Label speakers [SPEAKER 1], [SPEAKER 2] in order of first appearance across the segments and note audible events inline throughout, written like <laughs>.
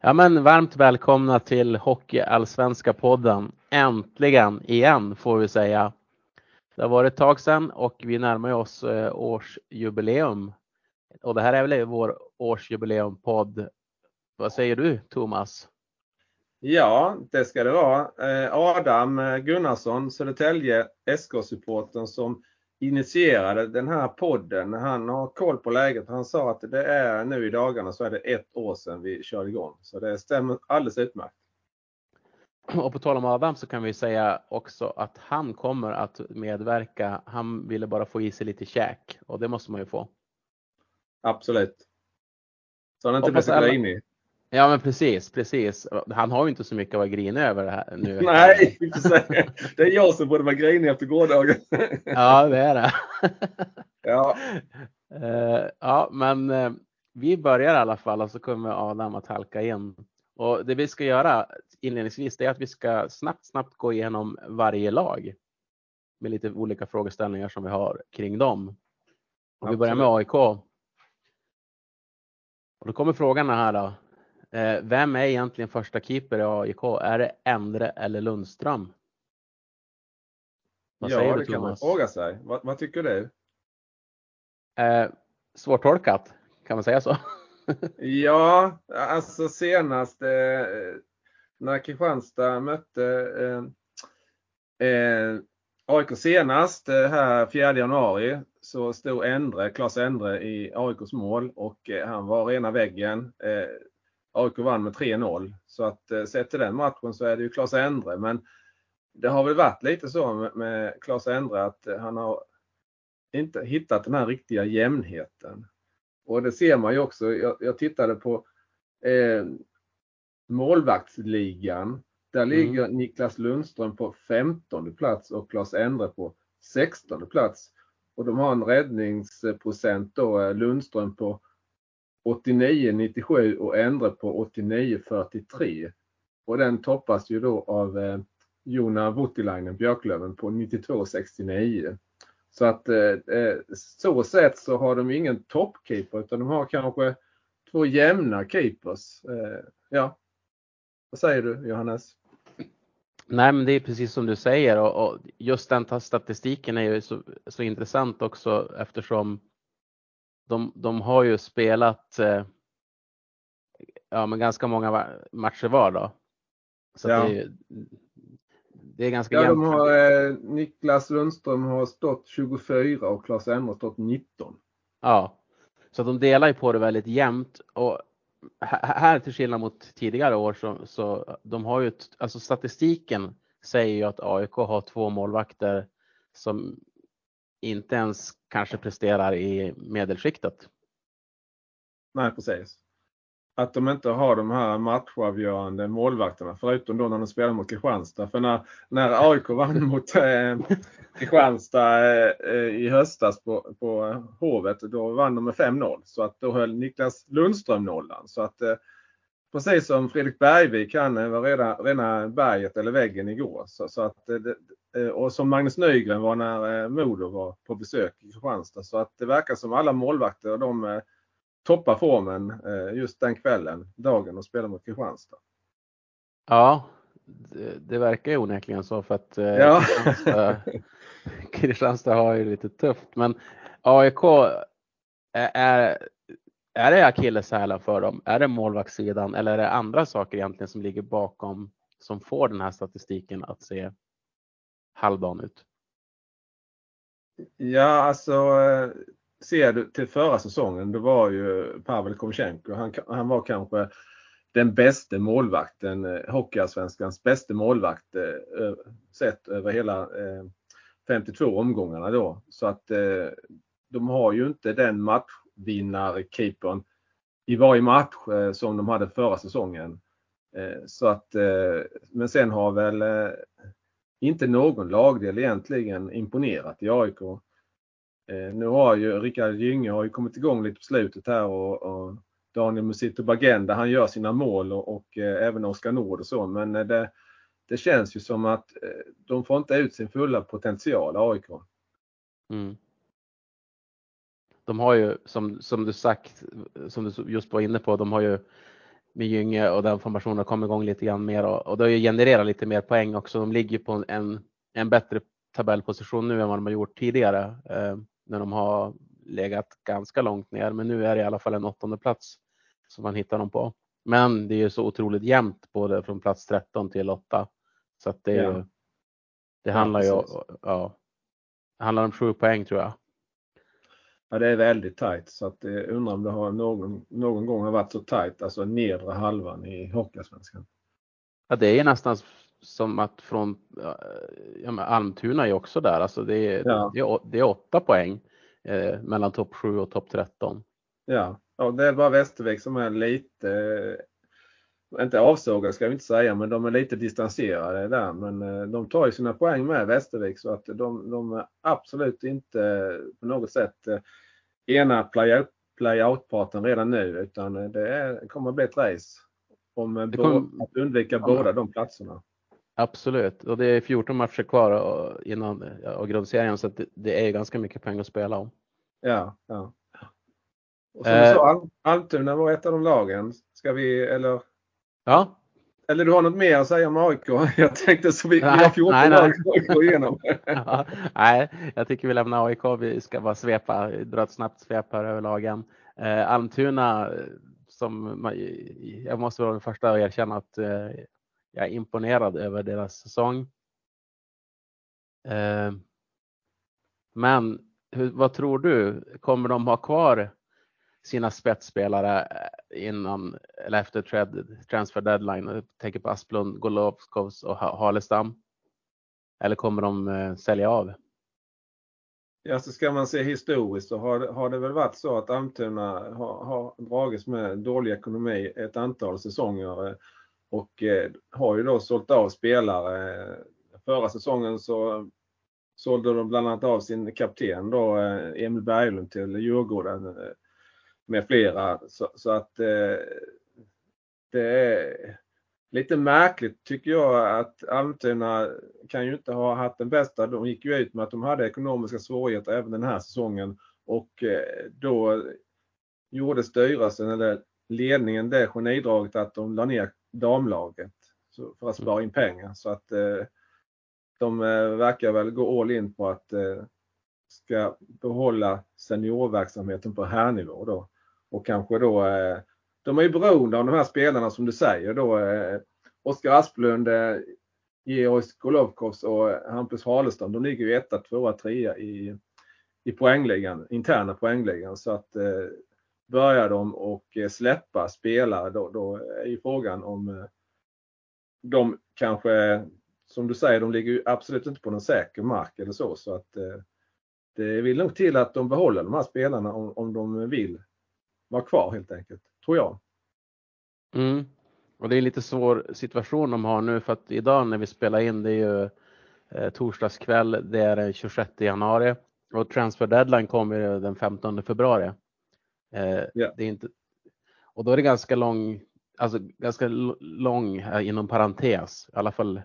[SPEAKER 1] Ja men varmt välkomna till Hockeyallsvenska podden. Äntligen igen får vi säga. Det har varit ett tag sedan och vi närmar oss eh, årsjubileum. Och det här är väl vår årsjubileumpodd. Vad säger du Thomas?
[SPEAKER 2] Ja, det ska det vara. Eh, Adam eh, Gunnarsson, Södertälje SK-supporten som initierade den här podden. Han har koll på läget. Han sa att det är nu i dagarna så är det ett år sedan vi körde igång. Så det stämmer alldeles utmärkt.
[SPEAKER 1] Och på tal om Adam så kan vi säga också att han kommer att medverka. Han ville bara få i sig lite käk och det måste man ju få.
[SPEAKER 2] Absolut. Så han inte blir så grinig.
[SPEAKER 1] Ja men precis, precis. Han har ju inte så mycket att vara grinig över det här nu.
[SPEAKER 2] Nej, <laughs> det är jag som borde vara grinig efter gårdagen.
[SPEAKER 1] ja, det är det. <laughs>
[SPEAKER 2] ja.
[SPEAKER 1] Uh, ja, men uh, vi börjar i alla fall och så kommer Adam att halka in. Och det vi ska göra inledningsvis är att vi ska snabbt, snabbt gå igenom varje lag med lite olika frågeställningar som vi har kring dem. Och vi börjar med AIK. Och då kommer frågan här då. Eh, vem är egentligen första keeper i AIK? Är det Endre eller Lundström?
[SPEAKER 2] Vad ja, säger du, det kan man fråga sig. Vad, vad tycker du?
[SPEAKER 1] Eh, svårtolkat, kan man säga så? <laughs>
[SPEAKER 2] ja, alltså senast eh, när Kristianstad mötte eh, eh, AIK senast eh, här 4 januari så stod Endre, Claes Endre i AIKs mål och eh, han var rena väggen. AIK vann med 3-0. Så att eh, sett till den matchen så är det ju Klas Endre. Men det har väl varit lite så med, med Klas Endre att eh, han har inte hittat den här riktiga jämnheten. Och det ser man ju också. Jag, jag tittade på eh, målvaktsligan. Där mm. ligger Niklas Lundström på 15 plats och Klas Endre på 16 plats. Och de har en räddningsprocent då, eh, Lundström på 89-97 och ändra på 89-43. Och den toppas ju då av eh, Jona Voutilainen, Björklöven, på 92-69. Så att eh, eh, så sett så har de ingen toppkeeper utan de har kanske två jämna keepers. Eh, ja. Vad säger du Johannes?
[SPEAKER 1] Nej men det är precis som du säger och, och just den statistiken är ju så, så intressant också eftersom de, de har ju spelat eh, ja, men ganska många matcher var då. Så ja. det, är, det är ganska
[SPEAKER 2] ja, jämnt. De har, eh, Niklas Lundström har stått 24 och Claes Endre har stått 19.
[SPEAKER 1] Ja, så de delar ju på det väldigt jämnt och här till skillnad mot tidigare år så, så de har ju, alltså statistiken säger ju att AIK har två målvakter som inte ens kanske presterar i medelskiktet.
[SPEAKER 2] Nej, precis. Att de inte har de här matchavgörande målvakterna förutom då när de spelar mot Kristianstad. För när, när AIK vann <laughs> mot eh, Kristianstad eh, i höstas på, på Hovet då vann de med 5-0. Så att då höll Niklas Lundström nollan. Så att eh, precis som Fredrik Bergvik, han eh, var rena, rena berget eller väggen igår. Så, så att, eh, och som Magnus Nygren var när eh, Modo var på besök i Kristianstad. Så att det verkar som alla målvakter de eh, toppar formen just den kvällen, dagen och spelar mot Kristianstad.
[SPEAKER 1] Ja, det, det verkar ju onekligen så för att ja. Kristianstad, <laughs> Kristianstad har ju lite tufft. Men AIK är, är det akilleshälen för dem? Är det målvaktssidan eller är det andra saker egentligen som ligger bakom som får den här statistiken att se halvdan ut?
[SPEAKER 2] Ja, alltså ser du till förra säsongen, då var ju Pavel Komchenko, han, han var kanske den bästa målvakten, eh, Hockeyallsvenskans bästa målvakt eh, sett över hela eh, 52 omgångarna då. Så att de har ju inte den matchvinnar-keepern i varje match som de hade förra säsongen. Så att, men sen har väl inte någon lagdel egentligen imponerat i AIK. Eh, nu har ju Rickard Gynge har ju kommit igång lite på slutet här och, och Daniel Musito Bagenda han gör sina mål och, och eh, även Oskar Nord och så men eh, det, det känns ju som att de får inte ut sin fulla potential AIK. Mm
[SPEAKER 1] de har ju som, som du sagt, som du just var inne på, de har ju med Gynge och den formationen kom igång lite grann mer och, och det har ju genererat lite mer poäng också. De ligger på en, en bättre tabellposition nu än vad de har gjort tidigare eh, när de har legat ganska långt ner. Men nu är det i alla fall en åttonde plats som man hittar dem på. Men det är ju så otroligt jämnt både från plats 13 till 8. Så att det, ja. det handlar ja, ju ja, det handlar om sju poäng tror jag.
[SPEAKER 2] Ja, det är väldigt tajt så att jag undrar om det har någon, någon gång har varit så tajt, alltså nedre halvan i Hockeyallsvenskan.
[SPEAKER 1] Ja, det är nästan som att från ja, men Almtuna är också där, alltså det är, ja. det är, det är åtta poäng eh, mellan topp 7 och topp 13.
[SPEAKER 2] Ja. ja, det är bara Västervik som är lite, inte avsågade ska vi inte säga, men de är lite distanserade där. Men eh, de tar ju sina poäng med Västervik så att de, de är absolut inte på något sätt eh, ena play-out-parten redan nu utan det är, kommer att bli ett race om kom... att undvika ja. båda de platserna.
[SPEAKER 1] Absolut, och det är 14 matcher kvar innan och grundserien så det, det, är ganska mycket pengar att spela om.
[SPEAKER 2] Ja, ja. Och som eh, du sa, Almtuna var ett av de lagen. Ska vi, eller?
[SPEAKER 1] Ja.
[SPEAKER 2] Eller du har något mer att säga om AIK? <laughs> Jag tänkte så vi, nej, vi har 14 nej, att gå igenom. <laughs>
[SPEAKER 1] ja, nej, jag tycker vi lämnar AIK. Vi ska bara svepa, dra ett snabbt svep här över lagen. Eh, Almtuna, som jag måste vara den första att erkänna att eh, jag är imponerad över deras säsong. Eh, men hur, vad tror du? Kommer de ha kvar sina spetsspelare eh, innan eller efter transfer deadline? Jag tänker på Asplund, Golovskovs och Halestam. Eller kommer de eh, sälja av?
[SPEAKER 2] Ja, så ska man se historiskt så har, har det väl varit så att Almtuna har, har dragits med dålig ekonomi ett antal säsonger eh, och har ju då sålt av spelare. Förra säsongen så sålde de bland annat av sin kapten då, Emil Berglund till Djurgården med flera. Så, så att eh, det är lite märkligt tycker jag att Almtuna kan ju inte ha haft den bästa. De gick ju ut med att de hade ekonomiska svårigheter även den här säsongen och eh, då gjorde styrelsen eller ledningen det genidraget att de la ner damlaget för att spara in pengar. Så att eh, de eh, verkar väl gå all in på att eh, ska behålla seniorverksamheten på herrnivå då. Och kanske då, eh, de är ju beroende av de här spelarna som du säger då. Eh, Oskar Asplund, eh, Georg Golovkovs och Hampus Halestam, de ligger ju etta, tvåa, trea i, i poängligan, interna poängligan. Så att börjar de och släppa spelare då, då är ju frågan om de kanske som du säger, de ligger ju absolut inte på någon säker mark eller så. så att Det vill nog till att de behåller de här spelarna om, om de vill vara kvar helt enkelt, tror jag.
[SPEAKER 1] Mm. Och det är en lite svår situation de har nu för att idag när vi spelar in det är ju eh, torsdagskväll, det är den 26 januari och transfer deadline kommer den 15 februari. Eh, yeah. det är inte, och då är det ganska lång, alltså ganska lång inom parentes, i alla fall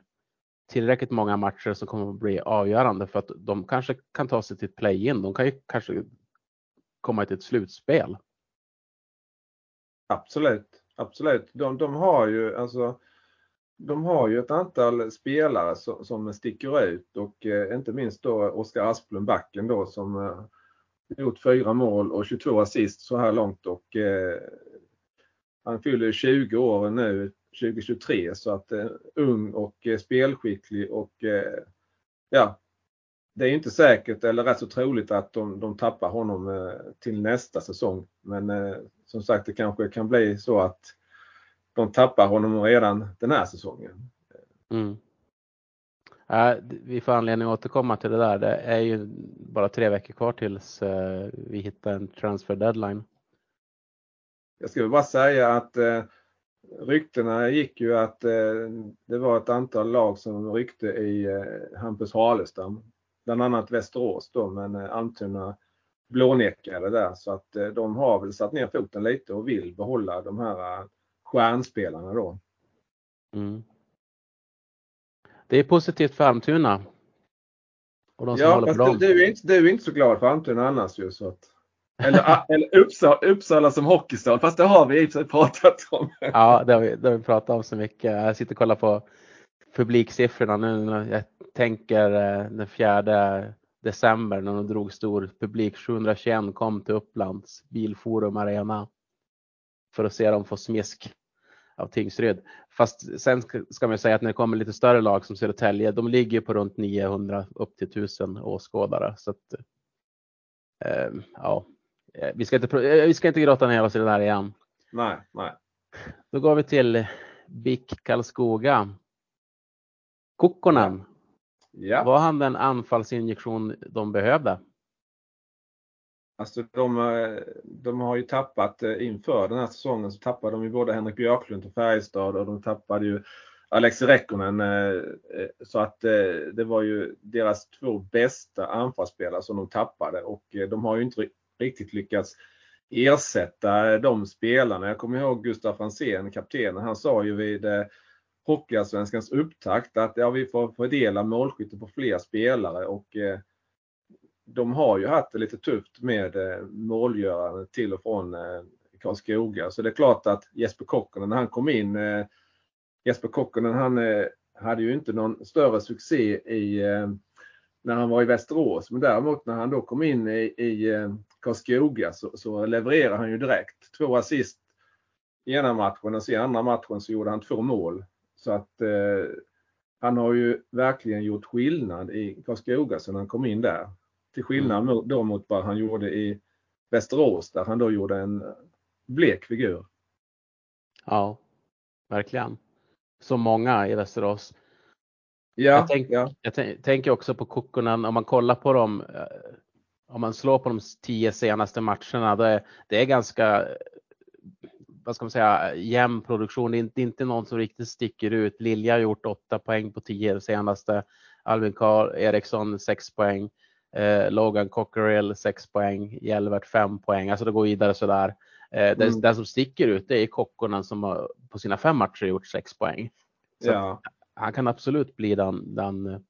[SPEAKER 1] tillräckligt många matcher som kommer att bli avgörande för att de kanske kan ta sig till ett play-in. De kan ju kanske komma till ett slutspel.
[SPEAKER 2] Absolut, absolut. De, de har ju alltså de har ju ett antal spelare som, som sticker ut och eh, inte minst då Oskar Asplund backen då som eh, gjort fyra mål och 22 assist så här långt och eh, han fyller 20 år nu 2023 så att eh, ung och eh, spelskicklig och eh, ja, det är inte säkert eller rätt så troligt att de, de tappar honom eh, till nästa säsong. Men eh, som sagt, det kanske kan bli så att de tappar honom redan den här säsongen.
[SPEAKER 1] Mm. Äh, vi får anledning att återkomma till det där. Det är ju bara tre veckor kvar tills eh, vi hittar en transfer deadline.
[SPEAKER 2] Jag skulle bara säga att ryktena gick ju att eh, det var ett antal lag som ryckte i eh, Hampus Halestam. Bland annat Västerås då, men eh, Almtuna blånekade där så att eh, de har väl satt ner foten lite och vill behålla de här eh, stjärnspelarna då. Mm.
[SPEAKER 1] Det är positivt för Almtuna.
[SPEAKER 2] Och de som ja, dem. Du, du, är inte, du är inte så glad för Almtuna annars ju så att. Eller, eller Uppsala, Uppsala som hockeystad, fast det har vi i och pratat om.
[SPEAKER 1] Ja, det har, vi, det har vi pratat om så mycket. Jag sitter och kollar på publiksiffrorna nu. Jag tänker eh, den fjärde december när de drog stor publik. 721 kom till Upplands Bilforum Arena för att se dem få smisk av Tingsryd. Fast sen ska man säga att när det kommer lite större lag som Södertälje, de ligger på runt 900 upp till 1000 åskådare. Så att, eh, ja, vi ska, inte, eh, vi ska inte gråta ner oss i det där igen.
[SPEAKER 2] Nej, nej.
[SPEAKER 1] Då går vi till BIK Karlskoga. Kokkonen. Ja. Var han den anfallsinjektion de behövde?
[SPEAKER 2] Alltså de, eh, de har ju tappat eh, inför den här säsongen så tappade de ju både Henrik Björklund till Färjestad och de tappade ju Alexi Rekkonen. Eh, så att det var ju deras två bästa anfallsspelare som de tappade och de har ju inte riktigt lyckats ersätta de spelarna. Jag kommer ihåg Gustaf Franzén, kaptenen, han sa ju vid Hockeyallsvenskans upptakt att ja, vi får fördela målskytte på fler spelare och eh, de har ju haft det lite tufft med eh, målgörande till och från eh, Karlskoga. Så det är klart att Jesper Kokkonen när han kom in, eh, Jesper Kokkonen han eh, hade ju inte någon större succé i eh, när han var i Västerås. Men däremot när han då kom in i, i Karlskoga så, så levererade han ju direkt. Två assist i ena matchen och i andra matchen så gjorde han två mål. Så att eh, han har ju verkligen gjort skillnad i Karlskoga sedan han kom in där. Till skillnad mm. då mot vad han gjorde i Västerås där han då gjorde en blek figur.
[SPEAKER 1] Ja, verkligen. Så många i Västerås.
[SPEAKER 2] Ja,
[SPEAKER 1] jag, tänk,
[SPEAKER 2] ja.
[SPEAKER 1] jag tänker också på Kokkonen, om man kollar på dem, eh, om man slår på de tio senaste matcherna, det är, det är ganska vad ska man säga, jämn produktion. Det är inte, inte någon som riktigt sticker ut. Lilja har gjort åtta poäng på tio senaste. Albin Karl Eriksson sex poäng. Eh, Logan Cockerill 6 poäng, Hjelvert 5 poäng. Alltså det går vidare sådär. Eh, mm. Den som sticker ut det är Kokkonen som har på sina fem matcher gjort 6 poäng. Så
[SPEAKER 2] ja.
[SPEAKER 1] Han kan absolut bli den, den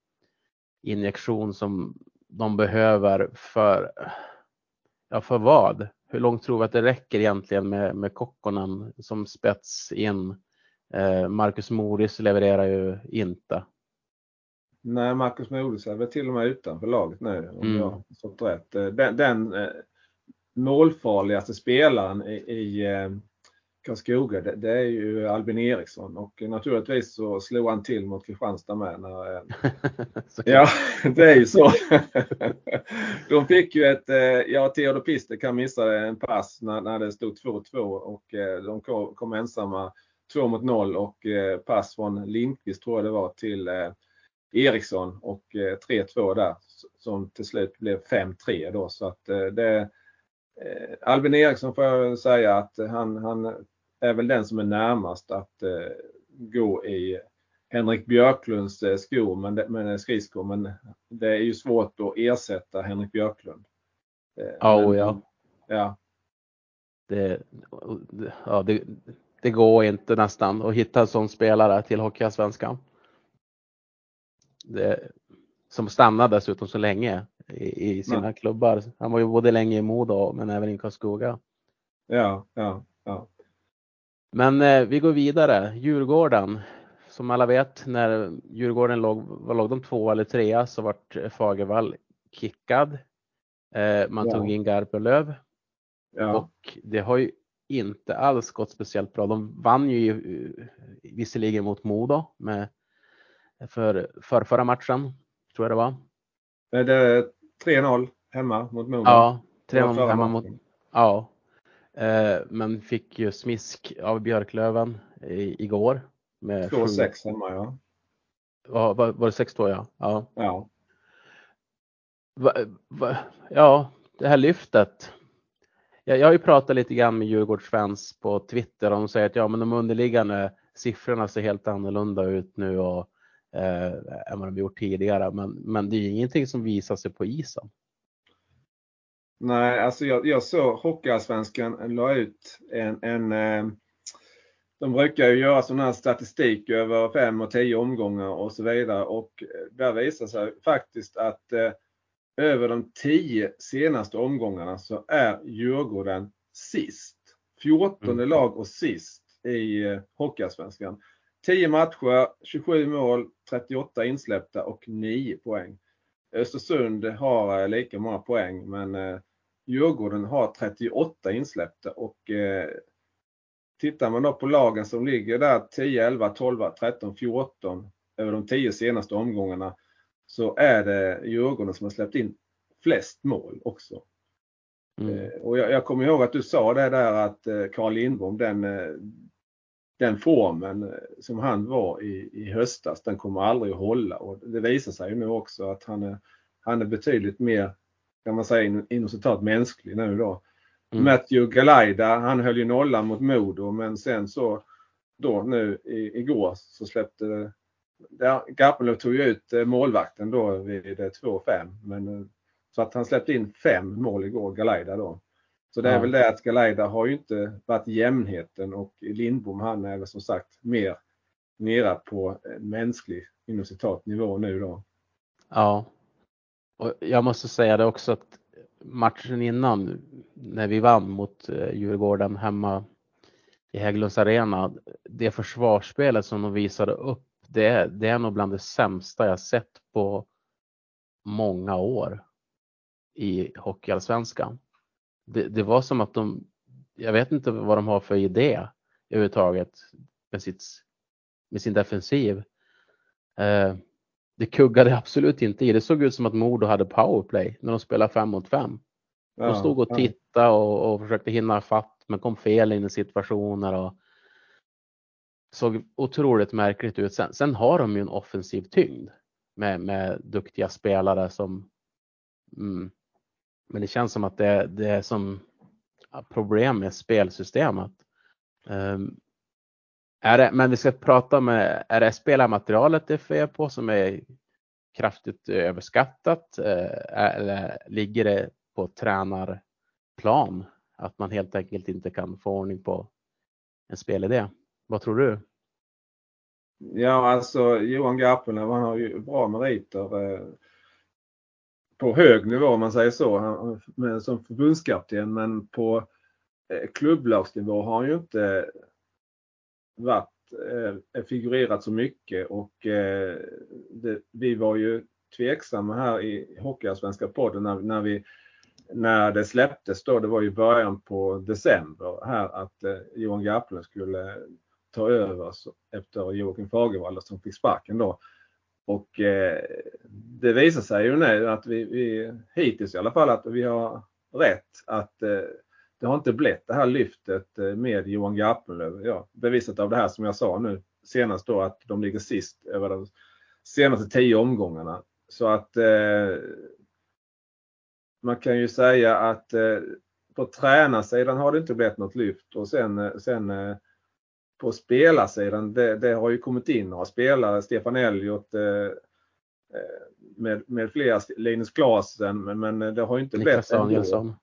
[SPEAKER 1] injektion som de behöver för, ja för vad? Hur långt tror vi att det räcker egentligen med, med Kokkonen som spets in? Eh, Marcus Moris levererar ju inte.
[SPEAKER 2] Nej, Marcus Modis är väl till och med utanför laget nu om mm. jag har fått rätt. Eh, den, den eh, målfarligaste spelaren i, i eh, Karlskoga det, det, är ju Albin Eriksson och naturligtvis så slog han till mot Kristianstad med. När, eh, <laughs> ja, <laughs> det är ju så. <laughs> De fick ju ett, eh, ja Theodor Pistek missade en pass när, när det stod 2-2 och eh, de kom, kom ensamma 2 mot 0 och pass från Lindqvist tror jag det var till Eriksson och 3-2 eh, där som till slut blev 5-3 då så att det Albin Eriksson får jag säga att han, han är väl den som är närmast att gå i Henrik Björklunds skor, men, med skridskor, men det är ju svårt att ersätta Henrik Björklund.
[SPEAKER 1] Oh, men, ja.
[SPEAKER 2] ja.
[SPEAKER 1] Det, ja det, det går inte nästan att hitta en sån spelare till Hockeyallsvenskan som stannade dessutom så länge i, i sina ja. klubbar. Han var ju både länge i Modo men även i Karlskoga.
[SPEAKER 2] Ja, ja, ja.
[SPEAKER 1] Men eh, vi går vidare. Djurgården. Som alla vet när Djurgården låg, vad låg de två eller trea så vart Fagervall kickad. Eh, man ja. tog in Garpenlöv. Ja. Och det har ju inte alls gått speciellt bra. De vann ju eh, visserligen mot Modo med för, för förra matchen, tror jag det var.
[SPEAKER 2] Är det 3-0 hemma mot Modo?
[SPEAKER 1] Ja, 3-0 hemma mot, ja. Eh, men fick ju smisk av Björklöven i, igår.
[SPEAKER 2] 2-6 hemma ja.
[SPEAKER 1] Ja, var, var det 6-2 ja?
[SPEAKER 2] Ja. Ja.
[SPEAKER 1] Va, va, ja, det här lyftet. Jag, jag har ju pratat lite grann med Djurgårdsfans på Twitter och de säger att ja, men de underliggande siffrorna ser helt annorlunda ut nu och eh, än vad de gjort tidigare. Men, men det är ingenting som visar sig på isen.
[SPEAKER 2] Nej, alltså jag, jag såg Hockeyallsvenskan la ut en, en eh, de brukar ju göra sån här statistik över fem och tio omgångar och så vidare och där visar sig faktiskt att eh, över de tio senaste omgångarna så är Djurgården sist. 14 mm. lag och sist i eh, Hockeyallsvenskan. 10 matcher, 27 mål, 38 insläppta och 9 poäng. Östersund har eh, lika många poäng men eh, Djurgården har 38 insläppta och eh, tittar man då på lagen som ligger där 10, 11, 12, 13, 14 över de 10 senaste omgångarna så är det Djurgården som har släppt in flest mål också. Mm. Eh, och jag, jag, kommer ihåg att du sa det där att eh, Carl Lindbom, den, eh, den formen som han var i, i höstas, den kommer aldrig att hålla. Och det visar sig ju nu också att han är, han är betydligt mer, kan man säga inom citat, mänsklig nu då. Mm. Matthew Galaida, han höll ju nollan mot Modo men sen så då nu i, igår så släppte Garpenlöv tog ju ut målvakten då vid 2-5 men så att han släppte in fem mål igår, Galaida då. Så det är ja. väl det att Galaida har ju inte varit jämnheten och Lindbom han är väl som sagt mer nere på mänsklig inom citat nivå nu då.
[SPEAKER 1] Ja. Och jag måste säga det också att matchen innan när vi vann mot eh, Djurgården hemma i Hägglunds arena. Det försvarsspelet som de visade upp, det är, det är nog bland det sämsta jag sett på många år i Hockeyallsvenskan. Det, det var som att de, jag vet inte vad de har för idé överhuvudtaget med, sitt, med sin defensiv. Eh, det kuggade absolut inte i. Det såg ut som att Modo hade powerplay när de spelade fem mot fem. Ja, de stod och tittade och, och försökte hinna fatt men kom fel in i situationer och såg otroligt märkligt ut. Sen, sen har de ju en offensiv tyngd med, med duktiga spelare som mm, men det känns som att det, det är som problem med spelsystemet. Um, är det, men vi ska prata med, är det spelarmaterialet det är fel på som är kraftigt överskattat? Eh, eller ligger det på tränarplan? Att man helt enkelt inte kan få ordning på en spelidé. Vad tror du?
[SPEAKER 2] Ja, alltså Johan Garpenlöv, han har ju bra meriter. Eh, på hög nivå om man säger så, han, som förbundskapten. Men på eh, klubblagsnivå har han ju inte varit, eh, eh, figurerat så mycket och eh, det, vi var ju tveksamma här i Hockeyallsvenska podden när, när, vi, när det släpptes då, det var ju början på december här att eh, Johan Garplund skulle ta över efter Joakim Fagervall som fick sparken då. Och eh, det visar sig ju nu att vi, vi, hittills i alla fall, att vi har rätt. Att eh, det har inte blivit det här lyftet eh, med Johan Garpenlöv. Ja, bevisat av det här som jag sa nu senast då att de ligger sist över de senaste tio omgångarna. Så att eh, man kan ju säga att eh, på tränarsidan har det inte blivit något lyft och sen, eh, sen eh, på spelarsidan, det, det, har ju kommit in några spelare, Stefan Elliot eh, eh med, med flera, Linus Klasen, men, men det har inte
[SPEAKER 1] Niklas blivit Danielsson.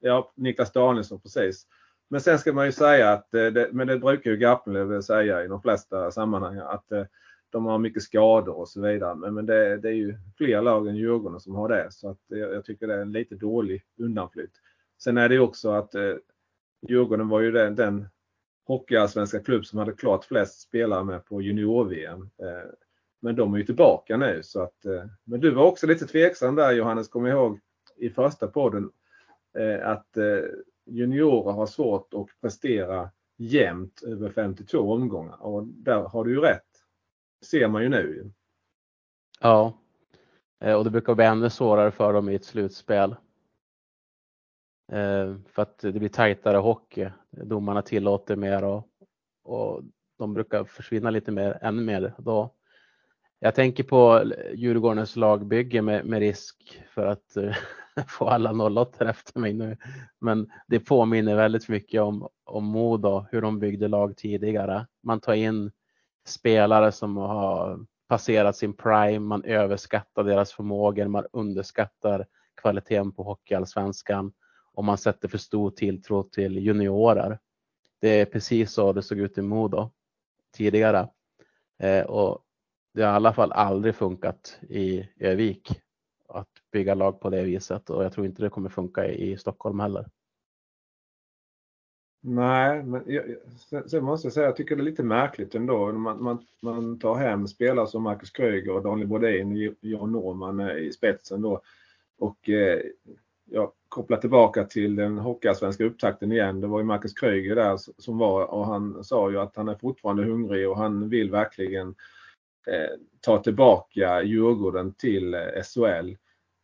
[SPEAKER 2] Ja, Niklas Danielsson precis. Men sen ska man ju säga att, eh, men det brukar ju Garpenlöv säga i de flesta sammanhang, att eh, de har mycket skador och så vidare. Men, men det, det, är ju fler lag än Djurgården som har det. Så att jag, jag tycker det är en lite dålig undanflytt. Sen är det ju också att eh, Djurgården var ju den, den hockeyallsvenska klubb som hade klart flest spelare med på junior-VM. Eh, men de är ju tillbaka nu så att, eh, men du var också lite tveksam där Johannes, kom ihåg i första podden Eh, att eh, juniorer har svårt att prestera jämnt över 52 omgångar och där har du ju rätt. ser man ju nu.
[SPEAKER 1] Ja, eh, och det brukar bli ännu svårare för dem i ett slutspel. För att det blir tajtare hockey. Domarna tillåter mer och, och de brukar försvinna lite mer, ännu mer då. Jag tänker på Djurgårdens lagbygge med, med risk för att uh, <laughs> få alla 08 efter mig nu. Men det påminner väldigt mycket om, om Modo, hur de byggde lag tidigare. Man tar in spelare som har passerat sin prime, man överskattar deras förmågor, man underskattar kvaliteten på Hockeyallsvenskan och man sätter för stor tilltro till juniorer. Det är precis så det såg ut i Modo tidigare. Eh, och det har i alla fall aldrig funkat i Övik. att bygga lag på det viset och jag tror inte det kommer funka i, Stockholm heller.
[SPEAKER 2] Nej, men jag, sen måste jag säga jag tycker det är lite märkligt ändå. Man, man, man tar hem spelare som Marcus Kröger och Daniel Brodin, John Norman eh, i spetsen då. Och eh, jag kopplar tillbaka till den hockeyallsvenska upptakten igen. Det var ju Marcus Kröger där som var och han sa ju att han är fortfarande hungrig och han vill verkligen eh, Eh, ta tillbaka Djurgården till eh, SHL.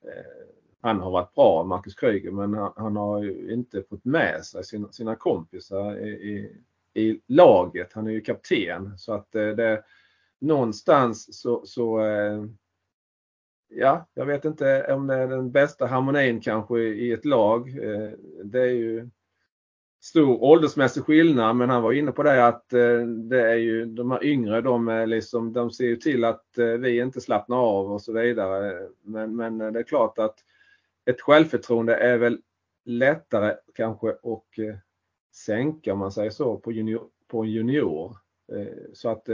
[SPEAKER 2] Eh, han har varit bra, Marcus Krüger, men han, han, har ju inte fått med sig sina, sina kompisar i, i, i, laget. Han är ju kapten så att det någonstans så, så ja, jag vet inte om det är den bästa harmonin kanske i ett lag. Det är ju stor åldersmässig skillnad men han var inne på det att eh, det är ju de här yngre de, är liksom, de ser ju till att eh, vi inte slappnar av och så vidare. Men, men eh, det är klart att ett självförtroende är väl lättare kanske att sänka om man säger så på, junior, på en junior. Så att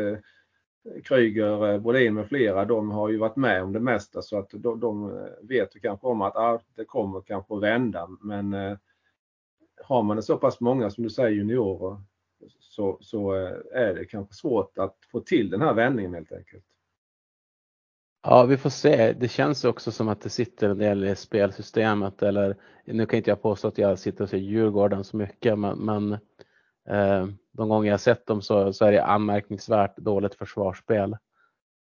[SPEAKER 2] Kryger, Bodin med flera, de har ju varit med om det mesta så att de, de vet ju kanske om att ah, det kommer kanske att vända. Men har man så pass många som du säger juniorer så, så är det kanske svårt att få till den här vändningen helt enkelt.
[SPEAKER 1] Ja, vi får se. Det känns också som att det sitter en del i spelsystemet eller nu kan inte jag påstå att jag sitter och ser Djurgården så mycket, men, men eh, de gånger jag sett dem så, så är det anmärkningsvärt dåligt försvarsspel.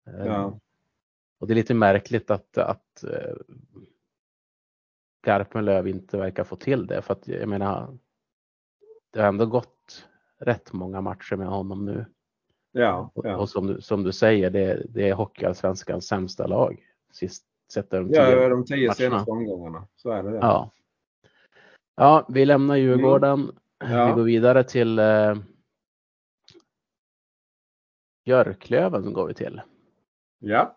[SPEAKER 1] Eh, ja. Och det är lite märkligt att, att eh, Garpenlöv inte verkar få till det för att jag menar, det har ändå gått rätt många matcher med honom nu.
[SPEAKER 2] Ja,
[SPEAKER 1] ja. Och, som, du, som du säger, det, det är Hockeyallsvenskans sämsta lag. Sist, sett
[SPEAKER 2] de tio ja, de tio senaste omgångarna. Så är det. det.
[SPEAKER 1] Ja. ja, vi lämnar Djurgården. Mm. Ja. Vi går vidare till eh, Björklöven går vi till.
[SPEAKER 2] Ja.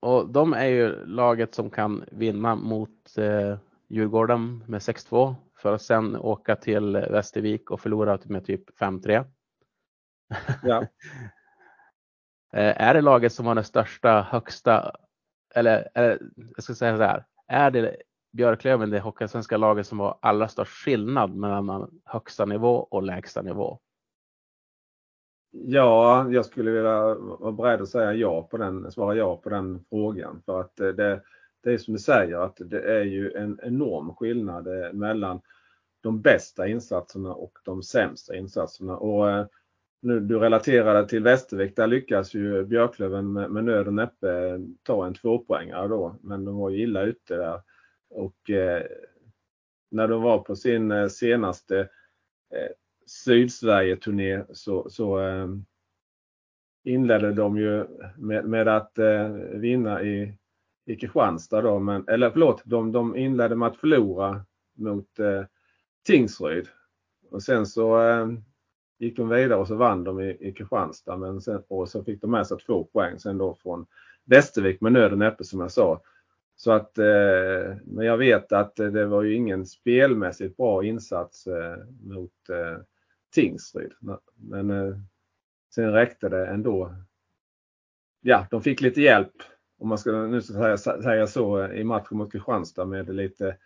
[SPEAKER 1] Och de är ju laget som kan vinna mot eh, Djurgården med 6-2 för att sen åka till Västervik och förlora med typ 5-3.
[SPEAKER 2] Ja. <laughs>
[SPEAKER 1] Eh, är det laget som har den största, högsta, eller, eller jag ska säga så här, är det Björklöven det hockeysvenska laget som har allra störst skillnad mellan högsta nivå och lägsta nivå?
[SPEAKER 2] Ja, jag skulle vilja vara beredd att säga ja på den, svara ja på den frågan. För att eh, det, det är som du säger att det är ju en enorm skillnad eh, mellan de bästa insatserna och de sämsta insatserna. Och eh, nu, du relaterade till Västervik, där lyckas ju Björklöven med, med nöd och näppe ta en tvåpoängare då. Men de var ju illa ute där. Och eh, när de var på sin senaste eh, Sydsverige-turné så, så eh, inledde de ju med, med att eh, vinna i, i Kristianstad då. Men, eller förlåt, de, de inledde med att förlora mot eh, Tingsryd. Och sen så eh, gick de vidare och så vann de i, i Kristianstad. Men sen, och så fick de med sig två poäng sen då från Västervik med nöd och näppe som jag sa. Så att, eh, men jag vet att det var ju ingen spelmässigt bra insats eh, mot eh, Tingsryd. Men eh, sen räckte det ändå. Ja, de fick lite hjälp om man ska nu säga, säga så eh, i matchen mot Kristianstad med lite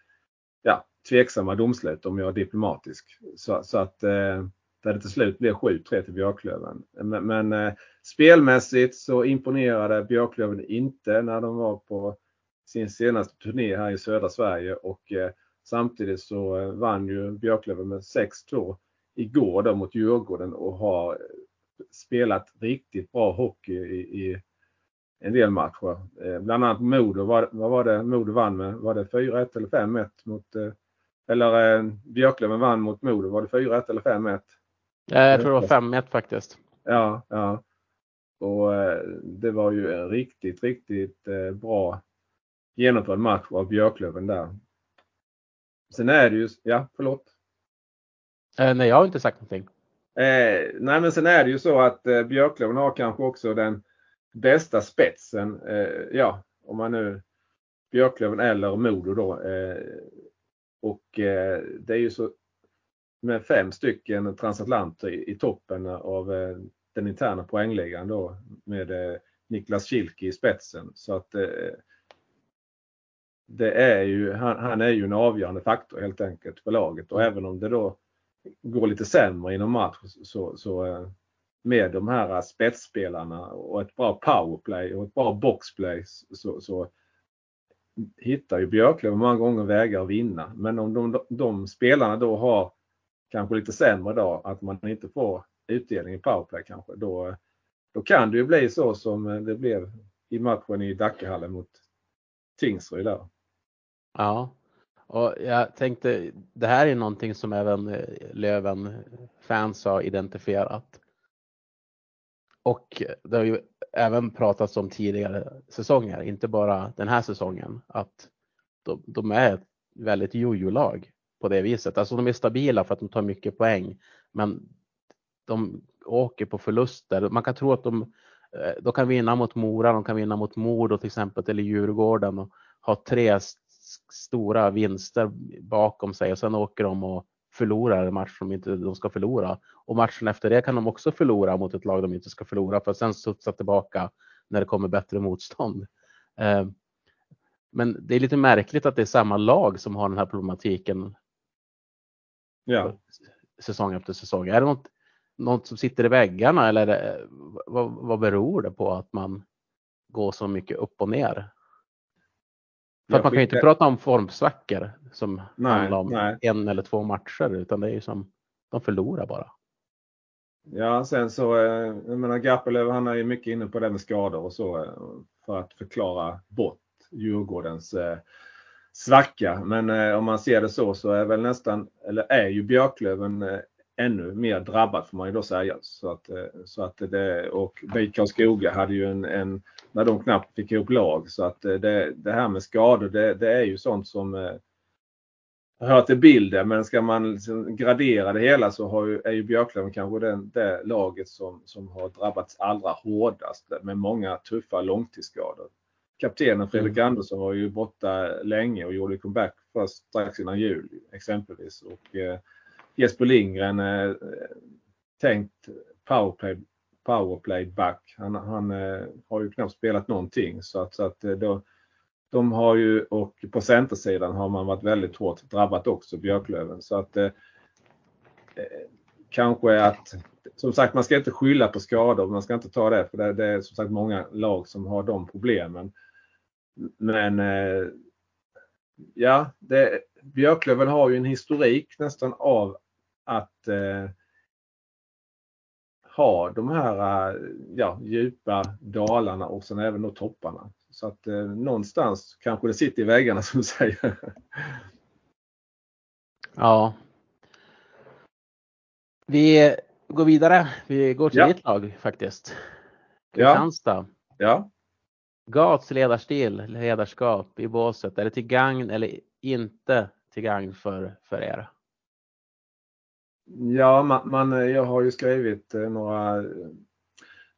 [SPEAKER 2] ja, tveksamma domslut om jag är diplomatisk. Så, så att eh, där det till slut blev 7-3 till Björklöven. Men, men eh, spelmässigt så imponerade Björklöven inte när de var på sin senaste turné här i södra Sverige och eh, samtidigt så eh, vann ju Björklöven med 6-2 igår då mot Djurgården och har spelat riktigt bra hockey i, i en del matcher. Eh, bland annat Modo, vad, vad var det Modo vann med? Var det 4-1 eller 5-1 mot eh, eller eh, Björklöven vann mot Modo, var det 4-1 eller 5-1?
[SPEAKER 1] Jag tror det var 5-1 faktiskt.
[SPEAKER 2] Ja, ja. Och eh, det var ju en riktigt, riktigt eh, bra genomförd match av Björklöven där. Sen är det ju, ja förlåt.
[SPEAKER 1] Eh, nej, jag har inte sagt någonting.
[SPEAKER 2] Eh, nej, men sen är det ju så att eh, Björklöven har kanske också den bästa spetsen. Eh, ja, om man nu Björklöven eller Modo då. Eh, och det är ju så med fem stycken transatlanter i, i toppen av eh, den interna poängligan då med eh, Niklas Kilke i spetsen. Så att eh, det är ju, han, han, är ju en avgörande faktor helt enkelt för laget och även om det då går lite sämre inom match så, så eh, med de här spetsspelarna och ett bra powerplay och ett bra boxplay så, så hittar ju Björklöven många gånger vägar att vinna. Men om de, de, de spelarna då har kanske lite sämre dag, att man inte får utdelning i powerplay kanske, då, då kan det ju bli så som det blev i matchen i Dackehallen mot Tingsryd där.
[SPEAKER 1] Ja, och jag tänkte det här är någonting som även eh, Löven-fans har identifierat. Och det har ju även pratats om tidigare säsonger, inte bara den här säsongen, att de, de är ett väldigt jojo-lag på det viset. Alltså de är stabila för att de tar mycket poäng, men de åker på förluster. Man kan tro att de, eh, de kan vinna mot Mora, de kan vinna mot Modo till exempel, eller Djurgården och ha tre stora vinster bakom sig och sen åker de och förlorar en match som inte de ska förlora. Och matchen efter det kan de också förlora mot ett lag de inte ska förlora för att sen studsa tillbaka när det kommer bättre motstånd. Eh, men det är lite märkligt att det är samma lag som har den här problematiken. Ja. Säsong efter säsong. Är det något, något som sitter i väggarna eller det, vad, vad beror det på att man går så mycket upp och ner? För att man kan ju inte prata om formsvackor som nej, handlar om nej. en eller två matcher utan det är ju som de förlorar bara.
[SPEAKER 2] Ja, sen så, eh, jag menar Garpenlöv han är ju mycket inne på det med skador och så eh, för att förklara bort Djurgårdens eh, svacka. Men eh, om man ser det så så är väl nästan, eller är ju Björklöven eh, ännu mer drabbat får man ju då säga. Så att, eh, så att det, och BIK Karlskoga hade ju en, en, när de knappt fick ihop lag. Så att det, det här med skador det, det är ju sånt som hör till bilden men ska man liksom gradera det hela så har ju, är ju Björklöven kanske den, det laget som, som har drabbats allra hårdast med många tuffa långtidsskador. Kaptenen Fredrik mm. Andersson var ju borta länge och gjorde comeback först strax innan jul exempelvis. Och eh, Jesper Lindgren eh, tänkt powerplay, powerplay back. Han, han eh, har ju knappt spelat någonting så att, så att eh, då, de har ju och på centersidan har man varit väldigt hårt drabbat också, Björklöven. Så att eh, eh, kanske att, som sagt man ska inte skylla på skador, man ska inte ta det för det, det är som sagt många lag som har de problemen. Men eh, ja, det, Björklöven har ju en historik nästan av att eh, ha de här ja, djupa dalarna och sen även då topparna. Så att eh, någonstans kanske det sitter i väggarna <laughs> som du säger.
[SPEAKER 1] Ja. Vi går vidare. Vi går till ja. ditt lag faktiskt. Kristianstad.
[SPEAKER 2] Ja. ja.
[SPEAKER 1] Gats ledarstil, ledarskap i båset. Är det till gagn eller inte till gagn för, för er?
[SPEAKER 2] Ja, man, man, jag har ju skrivit eh, några eh,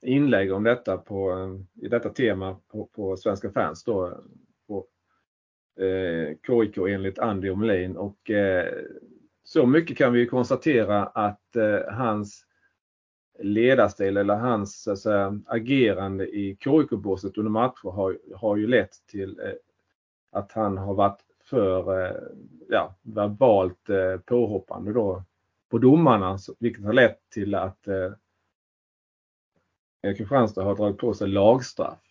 [SPEAKER 2] inlägg om detta på, eh, i detta tema på, på Svenska fans då, på eh, KIK enligt Andy Omlin. Och eh, så mycket kan vi konstatera att eh, hans ledarstil eller hans så säga, agerande i KIK-båset under matcher har, har ju lett till eh, att han har varit för eh, ja, verbalt eh, påhoppande då på domarna vilket har lett till att eh, Kristianstad har dragit på sig lagstraff.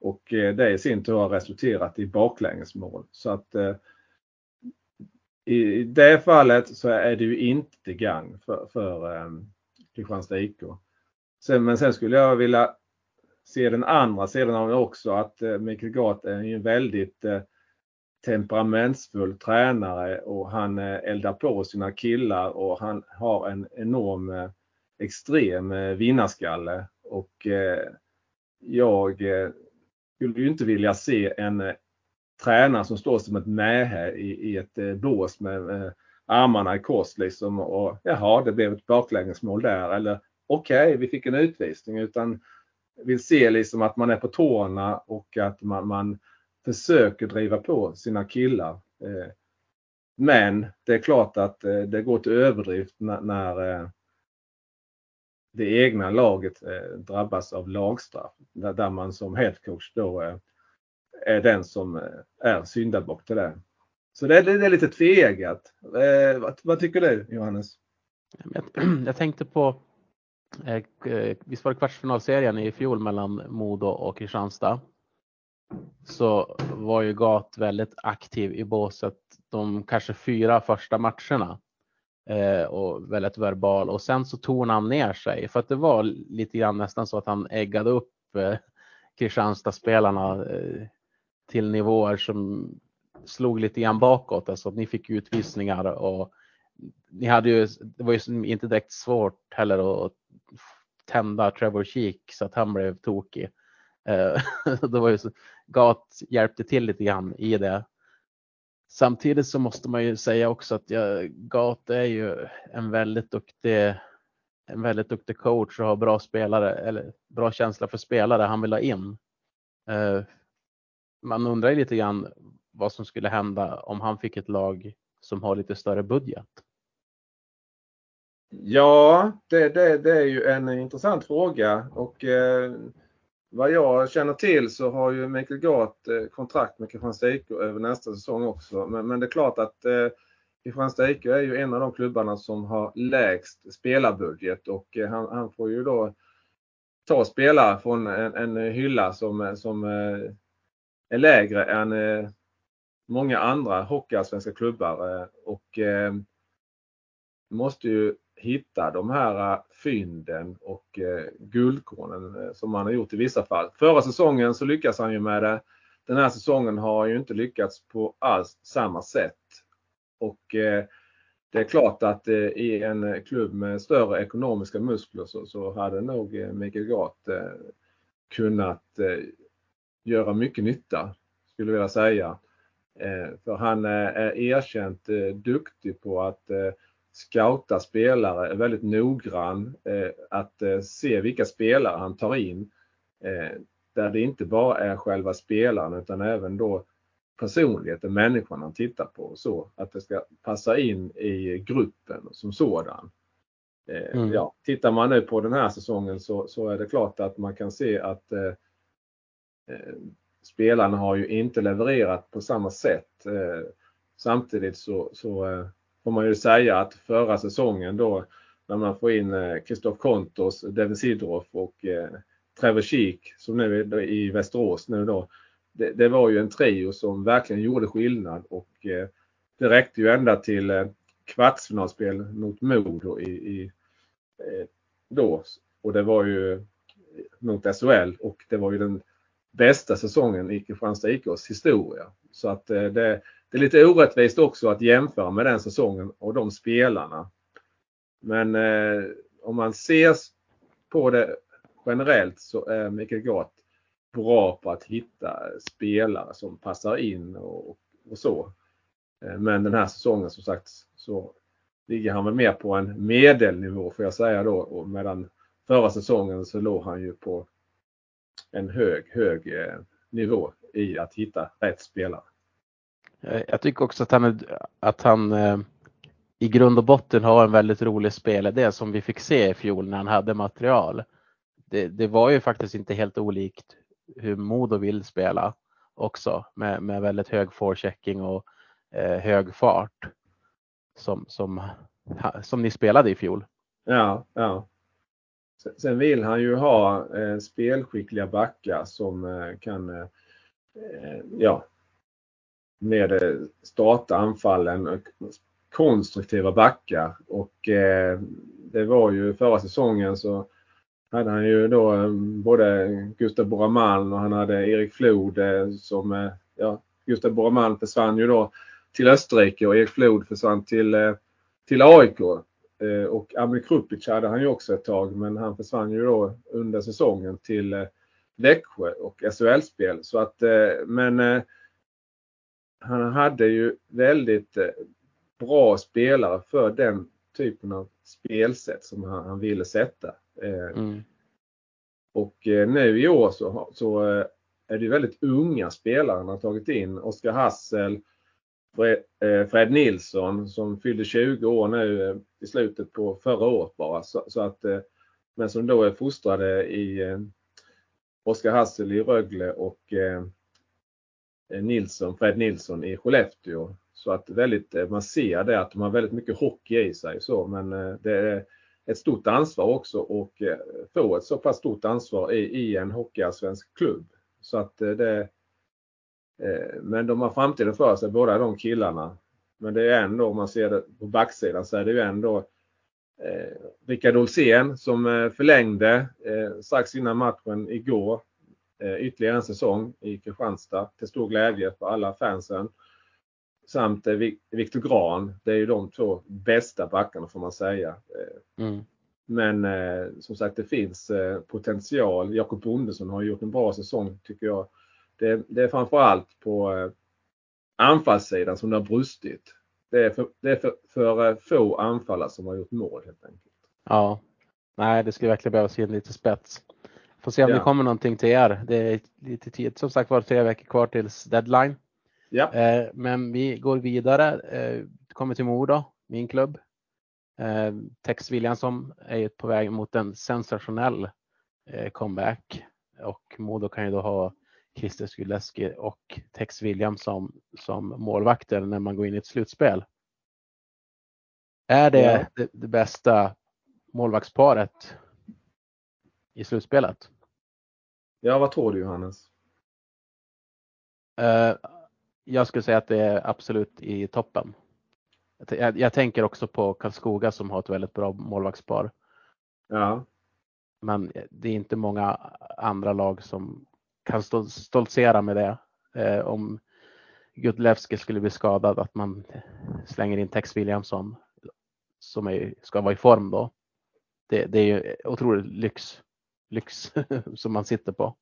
[SPEAKER 2] Och eh, det i sin tur har resulterat i baklängesmål. Så att eh, i det fallet så är det ju inte till gagn för, för eh, Kristianstad IK. Sen, men sen skulle jag vilja se den andra sidan av det också att eh, Mikael Gat är en väldigt eh, temperamentsfull tränare och han eh, eldar på sina killar och han har en enorm eh, extrem eh, vinnarskalle. Och jag skulle ju inte vilja se en tränare som står som ett mähä i, i ett bås med armarna i kors liksom och jaha det blev ett baklängesmål där. Eller okej okay, vi fick en utvisning. Utan vill se liksom att man är på tårna och att man, man försöker driva på sina killar. Eh, men det är klart att eh, det går till överdrift när eh, det egna laget drabbas av lagstraff. Där man som headcoach då är den som är syndabock till det. Så det, är lite tveeggat. Vad, tycker du Johannes?
[SPEAKER 1] Jag, <clears throat> tänkte på, visst var det kvartsfinalserien i fjol mellan Modo och Kristianstad? Så var ju Gat väldigt aktiv i båset de kanske fyra första matcherna. Eh, och väldigt verbal och sen så tonade han ner sig för att det var lite grann nästan så att han äggade upp eh, Kristianstadsspelarna eh, till nivåer som slog lite grann bakåt. Alltså ni fick utvisningar och ni hade ju, det var ju inte direkt svårt heller att tända Trevor Cheek så att han blev tokig. Eh, <laughs> det var ju så, Gat hjälpte till lite grann i det. Samtidigt så måste man ju säga också att jag, Gat är ju en väldigt duktig en väldigt duktig coach och har bra spelare eller bra känsla för spelare han vill ha in. Eh, man undrar ju lite grann vad som skulle hända om han fick ett lag som har lite större budget.
[SPEAKER 2] Ja, det, det, det är ju en intressant fråga och eh, vad jag känner till så har ju Mikael Gart eh, kontrakt med Kristianstad IK över nästa säsong också. Men, men det är klart att eh, Kristianstad IK är ju en av de klubbarna som har lägst spelarbudget och eh, han, han, får ju då ta spelare från en, en hylla som, eh, som eh, är lägre än eh, många andra hockeyallsvenska klubbar eh, och måste ju hitta de här eh, fynden och eh, guldkornen eh, som han har gjort i vissa fall. Förra säsongen så lyckas han ju med det. Den här säsongen har han ju inte lyckats på alls samma sätt. Och det är klart att i en klubb med större ekonomiska muskler så, hade nog Mikael Gart kunnat göra mycket nytta, skulle jag vilja säga. För han är erkänt duktig på att scouta spelare, är väldigt noggrann att se vilka spelare han tar in. Där det inte bara är själva spelaren utan även då personligheten, människan han tittar på. Så att det ska passa in i gruppen som sådan. Eh, mm. Ja, tittar man nu på den här säsongen så, så är det klart att man kan se att eh, eh, spelarna har ju inte levererat på samma sätt. Eh, samtidigt så, så eh, får man ju säga att förra säsongen då när man får in eh, Kristoff Kontos, Devin Sidroff och eh, Trevor Sheek som nu är i Västerås nu då det, det, var ju en trio som verkligen gjorde skillnad och eh, det räckte ju ända till kvartsfinalspel mot Modo i, i då. Och det var ju mot SHL och det var ju den bästa säsongen i Kristianstad IKs historia. Så att eh, det, det är lite orättvist också att jämföra med den säsongen och de spelarna. Men eh, om man ser på det generellt så är Mikael Gart bra på att hitta spelare som passar in och, och så. Eh, men den här säsongen som sagt så ligger han väl mer på en medelnivå får jag säga då. Och medan förra säsongen så låg han ju på en hög, hög eh, nivå i att hitta rätt spelare.
[SPEAKER 1] Eh, jag tycker också att han, att han i grund och botten har en väldigt rolig spelidé som vi fick se i fjol när han hade material. Det, det var ju faktiskt inte helt olikt hur Modo vill spela också med, med väldigt hög forechecking och eh, hög fart som, som, som ni spelade i fjol.
[SPEAKER 2] Ja, ja. Sen vill han ju ha eh, spelskickliga backar som eh, kan eh, eh Eh, ja, med eh, starta anfallen. Konstruktiva backar och eh, det var ju förra säsongen så hade han ju då eh, både Gustav Boramalm och han hade Erik Flod som, ja, Gustav Boramalm försvann ju då till Österrike och Erik Flod försvann till, till AIK. Och Amir Krupic hade han ju också ett tag men han försvann ju då under säsongen till Växjö och SHL-spel. Så att, men han hade ju väldigt bra spelare för den typen av spelsätt som han, han ville sätta. Eh, mm. Och eh, nu i år så, så eh, är det väldigt unga spelare han har tagit in. Oskar Hassel, Fred, Fred, Nilsson som fyllde 20 år nu i slutet på förra året bara. Så, så att, men som då är fostrade i Oskar Hassel i Rögle och eh, eh, Nilsson, Fred Nilsson i Skellefteå. Så att väldigt, eh, man ser det att de har väldigt mycket hockey i sig så men det är ett stort ansvar också och få ett så pass stort ansvar i, i en hockeyallsvensk klubb. Så att det men de har framtiden för sig båda de killarna. Men det är ändå om man ser det på backsidan så är det ju ändå eh, Rickard Olsén som eh, förlängde eh, strax innan matchen igår eh, ytterligare en säsong i Kristianstad till stor glädje för alla fansen. Samt Viktor Gran. Det är ju de två bästa backarna får man säga. Mm. Men som sagt det finns potential. Jakob Bondesson har gjort en bra säsong tycker jag. Det, det är framförallt på anfallssidan som det har brustit. Det är för, det är för, för eh, få anfallare som har gjort mål helt enkelt.
[SPEAKER 1] Ja, nej det skulle verkligen behövas in lite spets. Får se om ja. det kommer någonting till er. Det är lite tid. Som sagt var tre veckor kvar tills deadline. Ja. Eh, men vi går vidare. Eh, kommer till Modo, min klubb. Eh, Tex Williamson är ju på väg mot en sensationell eh, comeback och Modo kan ju då ha Christer Skuleski och Tex Williams som, som målvakter när man går in i ett slutspel. Är det, det, det bästa målvaktsparet i slutspelet?
[SPEAKER 2] Ja, vad tror du Johannes?
[SPEAKER 1] Uh, jag skulle säga att det är absolut i toppen. Jag, jag, tänker också på Karlskoga som har ett väldigt bra målvaktspar. Ja. Men det är inte många andra lag som kan stoltsera med det. Eh, om Gudlevski skulle bli skadad att man slänger in Tex Williamson som är, ska vara i form då. Det, det är ju otroligt lyx, lyx <laughs> som man sitter på.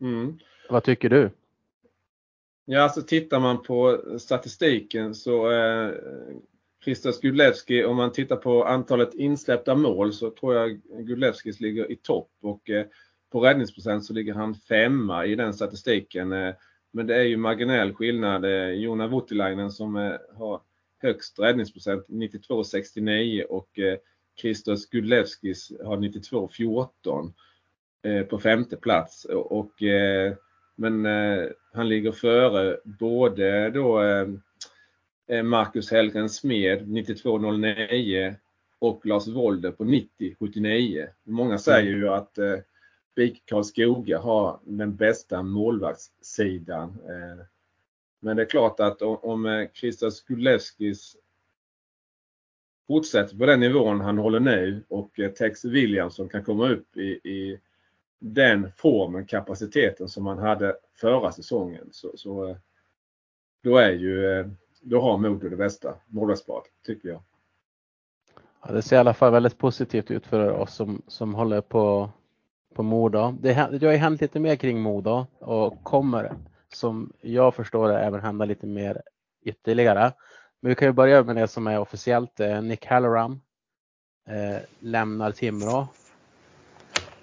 [SPEAKER 1] Mm. Vad tycker du?
[SPEAKER 2] Ja, alltså tittar man på statistiken så eh, Christos Gudlevski, om man tittar på antalet insläppta mål så tror jag Gudlevskis ligger i topp och eh, på räddningsprocent så ligger han femma i den statistiken. Eh, men det är ju marginell skillnad. Eh, Jona Voutilainen som eh, har högst räddningsprocent 92,69 och Christos Gudlevskis har 92,14 på femte plats. Och, men han ligger före både då Marcus Hellgren Smed 92,09 och Lars Wolder på 90,79. Många säger ju att spik Karlskoga har den bästa målvaktssidan. Eh, men det är klart att om eh, Christer Skulewskis fortsätter på den nivån han håller nu och eh, Tex Williamson kan komma upp i, i den formen, kapaciteten som han hade förra säsongen så, så då är ju, då har Modo det bästa målvaktsparet tycker jag.
[SPEAKER 1] Ja, det ser i alla fall väldigt positivt ut för oss som, som håller på på Modo. Det, det har ju hänt lite mer kring Modo och kommer som jag förstår det även hända lite mer ytterligare. Men vi kan ju börja med det som är officiellt. Eh, Nick Halloran eh, lämnar Timrå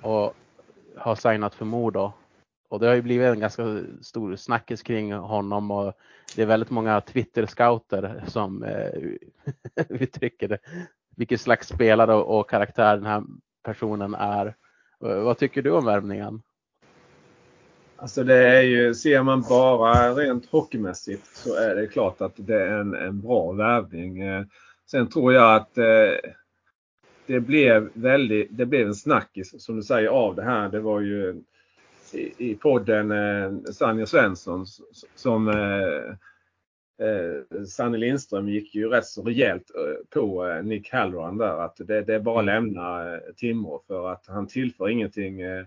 [SPEAKER 1] och har signat för Modo. Och det har ju blivit en ganska stor snackis kring honom och det är väldigt många Twitter-scouter som eh, <laughs> uttrycker det, Vilket slags spelare och karaktär den här personen är. Eh, vad tycker du om värvningen?
[SPEAKER 2] Alltså det är ju, ser man bara rent hockeymässigt så är det klart att det är en, en bra värvning. Eh, sen tror jag att eh, det blev väldigt, det blev en snackis som du säger av det här. Det var ju i, i podden eh, Sanja Svensson som eh, eh, Sanne Lindström gick ju rätt så rejält eh, på eh, Nick Halloran där att det, det är bara att lämna eh, Timrå för att han tillför ingenting eh,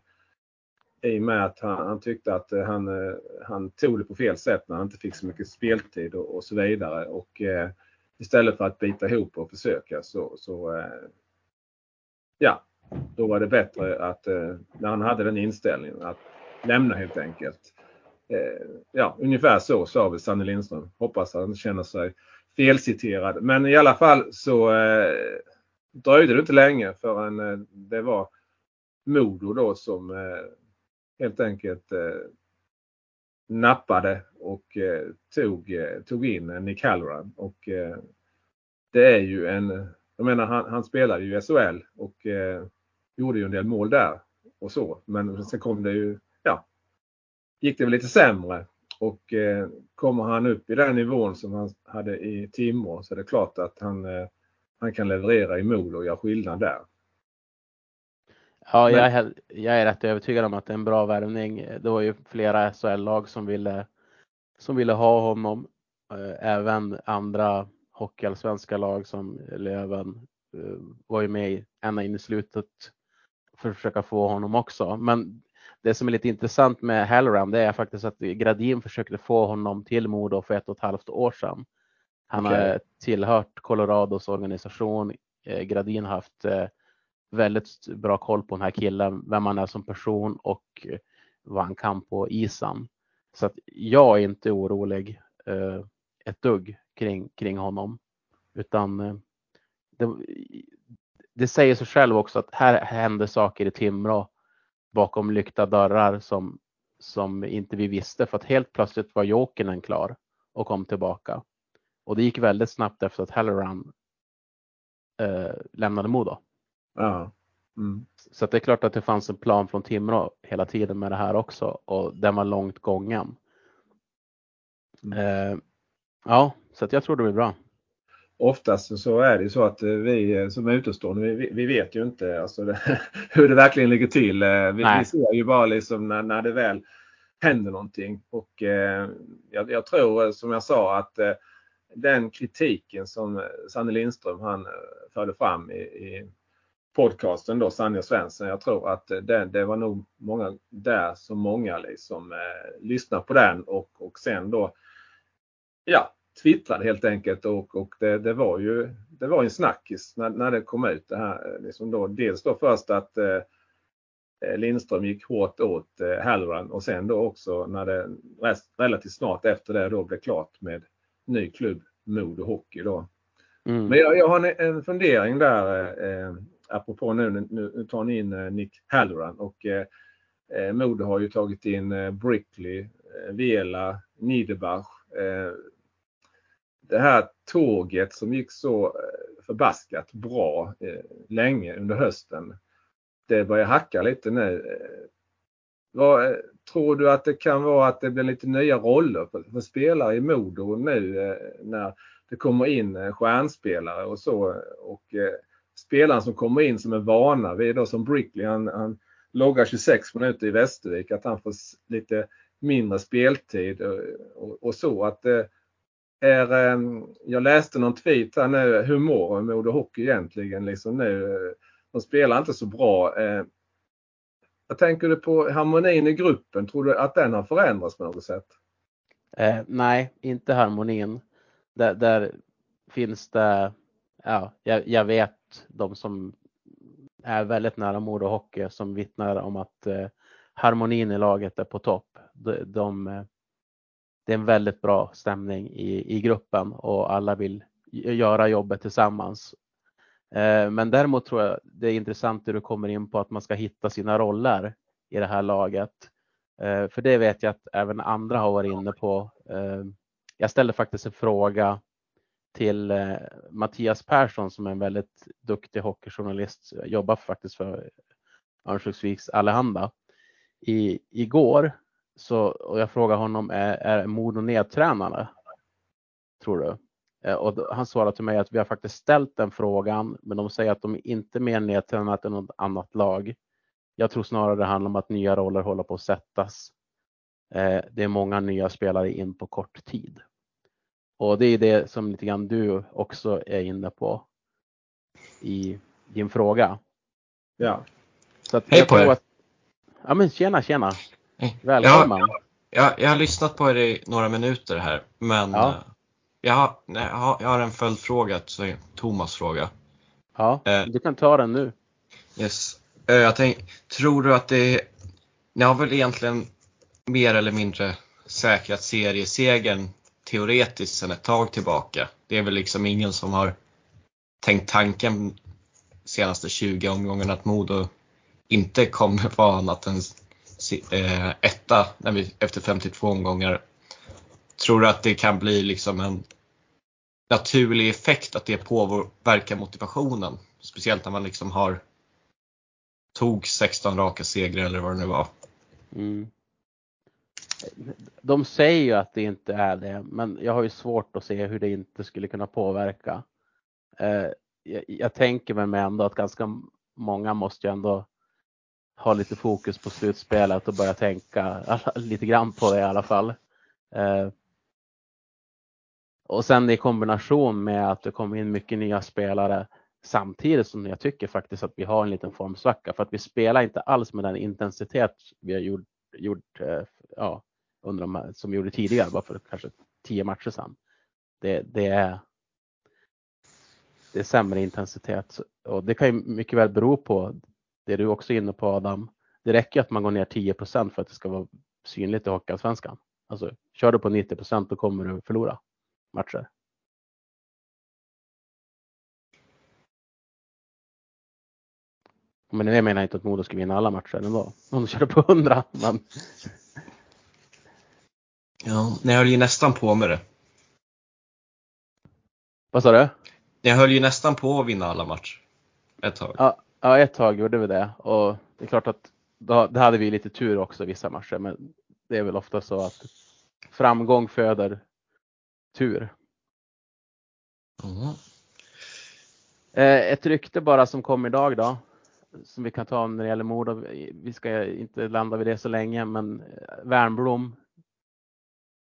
[SPEAKER 2] i och med att han, han tyckte att eh, han, eh, han tog det på fel sätt när han inte fick så mycket speltid och, och så vidare. Och eh, istället för att bita ihop och försöka så, så ja, då var det bättre att när han hade den inställningen att lämna helt enkelt. Eh, ja, ungefär så sa väl Sanne Lindström. Hoppas han känner sig felciterad. Men i alla fall så eh, dröjde det inte länge förrän eh, det var Modo då som eh, helt enkelt eh, nappade och eh, tog, eh, tog in Nick Halloran. Och eh, det är ju en, jag menar han, han spelade ju i SHL och eh, gjorde ju en del mål där och så. Men sen kom det ju gick det väl lite sämre. Och eh, kommer han upp i den nivån som han hade i Timrå så är det klart att han, eh, han kan leverera i Modo och göra skillnad där.
[SPEAKER 1] Ja, jag är, jag är rätt övertygad om att det är en bra värvning. Det var ju flera SHL-lag som ville, som ville ha honom. Eh, även andra hockeyallsvenska lag som Löven var ju med ända in i slutet för att försöka få honom också. Men det som är lite intressant med Halloran det är faktiskt att Gradin försökte få honom till Modo för ett och ett halvt år sedan. Han okay. har tillhört Colorados organisation. Eh, Gradin har haft väldigt bra koll på den här killen, vem han är som person och vad han kan på isen. Så att jag är inte orolig eh, ett dugg kring, kring honom. Utan eh, det, det, säger sig själv också att här händer saker i Timrå bakom lyckta dörrar som, som inte vi visste för att helt plötsligt var Jokinen klar och kom tillbaka. Och det gick väldigt snabbt efter att Halloran eh, lämnade Modo.
[SPEAKER 2] Ja. Mm.
[SPEAKER 1] Så det är klart att det fanns en plan från Timrå hela tiden med det här också och den var långt gången. Mm. Eh, ja, så jag tror det blir bra.
[SPEAKER 2] Oftast så är det så att vi som är utomstående, vi, vi vet ju inte alltså <laughs> det, hur det verkligen ligger till. Eh, vi, vi, ser ju bara liksom när, när det väl händer någonting. Och eh, jag, jag, tror som jag sa att eh, den kritiken som Sanne Lindström han eh, förde fram i, i podcasten då, Sanja Svensson. Jag tror att det, det, var nog många där som många liksom eh, lyssnade på den och, och sen då ja, twittrade helt enkelt och, och det, det, var ju det var en snackis när, när det kom ut det här. Eh, liksom då, dels då först att eh, eh, Lindström gick hårt åt eh, Halloran och sen då också när det rest, relativt snart efter det då blev klart med ny klubb Modo Hockey då. Mm. Men jag, jag har en, en fundering där eh, apropå nu, nu, nu tar ni in eh, Nick Halloran och eh, eh, Modo har ju tagit in eh, Brickley, eh, Vela, Niederbach. Det här tåget som gick så eh, förbaskat bra eh, länge under hösten. Det börjar hacka lite nu. Eh, vad, eh, tror du att det kan vara att det blir lite nya roller för, för spelare i Modo nu när det kommer in stjärnspelare och så och spelarna som kommer in som är vana vid då som Brickley, han, han loggar 26 minuter i Västervik, att han får lite mindre speltid och, och, och så. att eh, är, ehm, jag läste någon tweet här nu, hur mår Modo Hockey egentligen liksom nu? Eh, de spelar inte så bra. Eh. Vad tänker du på harmonin i gruppen? Tror du att den har förändrats på något sätt?
[SPEAKER 1] Eh, nej, inte harmonin. Där, där finns det, ja, jag, jag, vet de som är väldigt nära Modo Hockey som vittnar om att eh, harmonin i laget är på topp. De, de, eh, det är en väldigt bra stämning i, i gruppen och alla vill göra jobbet tillsammans. Eh, men däremot tror jag det är intressant hur du kommer in på att man ska hitta sina roller i det här laget. Eh, för det vet jag att även andra har varit inne på. Eh, jag ställde faktiskt en fråga till Mattias Persson som är en väldigt duktig hockeyjournalist, jobbar faktiskt för Örnsköldsviks Allehanda. I, igår så, och jag frågade honom, är, är Modo nedtränade? Tror du? Eh, och han svarade till mig att vi har faktiskt ställt den frågan, men de säger att de är inte mer nedtränade än något annat lag. Jag tror snarare det handlar om att nya roller håller på att sättas. Eh, det är många nya spelare in på kort tid. Och det är det som lite grann du också är inne på i din fråga.
[SPEAKER 2] Ja.
[SPEAKER 3] Så att Hej på er! Att,
[SPEAKER 1] ja men tjena tjena! Välkommen! Jag,
[SPEAKER 3] jag, jag har lyssnat på er i några minuter här men ja. Eh, jag, har, jag, har, jag har en följdfråga Thomas fråga.
[SPEAKER 1] Ja, eh, du kan ta den nu.
[SPEAKER 3] Yes. Eh, jag tänk, tror du att det ni har väl egentligen mer eller mindre säkrat seriesegern teoretiskt sedan ett tag tillbaka. Det är väl liksom ingen som har tänkt tanken senaste 20 omgångarna att Modo inte kommer vara annat än eh, etta när vi, efter 52 omgångar. Tror du att det kan bli liksom en naturlig effekt att det påverkar motivationen? Speciellt när man liksom har tog 16 raka segrar eller vad det nu var.
[SPEAKER 1] Mm. de säger ju att det inte är det, men jag har ju svårt att se hur det inte skulle kunna påverka. Eh, jag, jag tänker mig ändå att ganska många måste ju ändå ha lite fokus på slutspelet och börja tänka lite grann på det i alla fall. Eh, och sen i kombination med att det kommer in mycket nya spelare samtidigt som jag tycker faktiskt att vi har en liten formsvacka för att vi spelar inte alls med den intensitet vi har gjort, gjort eh, ja, under de här, som vi gjorde tidigare, bara för kanske tio matcher sedan. Det, det, är, det är sämre intensitet och det kan ju mycket väl bero på det du också är inne på Adam. Det räcker att man går ner 10% för att det ska vara synligt i Hockeyallsvenskan. Alltså, kör du på 90% då kommer du förlora matcher. Men det menar jag inte att Modo ska vinna alla matcher ändå. Om de körde på 100. Men...
[SPEAKER 3] Ja, ni höll ju nästan på med det.
[SPEAKER 1] Vad sa du?
[SPEAKER 3] Ni höll ju nästan på att vinna alla matcher. Ett tag.
[SPEAKER 1] Ja, ja ett tag gjorde vi det. Och det är klart att då, det hade vi lite tur också vissa matcher. Men det är väl ofta så att framgång föder tur. Mm. Ett rykte bara som kom idag då. Som vi kan ta när det gäller mord. Vi ska inte landa vid det så länge men Värnblom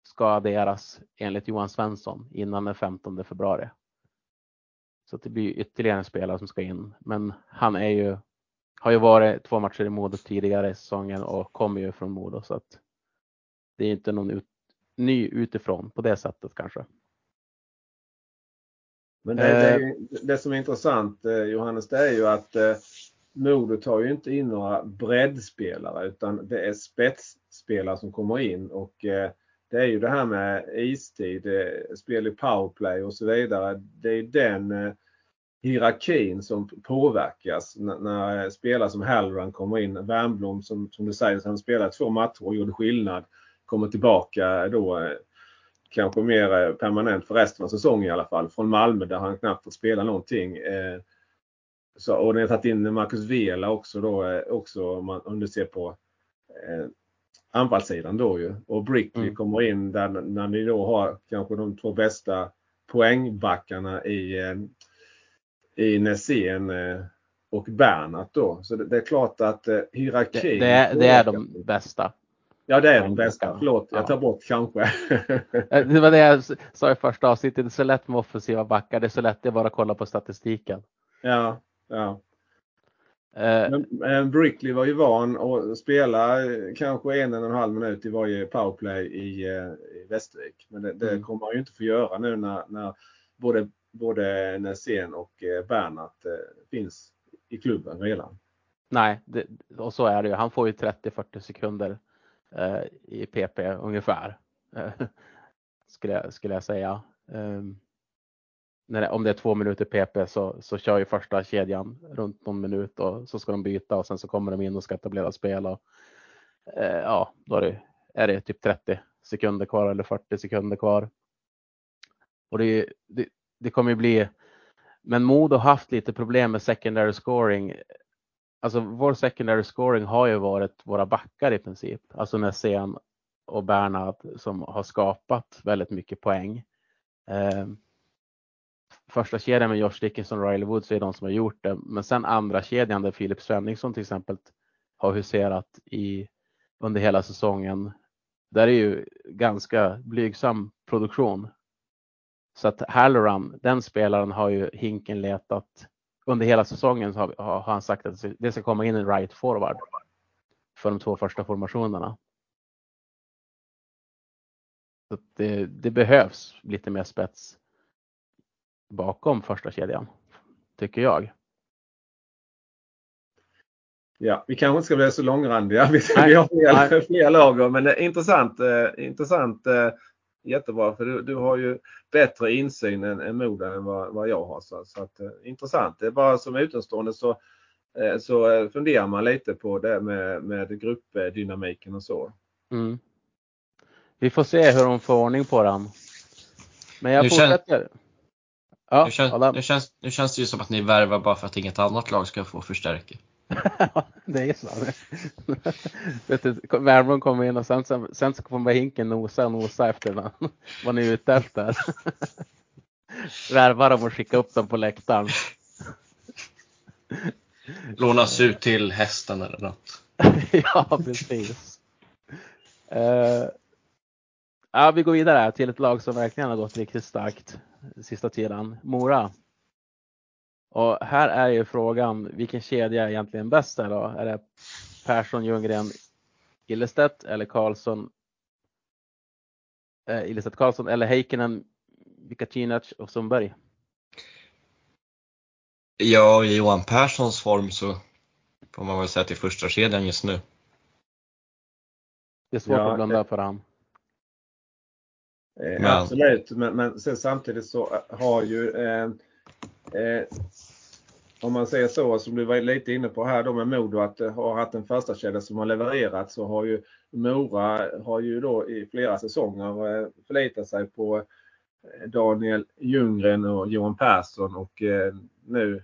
[SPEAKER 1] ska adderas enligt Johan Svensson innan den 15 februari. Så det blir ytterligare en spelare som ska in. Men han är ju, har ju varit två matcher i Modo tidigare i säsongen och kommer ju från Modo så att det är inte någon ut, ny utifrån på det sättet kanske.
[SPEAKER 2] Men det, det, eh. det som är intressant eh, Johannes det är ju att eh, Modo tar ju inte in några breddspelare utan det är spetsspelare som kommer in och det är ju det här med istid, eh, spel i powerplay och så vidare. Det är den eh, hierarkin som påverkas när, eh, spelare som Halloran kommer in. Wernbloom som, som du säger, han spelade två matcher och gjorde skillnad. Kommer tillbaka då kanske mer permanent för resten av säsongen i alla fall. Från Malmö där han knappt fått spela någonting. Så, och ni har tagit in Marcus Vela också då, också om man, om du ser på anfallssidan då ju. Och Brickley mm. kommer in där när ni då har kanske de två bästa poängbackarna i, eh, i Nässén eh, och Bernat då. Så det, det, är klart att eh, hierarkin.
[SPEAKER 1] Det, det, är, det är de bästa.
[SPEAKER 2] Ja det är de bästa. Förlåt, jag tar bort kanske. <laughs>
[SPEAKER 1] det var det jag sa i första avsnittet. Det är så lätt med offensiva backar. Det är så lätt att bara kolla på statistiken.
[SPEAKER 2] Ja, ja. Eh, men, men Brickley var ju van att spela kanske en och en halv minut i varje powerplay i, eh, i Västervik. Men det, det mm. kommer han ju inte få göra nu när, när både, både Nässén och eh, Bernhardt finns i klubben redan.
[SPEAKER 1] Nej, det, och så är det ju. Han får ju 30-40 sekunder eh, i PP ungefär. <laughs> skulle, jag, skulle jag säga. Um, när, om det är två minuter PP så, så kör ju första kedjan runt någon minut och så ska de byta och sen så kommer de in och ska etablera spel. Och, eh, ja, då är det, är det typ 30 sekunder kvar eller 40 sekunder kvar. Och det, det, det kommer ju bli, men Modo har haft lite problem med secondary scoring. Alltså vår secondary scoring har ju varit våra backar i princip, alltså Nässén och Bernhard som har skapat väldigt mycket poäng. Eh, första kedjan med Josh Dickinson och Riley Woods är de som har gjort det. Men sen andra kedjan där Filip Svenningsson till exempel har huserat i, under hela säsongen. Där är ju ganska blygsam produktion. Så att Halloran, den spelaren har ju Hinken letat under hela säsongen har, har han sagt att det ska komma in en right forward för de två första formationerna. Så det, det behövs lite mer spets bakom första kedjan. Tycker jag.
[SPEAKER 2] Ja, vi kanske inte ska bli så långrandiga. <laughs> Vi, vi har fler, <laughs> fler lager men intressant. Eh, intressant eh, jättebra för du, du har ju bättre insyn än, än Moda än vad, vad jag har. Så, så att, eh, intressant. Det är bara som utomstående så, eh, så funderar man lite på det med, med gruppdynamiken och så.
[SPEAKER 1] Mm. Vi får se hur de får ordning på den. Men jag fortsätter.
[SPEAKER 3] Ja, nu, känns, nu, känns, nu känns det ju som att ni värvar bara för att inget annat lag ska få förstärka. <laughs>
[SPEAKER 1] det är så. <laughs> Vet du, Värmland kommer in och sen, sen, sen så kommer Hinken nosa och nosa efter vad, <laughs> vad ni är ute efter. Värva dem och skicka upp dem på läktaren.
[SPEAKER 3] Lånas ut till hästen eller något.
[SPEAKER 1] ja, precis. Uh, ja, vi går vidare till ett lag som verkligen har gått riktigt starkt sista tiden. Mora. Och här är ju frågan, vilken kedja är egentligen bäst där då? Är det Persson, Ljunggren, Illestedt eller Karlsson? Eh, Illestedt Karlsson eller Heikkinen, Vikacinac och Sundberg?
[SPEAKER 3] Ja, i Johan Perssons form så får man väl säga till första kedjan just nu.
[SPEAKER 1] Det är svårt ja, att blunda för han.
[SPEAKER 2] Eh, men. Absolut, men, men samtidigt så har ju eh, eh, om man säger så, som du var lite inne på här då med Modo, att eh, ha haft en första kedja som har levererat så har ju Mora har ju då i flera säsonger eh, förlitat sig på eh, Daniel Ljunggren och Johan Persson och nu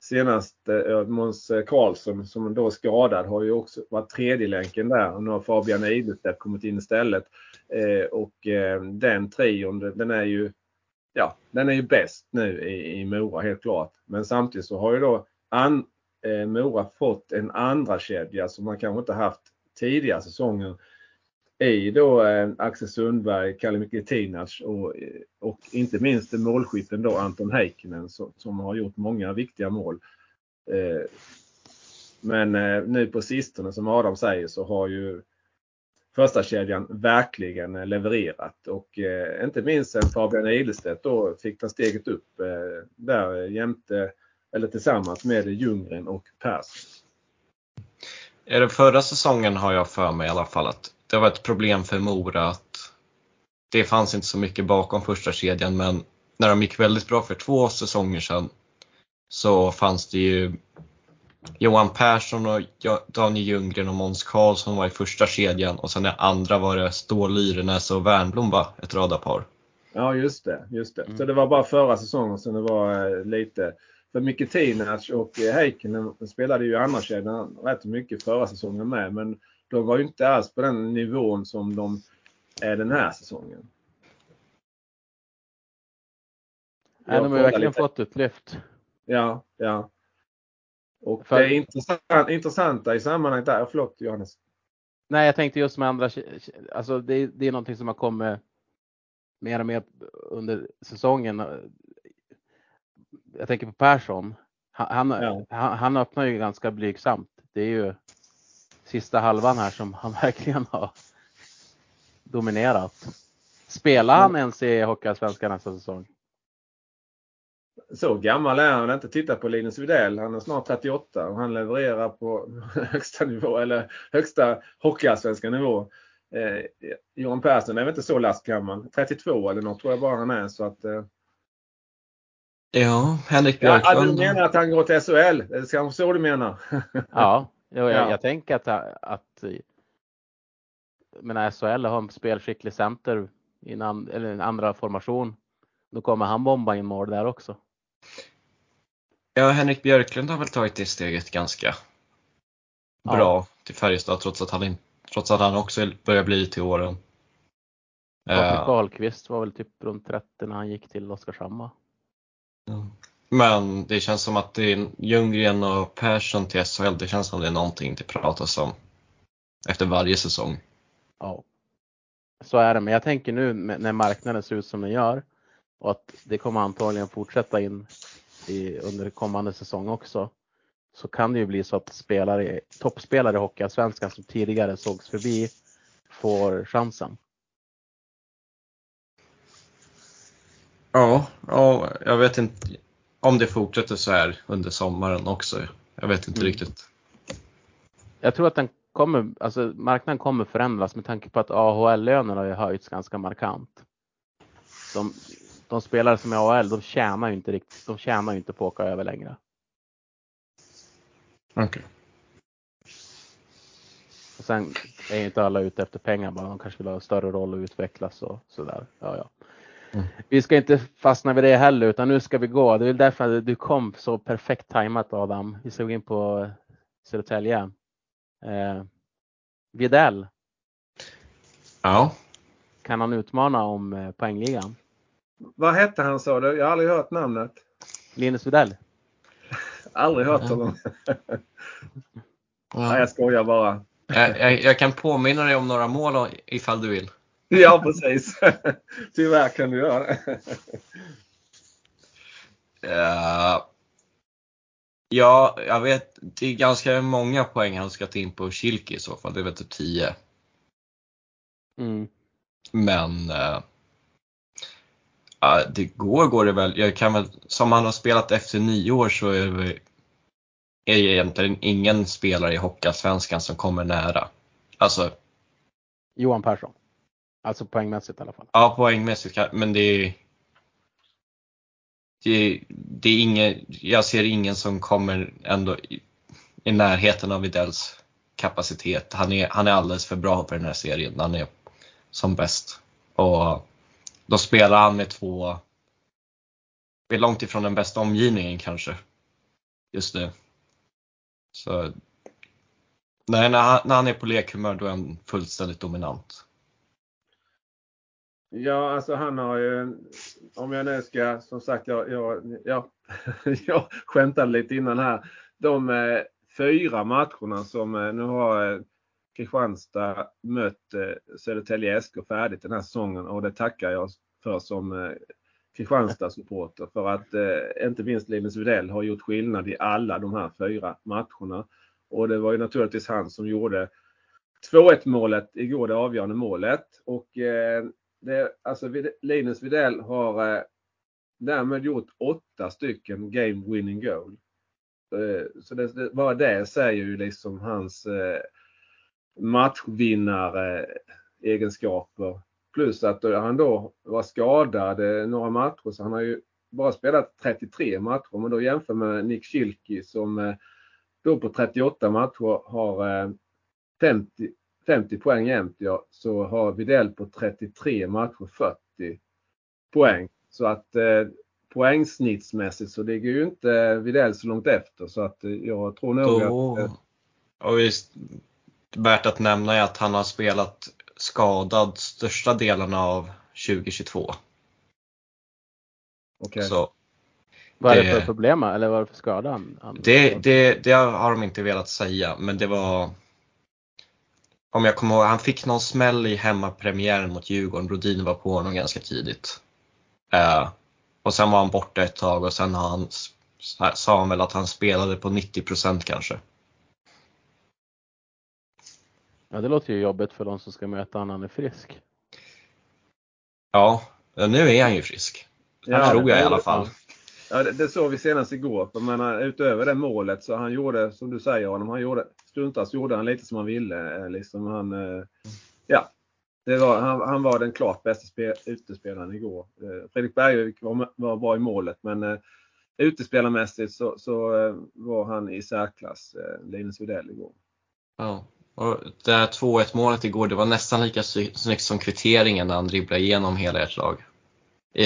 [SPEAKER 2] senast eh, Måns eh, Karlsson som då är skadad har ju också varit tredje länken där och nu har Fabian Eidestedt kommit in istället. Eh, och den trion den är ju ja, den är ju bäst nu i, i Mora helt klart. Men samtidigt så har ju då an, eh, Mora fått en andra kedja som man kanske inte haft tidigare säsonger i då eh, Axel Sundberg, Kalle Mikitinac och, eh, och inte minst målskytten då Anton Heikkinen som, som har gjort många viktiga mål. Eh, men eh, nu på sistone som Adam säger så har ju första kedjan verkligen eh, levererat och eh, inte minst sen Fabian Ilestedt då fick ta steget upp eh, där jämte eller tillsammans med Ljunggren och Persson.
[SPEAKER 3] Är det förra säsongen har jag för mig i alla fall att det var ett problem för Mora att det fanns inte så mycket bakom första kedjan men när de gick väldigt bra för två säsonger sedan så fanns det ju Johan Persson och Daniel Ljunggren och Måns Karlsson var i första kedjan och sen i andra var det Ståhl Lyrenäs och Wernbloom va? Ett radarpar.
[SPEAKER 2] Ja just det, just det. Mm. Så det var bara förra säsongen som det var eh, lite för Mikitinac och eh, Heikkinen spelade ju i andra kedjan rätt mycket förra säsongen med men de var ju inte alls på den nivån som de är den här säsongen.
[SPEAKER 1] Nej, de har verkligen lite. fått ett lyft.
[SPEAKER 2] Ja, ja. Och För... det intressant, intressanta i sammanhanget där, förlåt Johannes.
[SPEAKER 1] Nej, jag tänkte just med andra, alltså det, det är någonting som har kommit mer och mer under säsongen. Jag tänker på Persson. Han, ja. han, han öppnar ju ganska blygsamt. Det är ju sista halvan här som han <laughs> verkligen har dominerat. Spelar han ens i Hockeyallsvenskan nästa säsong?
[SPEAKER 2] så gammal är han inte. Titta på Linus Widell. Han är snart 38 och han levererar på <laughs> högsta nivå eller högsta hockeyallsvenska nivå. Eh, Johan Persson är väl inte så lastgammal. 32 eller något tror jag bara han är. Så att, eh...
[SPEAKER 3] Ja, Henrik Björklund.
[SPEAKER 2] Ja, du menar att han går till SHL? Det är kanske så du menar? <laughs>
[SPEAKER 1] ja, jag, jag, jag tänker att, att men SHL har en spelskicklig center i en, and, eller en andra formation. Då kommer han bomba in mål där också.
[SPEAKER 3] Ja, Henrik Björklund har väl tagit det steget ganska ja. bra till Färjestad trots att han, trots att han också börjar bli till åren.
[SPEAKER 1] Patrik Ahlqvist var väl typ runt 30 när han gick till Oskarshamn
[SPEAKER 3] Men det känns som att det är Ljunggren och Persson till SHL, det känns som det är någonting det pratas om efter varje säsong.
[SPEAKER 1] Ja, så är det. Men jag tänker nu när marknaden ser ut som den gör och att det kommer antagligen fortsätta in i, under kommande säsong också. Så kan det ju bli så att spelare, toppspelare i Hockeyallsvenskan som tidigare sågs förbi får chansen.
[SPEAKER 3] Ja, ja, jag vet inte om det fortsätter så här under sommaren också. Jag vet inte mm. riktigt.
[SPEAKER 1] Jag tror att den kommer, alltså marknaden kommer förändras med tanke på att AHL-lönerna har höjts ganska markant. De, de spelare som är AHL, de tjänar ju inte riktigt, de tjänar ju inte på att åka över längre.
[SPEAKER 3] Okej. Okay.
[SPEAKER 1] Och sen är inte alla ute efter pengar bara, de kanske vill ha en större roll och utvecklas och sådär. Ja, ja. Mm. Vi ska inte fastna vid det heller utan nu ska vi gå. Det är därför att du kom så perfekt tajmat Adam. Vi gå in på Södertälje. Eh, Videll.
[SPEAKER 3] Ja.
[SPEAKER 1] Kan han utmana om eh, poängligan?
[SPEAKER 2] Vad hette han sa du? Jag har aldrig hört namnet.
[SPEAKER 1] Linus Widell.
[SPEAKER 2] aldrig hört honom. <laughs> Nej, jag skojar bara.
[SPEAKER 3] Jag, jag, jag, kan påminna dig om några mål ifall du vill. <laughs>
[SPEAKER 2] Ja, precis. <laughs> Tyvärr kan du göra <laughs> det.
[SPEAKER 3] Uh, ja, jag vet. Det är ganska många poäng han ska ta in på Kilke i så fall. Det är väl typ 10.
[SPEAKER 1] Mm.
[SPEAKER 3] Men uh, uh, det går, går det väl. Jag kan väl, som han har spelat efter nio år så är det, är det egentligen ingen spelare i Hockeyallsvenskan som kommer nära. Alltså.
[SPEAKER 1] Johan Persson. Alltså poängmässigt i alla fall.
[SPEAKER 3] Ja, poängmässigt. Men det är det, det är ingen, jag ser ingen som kommer ändå i, i närheten av Widells kapacitet. Han är, han är alldeles för bra för den här serien när han är som bäst. Och då spelar han med två, det är långt ifrån den bästa omgivningen kanske. Just nu. Så nej, när, han, när han är på lekhumör då är han fullständigt dominant.
[SPEAKER 2] Ja, alltså han har ju, om jag nu ska, som sagt, jag, jag, jag, <laughs> jag skämtade lite innan här. De eh, fyra matcherna som eh, nu har eh, Kristianstad mött eh, Södertälje SK färdigt den här säsongen och det tackar jag för som eh, Kristianstad-supporter för att eh, inte minst Linus Widell har gjort skillnad i alla de här fyra matcherna. Och det var ju naturligtvis han som gjorde 2-1 målet igår, det avgörande målet. Och eh, det, alltså Linus Widell har eh, därmed gjort åtta stycken game winning goal. Eh, så det, det, bara det säger ju liksom hans eh, matchvinnare eh, egenskaper. Plus att han då var skadad eh, några matcher så han har ju bara spelat 33 matcher. Om man då jämför med Nick Schilke som eh, då på 38 matcher har 50, 50 poäng jämt ja, så har Videll på 33 matcher 40 poäng. Så att eh, poängsnittsmässigt så ligger ju inte Videll så långt efter så att eh, jag tror nog Då... att... Eh,
[SPEAKER 3] och visst, värt att nämna är att han har spelat skadad största delarna av 2022.
[SPEAKER 2] Okay.
[SPEAKER 1] Så vad är det för problem eller vad är det för skada?
[SPEAKER 3] Det, det, det, har de inte velat säga men det var om jag kommer ihåg, han fick någon smäll i hemmapremiären mot Djurgården. Brodin var på honom ganska tidigt. Uh, och sen var han borta ett tag och sen har han, sa han väl att han spelade på 90% kanske.
[SPEAKER 1] Ja, det låter ju jobbigt för de som ska möta honom när han är frisk.
[SPEAKER 3] Ja, nu är han ju frisk. Det ja, tror jag i alla fall.
[SPEAKER 2] Ja, det, det såg vi senast igår. För menar, utöver det målet så han gjorde, som du säger Adam, han gjorde, stundtals gjorde han lite som han ville. Eh, liksom han, eh, ja, det var, han, han var den klart bästa spel, utespelaren igår. Eh, Fredrik Bergvik var, var bra i målet men utespelarmässigt så, så var han i särklass, Linus Widell igår.
[SPEAKER 3] Ja, och det här 2-1 målet igår, det var nästan lika snyggt som kvitteringen när han dribblade igenom hela ert lag.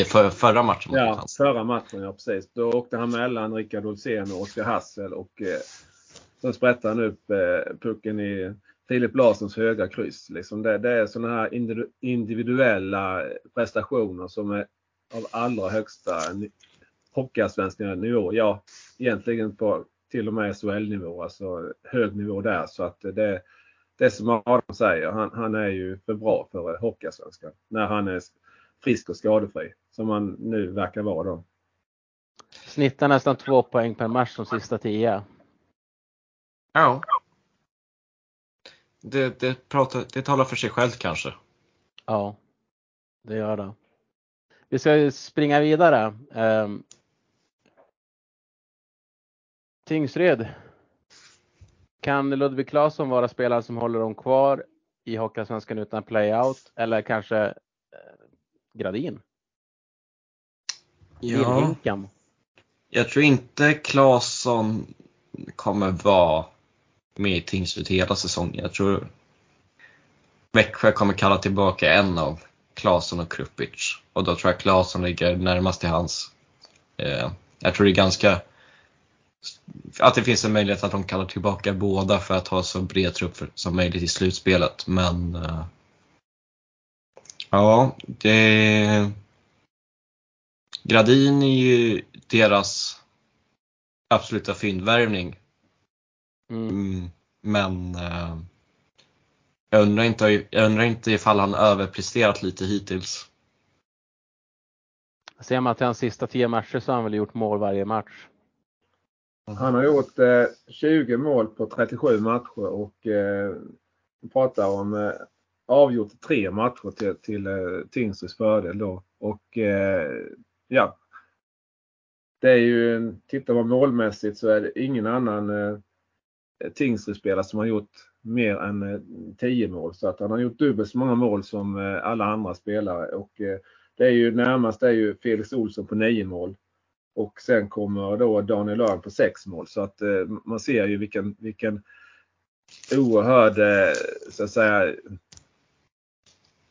[SPEAKER 3] För, förra matchen
[SPEAKER 2] Ja, förra matchen, ja precis. Då åkte han mellan Rickard Olsén och Oskar Hassel och eh, sen sprättade han upp eh, pucken i Filip Larssons höga kryss. Liksom det, det är sådana här individuella prestationer som är av allra högsta hockeyallsvenska nivå. Ja, egentligen på till och med SHL-nivå, alltså hög nivå där. Så att det, det som Adam säger, han, han är ju för bra för hockeyallsvenskan. När han är frisk och skadefri. Som han nu verkar vara då.
[SPEAKER 1] Snittar nästan två poäng per match de sista tio.
[SPEAKER 3] Ja. Det, det, pratar, det talar för sig självt kanske.
[SPEAKER 1] Ja, det gör det. Vi ska springa vidare. Um, Tingsryd. Kan Ludvig Claesson vara spelaren som håller dem kvar i Hockeyallsvenskan utan playout eller kanske Gradin?
[SPEAKER 3] Ja. Jag tror inte Claesson kommer vara med i Tingsryd hela säsongen. Jag tror Växjö kommer kalla tillbaka en av Claesson och Krupic och då tror jag Claesson ligger närmast till hans. Eh, jag tror det är ganska att det finns en möjlighet att de kallar tillbaka båda för att ha så bred trupp som möjligt i slutspelet. Men uh, ja, det Gradin är ju deras absoluta fyndvärvning. Mm. Mm, men uh, jag, undrar inte, jag undrar inte ifall han överpresterat lite hittills.
[SPEAKER 1] Ser man till hans sista tio matcher så har han väl gjort mål varje match.
[SPEAKER 2] Han har gjort eh, 20 mål på 37 matcher och eh, pratar om eh, avgjort tre matcher till, till eh, fördel då. Och eh, ja. Det är ju, tittar man målmässigt så är det ingen annan eh, Tingsryd-spelare som har gjort mer än eh, 10 mål. Så att han har gjort dubbelt så många mål som eh, alla andra spelare. Och det är ju närmast är ju Felix Olsson på 9 mål. Och sen kommer då Daniel Öhrn på 6 mål. Så att man ser ju vilken, vilken oerhörd, så att säga,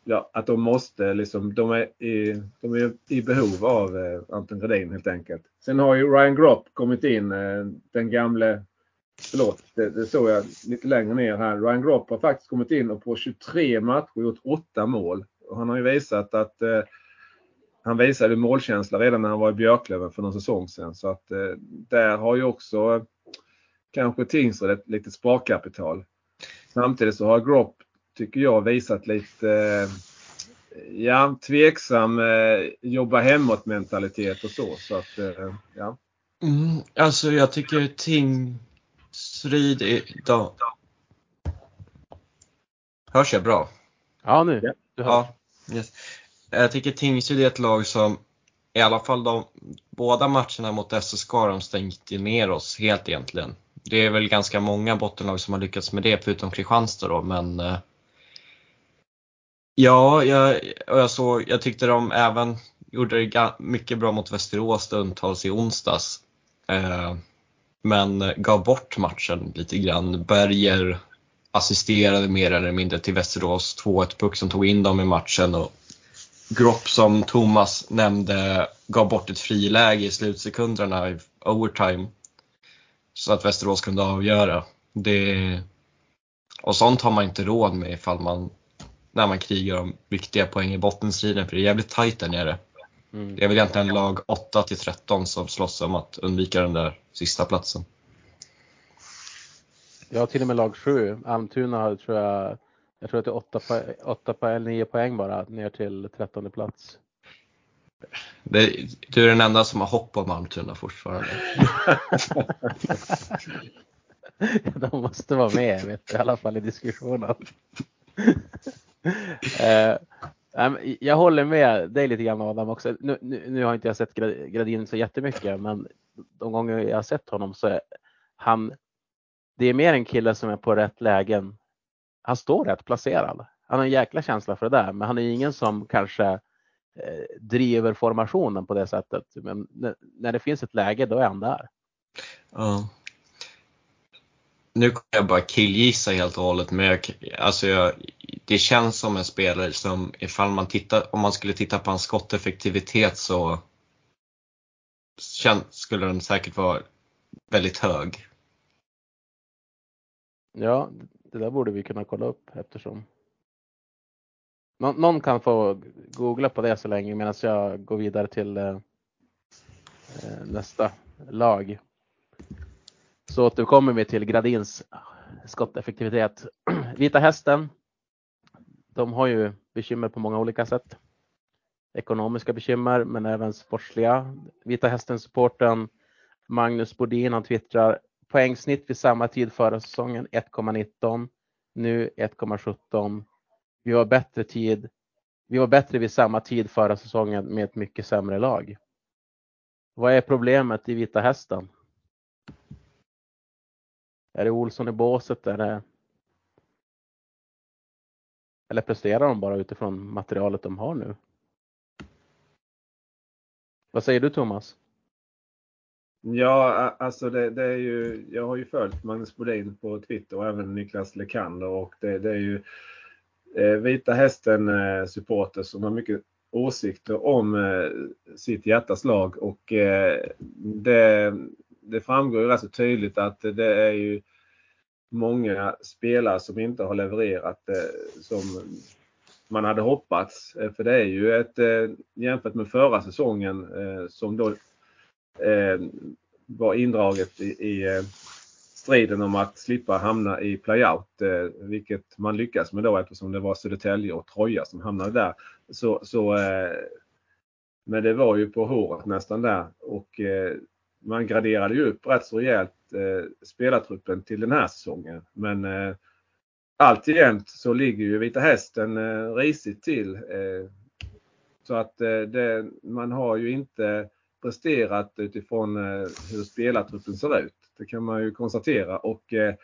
[SPEAKER 2] ja, att de måste liksom, de är i, de är i behov av eh, Anton Gradin helt enkelt. Sen har ju Ryan Gropp kommit in, eh, den gamle, förlåt, det, det såg jag lite längre ner här. Ryan Gropp har faktiskt kommit in och på 23 matcher gjort 8 mål. Och han har ju visat att eh, han visade målkänsla redan när han var i Björklöven för någon säsong sedan. Så att eh, där har ju också eh, kanske Tingsryd ett litet sparkapital. Samtidigt så har Gropp tycker jag visat lite eh, ja, tveksam eh, jobba hemåt mentalitet och så. så att, eh, ja.
[SPEAKER 3] Mm, alltså jag tycker Tingsryd idag... Hörs jag bra?
[SPEAKER 1] Ja nu. Ja.
[SPEAKER 3] Ja, yes. Jag tycker Tingsryd är ett lag som i alla fall de båda matcherna mot SSK har de stängt ner oss helt egentligen. Det är väl ganska många bottenlag som har lyckats med det förutom Kristianstad då men eh, Ja, jag, och jag, såg, jag tyckte de även gjorde det mycket bra mot Västerås stundtals i onsdags. Eh, men gav bort matchen lite grann. Berger assisterade mer eller mindre till Västerås 2-1 puck som tog in dem i matchen. Och Gropp som Thomas nämnde gav bort ett friläge i slutsekunderna i overtime. Så att Västerås kunde avgöra. Det, och sånt har man inte råd med ifall man när man krigar om viktiga poäng i bottenstriden för det är jävligt tajt där nere. Mm. Det är väl egentligen lag 8 till 13 som slåss om att undvika den där sista platsen.
[SPEAKER 1] Ja, till och med lag 7. Almtuna tror jag, jag tror att det är 8, 8 poäng, 9 poäng bara ner till 13 plats.
[SPEAKER 3] Det, du är den enda som har hopp om Almtuna fortfarande. <laughs>
[SPEAKER 1] De måste vara med vet du, i alla fall i diskussionen eh, jag håller med dig lite grann Adam också. Nu, nu, nu har inte jag sett Gradin så jättemycket, men de gånger jag har sett honom så är han, det är mer en kille som är på rätt lägen. Han står rätt placerad. Han har en jäkla känsla för det där, men han är ingen som kanske eh, driver formationen på det sättet. Men när det finns ett läge, då är han där.
[SPEAKER 3] Ja nu kan jag bara killgissa helt och hållet, men jag, alltså jag, det känns som en spelare som ifall man tittar, om man skulle titta på hans skotteffektivitet så känns, skulle den säkert vara väldigt hög.
[SPEAKER 1] Ja, det där borde vi kunna kolla upp eftersom Nå någon kan få googla på det så länge medan jag går vidare till eh, eh nästa lag så återkommer vi till Gradins skotteffektivitet. <clears throat> Vita Hästen. De har ju bekymmer på många olika sätt. Ekonomiska bekymmer men även sportsliga. Vita Hästen-supporten Magnus Bodin han twittrar poängsnitt vid samma tid förra säsongen 1,19. Nu 1,17. Vi var bättre tid. Vi var bättre vid samma tid förra säsongen med ett mycket sämre lag. Vad är problemet i Vita Hästen? Är det Olsson i båset? Är det... Eller presterar de bara utifrån materialet de har nu? Vad säger du Thomas?
[SPEAKER 2] Ja, alltså det, det, är ju, jag har ju följt Magnus Bodin på Twitter och även Niklas Lekander och det, det är ju eh, Vita Hästen eh, supporter som har mycket åsikter om eh, sitt hjärtas lag och eh, det det framgår ju rätt så tydligt att det är ju många spelare som inte har levererat eh, som man hade hoppats. Eh, för det är ju ett, eh, jämfört med förra säsongen eh, som då eh, var indraget i, i striden om att slippa hamna i playout, vilket man lyckas med då eftersom det var Södertälje och Troja som hamnade där. Så, så, men det var ju på håret nästan där och man graderade ju upp rätt så rejält eh, spelartruppen till den här säsongen. Men eh, alltjämt så ligger ju Vita Hästen eh, risigt till. Eh, så att eh, det, man har ju inte presterat utifrån eh, hur spelartruppen ser ut. Det kan man ju konstatera och eh,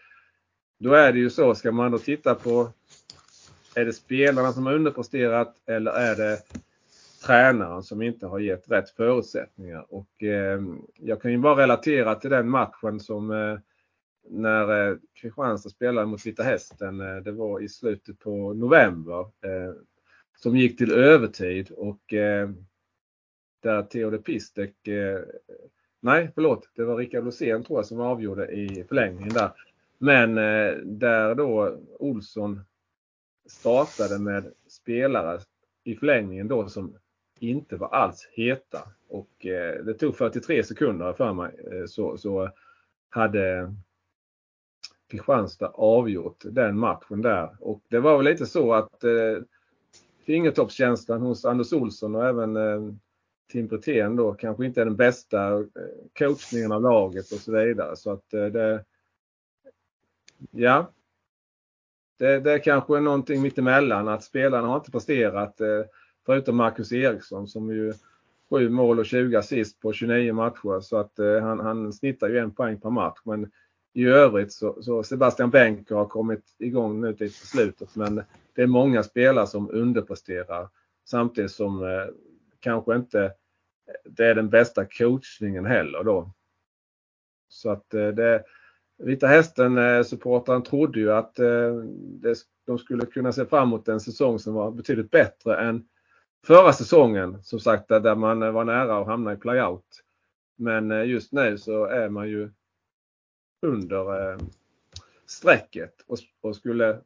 [SPEAKER 2] då är det ju så, ska man då titta på är det spelarna som har underpresterat eller är det tränaren som inte har gett rätt förutsättningar. Och eh, jag kan ju bara relatera till den matchen som eh, när eh, Kristianstad spelade mot Vita Hästen. Eh, det var i slutet på november. Eh, som gick till övertid och eh, där Theodor Pistek eh, Nej, förlåt. Det var Rickard Losén tror jag som avgjorde i förlängningen där. Men eh, där då Olsson startade med spelare i förlängningen då som inte var alls heta. Och eh, det tog 43 sekunder för mig eh, så, så hade Kristianstad avgjort den matchen där. Och det var väl lite så att eh, fingertoppskänslan hos Anders Olsson och även eh, Tim Brithén då kanske inte är den bästa eh, coachningen av laget och så vidare. Så att eh, det Ja. Det, det är kanske är någonting mittemellan att spelarna har inte presterat. Eh, Förutom Marcus Eriksson som ju 7 mål och 20 assist på 29 matcher så att eh, han, han snittar ju en poäng per match. Men i övrigt så, så Sebastian Benker har kommit igång nu till slutet men det är många spelare som underpresterar samtidigt som eh, kanske inte det är den bästa coachningen heller då. Så att eh, det Vita Hästen eh, supportaren trodde ju att eh, det, de skulle kunna se fram emot en säsong som var betydligt bättre än förra säsongen som sagt där man var nära att hamna i playout. Men eh, just nu så är man ju under eh, strecket och, skulle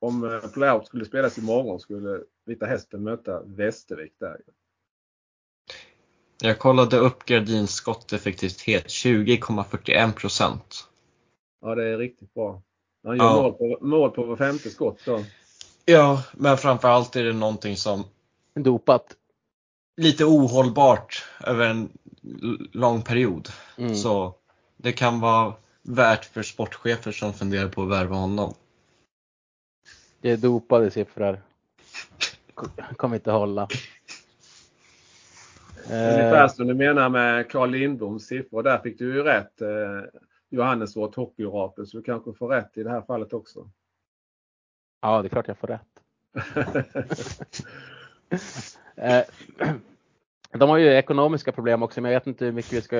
[SPEAKER 2] om eh, playout skulle spelas imorgon skulle Vita Hästen möta Västervik där.
[SPEAKER 3] Jag kollade upp Gardins skotteffektivitet 20,41 procent.
[SPEAKER 2] Ja det är riktigt bra. Han gör ja. mål, på, mål på var femte skott då.
[SPEAKER 3] Ja, men framförallt är det någonting som
[SPEAKER 1] dopat.
[SPEAKER 3] Lite ohållbart över en lång period. Mm. Så det kan vara värt för sportchefer som funderar på att värva honom.
[SPEAKER 1] Det är dopade siffror. Kommer inte hålla.
[SPEAKER 2] Ungefär som du menar med Carl Lindboms siffror. Där fick du ju rätt. Eh, Johannes vårt hockeyorakel. Så du kanske får rätt i det här fallet också.
[SPEAKER 1] Ja, det är klart jag får rätt. <laughs> Eh, <clears throat> de har ju ekonomiska problem också, men jag vet inte hur mycket vi ska.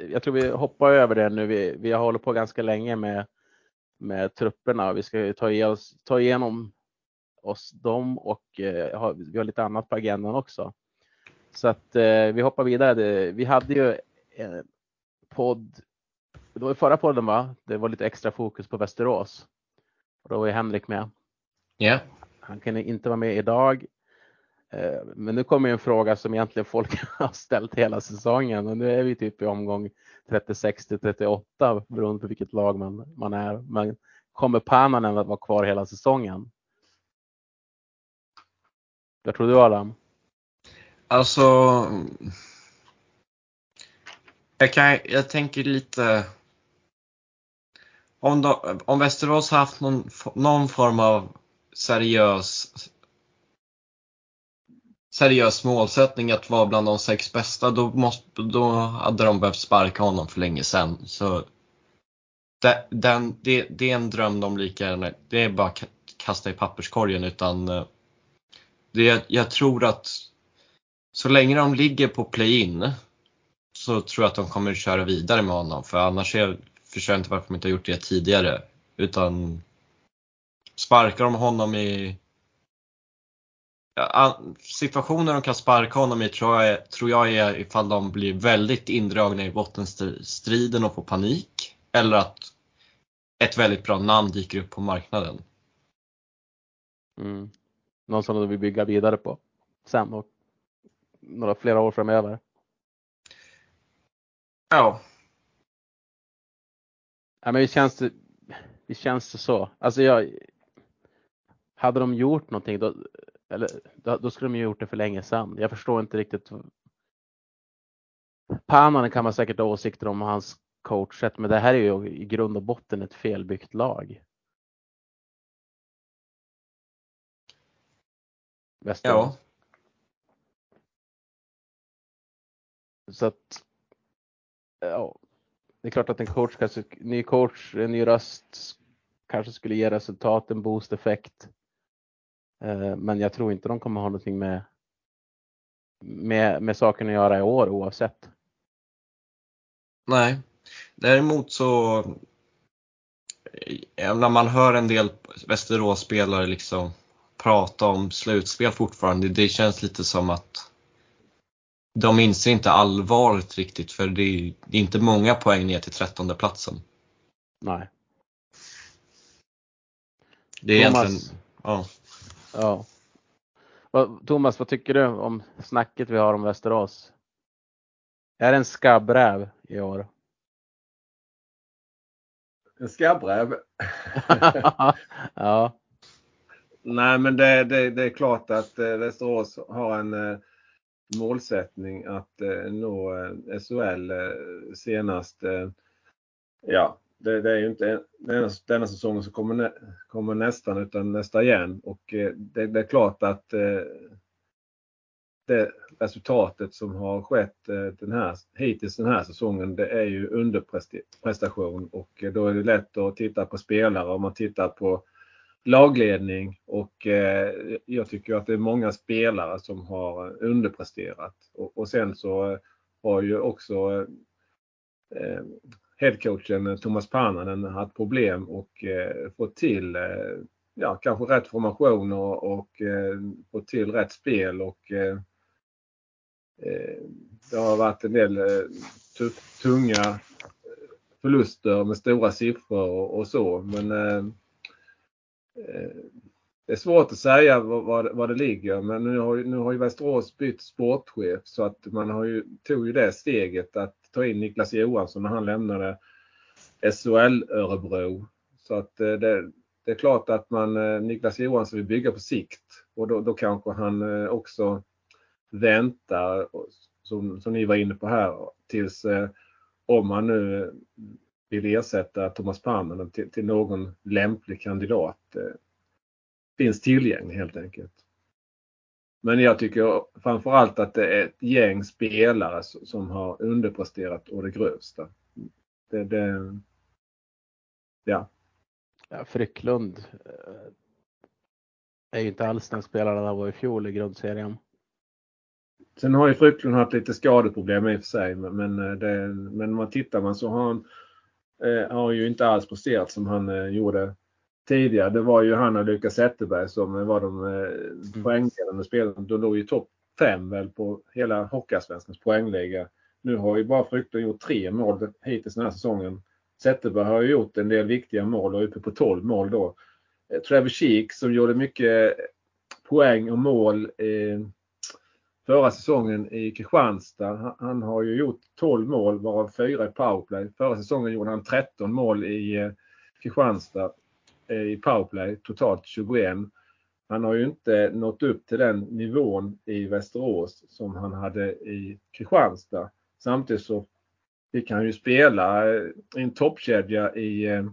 [SPEAKER 1] Jag tror vi hoppar över det nu. Vi, vi har hållit på ganska länge med, med trupperna. Vi ska ta, oss, ta igenom oss dem och eh, vi har lite annat på agendan också. Så att eh, vi hoppar vidare. Vi hade ju en podd. Det var förra podden va? Det var lite extra fokus på Västerås. Och då var ju Henrik med.
[SPEAKER 3] Ja. Yeah.
[SPEAKER 1] Han kan inte vara med idag. Eh, men nu kommer en fråga som egentligen folk <laughs> har ställt hela säsongen och nu är vi typ i omgång 36 till 38 beroende på vilket lag man, man är. Men kommer Pananen att vara kvar hela säsongen? Vad tror du Adam?
[SPEAKER 3] Alltså, jag, kan, jag tänker lite om, de, om Västerås haft någon, någon form av seriös seriös målsättning att vara bland de sex bästa, då, måste, då hade de behövt sparka honom för länge sedan. Så det, den, det, det är en dröm de lika gärna, det är bara att kasta i papperskorgen utan eh, det, jag tror att så länge de ligger på play-in så tror jag att de kommer köra vidare med honom för annars är, förstår jag inte varför de inte har gjort det tidigare. Utan sparkar de honom i situationen de kan sparka honom i tror jag, tror jag är ifall de blir väldigt indragna i bottenstriden och får panik. Eller att ett väldigt bra namn dyker upp på marknaden.
[SPEAKER 1] Mm. Någon som de vill bygga vidare på sen och några flera år framöver.
[SPEAKER 3] Ja.
[SPEAKER 1] Ja men det känns det, det känns det så. Alltså jag, hade de gjort någonting då, eller, då, skulle de ju gjort det för länge sedan. Jag förstår inte riktigt. Pananen kan man säkert ha åsikter om hans coachsätt, men det här är ju i grund och botten ett felbyggt lag.
[SPEAKER 3] Ja.
[SPEAKER 1] Så att, ja, det är klart att en coach, kanske, ny coach, en ny röst kanske skulle ge resultat, en boost-effekt. Eh, men jag tror inte de kommer ha någonting med, med, med saken att göra i år oavsett.
[SPEAKER 3] Nej, däremot så eh, när man hör en del Västerås-spelare liksom prata om slutspel fortfarande, det känns lite som att de inser inte allvaret riktigt för det är, det är inte många poäng ner till trettonde platsen.
[SPEAKER 1] Nej.
[SPEAKER 3] Det är Thomas, egentligen, ja.
[SPEAKER 1] Ja. Thomas, vad tycker du om snacket vi har om Västerås? Är det en skabbräv i år?
[SPEAKER 2] En skabbräv? <laughs>
[SPEAKER 1] ja.
[SPEAKER 2] Nej, men det, det, det, är klart att eh, Västerås har en eh, målsättning att eh, nå SHL senast ja, det, det, är ju inte denna, denna säsongen som kommer, nä, kommer nästan utan nästa igen. Och eh, det, det, är klart att eh, det resultatet som har skett eh, den här, hittills den här säsongen det är ju underprestation och eh, då är det lätt att titta på spelare om man tittar på lagledning och eh, jag tycker att det är många spelare som har underpresterat. Och, och sen så har ju också eh, headcoachen eh, Thomas Pannanen haft problem och eh, fått till eh, ja, kanske rätt formation och, och eh, fått till rätt spel och eh, eh det har varit en del eh, tunga förluster med stora siffror och, och så men eh, det är svårt att säga var, var det ligger men nu har, nu har ju Västerås bytt sportchef så att man har ju, tog ju det steget att ta in Niklas Johansson när han lämnade SHL Örebro. Så att eh, det, det är klart att man, eh, Niklas Johansson vill bygga på sikt och då, då kanske han eh, också väntar, som, som ni var inne på här, tills om man nu vill ersätta Thomas Pannanen till, till någon lämplig kandidat finns tillgänglig helt enkelt. Men jag tycker framförallt att det är ett gäng spelare som har underpresterat och det grövsta. Det, det, ja.
[SPEAKER 1] ja Frycklund eh, är ju inte alls den spelaren han var i fjol i grundserien.
[SPEAKER 2] Sen har ju Frycklund haft lite skadeproblem i och för sig men, eh, det, men man tittar man så har han eh, har ju inte alls presterat som han gjorde tidigare, det var ju han och Lukas Zetterberg som var de eh, poängledande spelarna. De låg ju topp 5 väl på hela Hockeyallsvenskans poängliga. Nu har ju bara Frykten gjort tre mål hittills den här säsongen. Zetterberg har ju gjort en del viktiga mål och är uppe på 12 mål då. Eh, Travis Sheek som gjorde mycket poäng och mål eh, förra säsongen i Kristianstad. Han, har ju gjort 12 mål varav 4 i powerplay. Förra säsongen gjorde han 13 mål i eh, Kristianstad Eh, i powerplay, totalt 21. Han har ju inte nått upp till den nivån i Västerås som han hade i Kristianstad. Samtidigt så fick han ju spela eh, i en toppkedja i eh,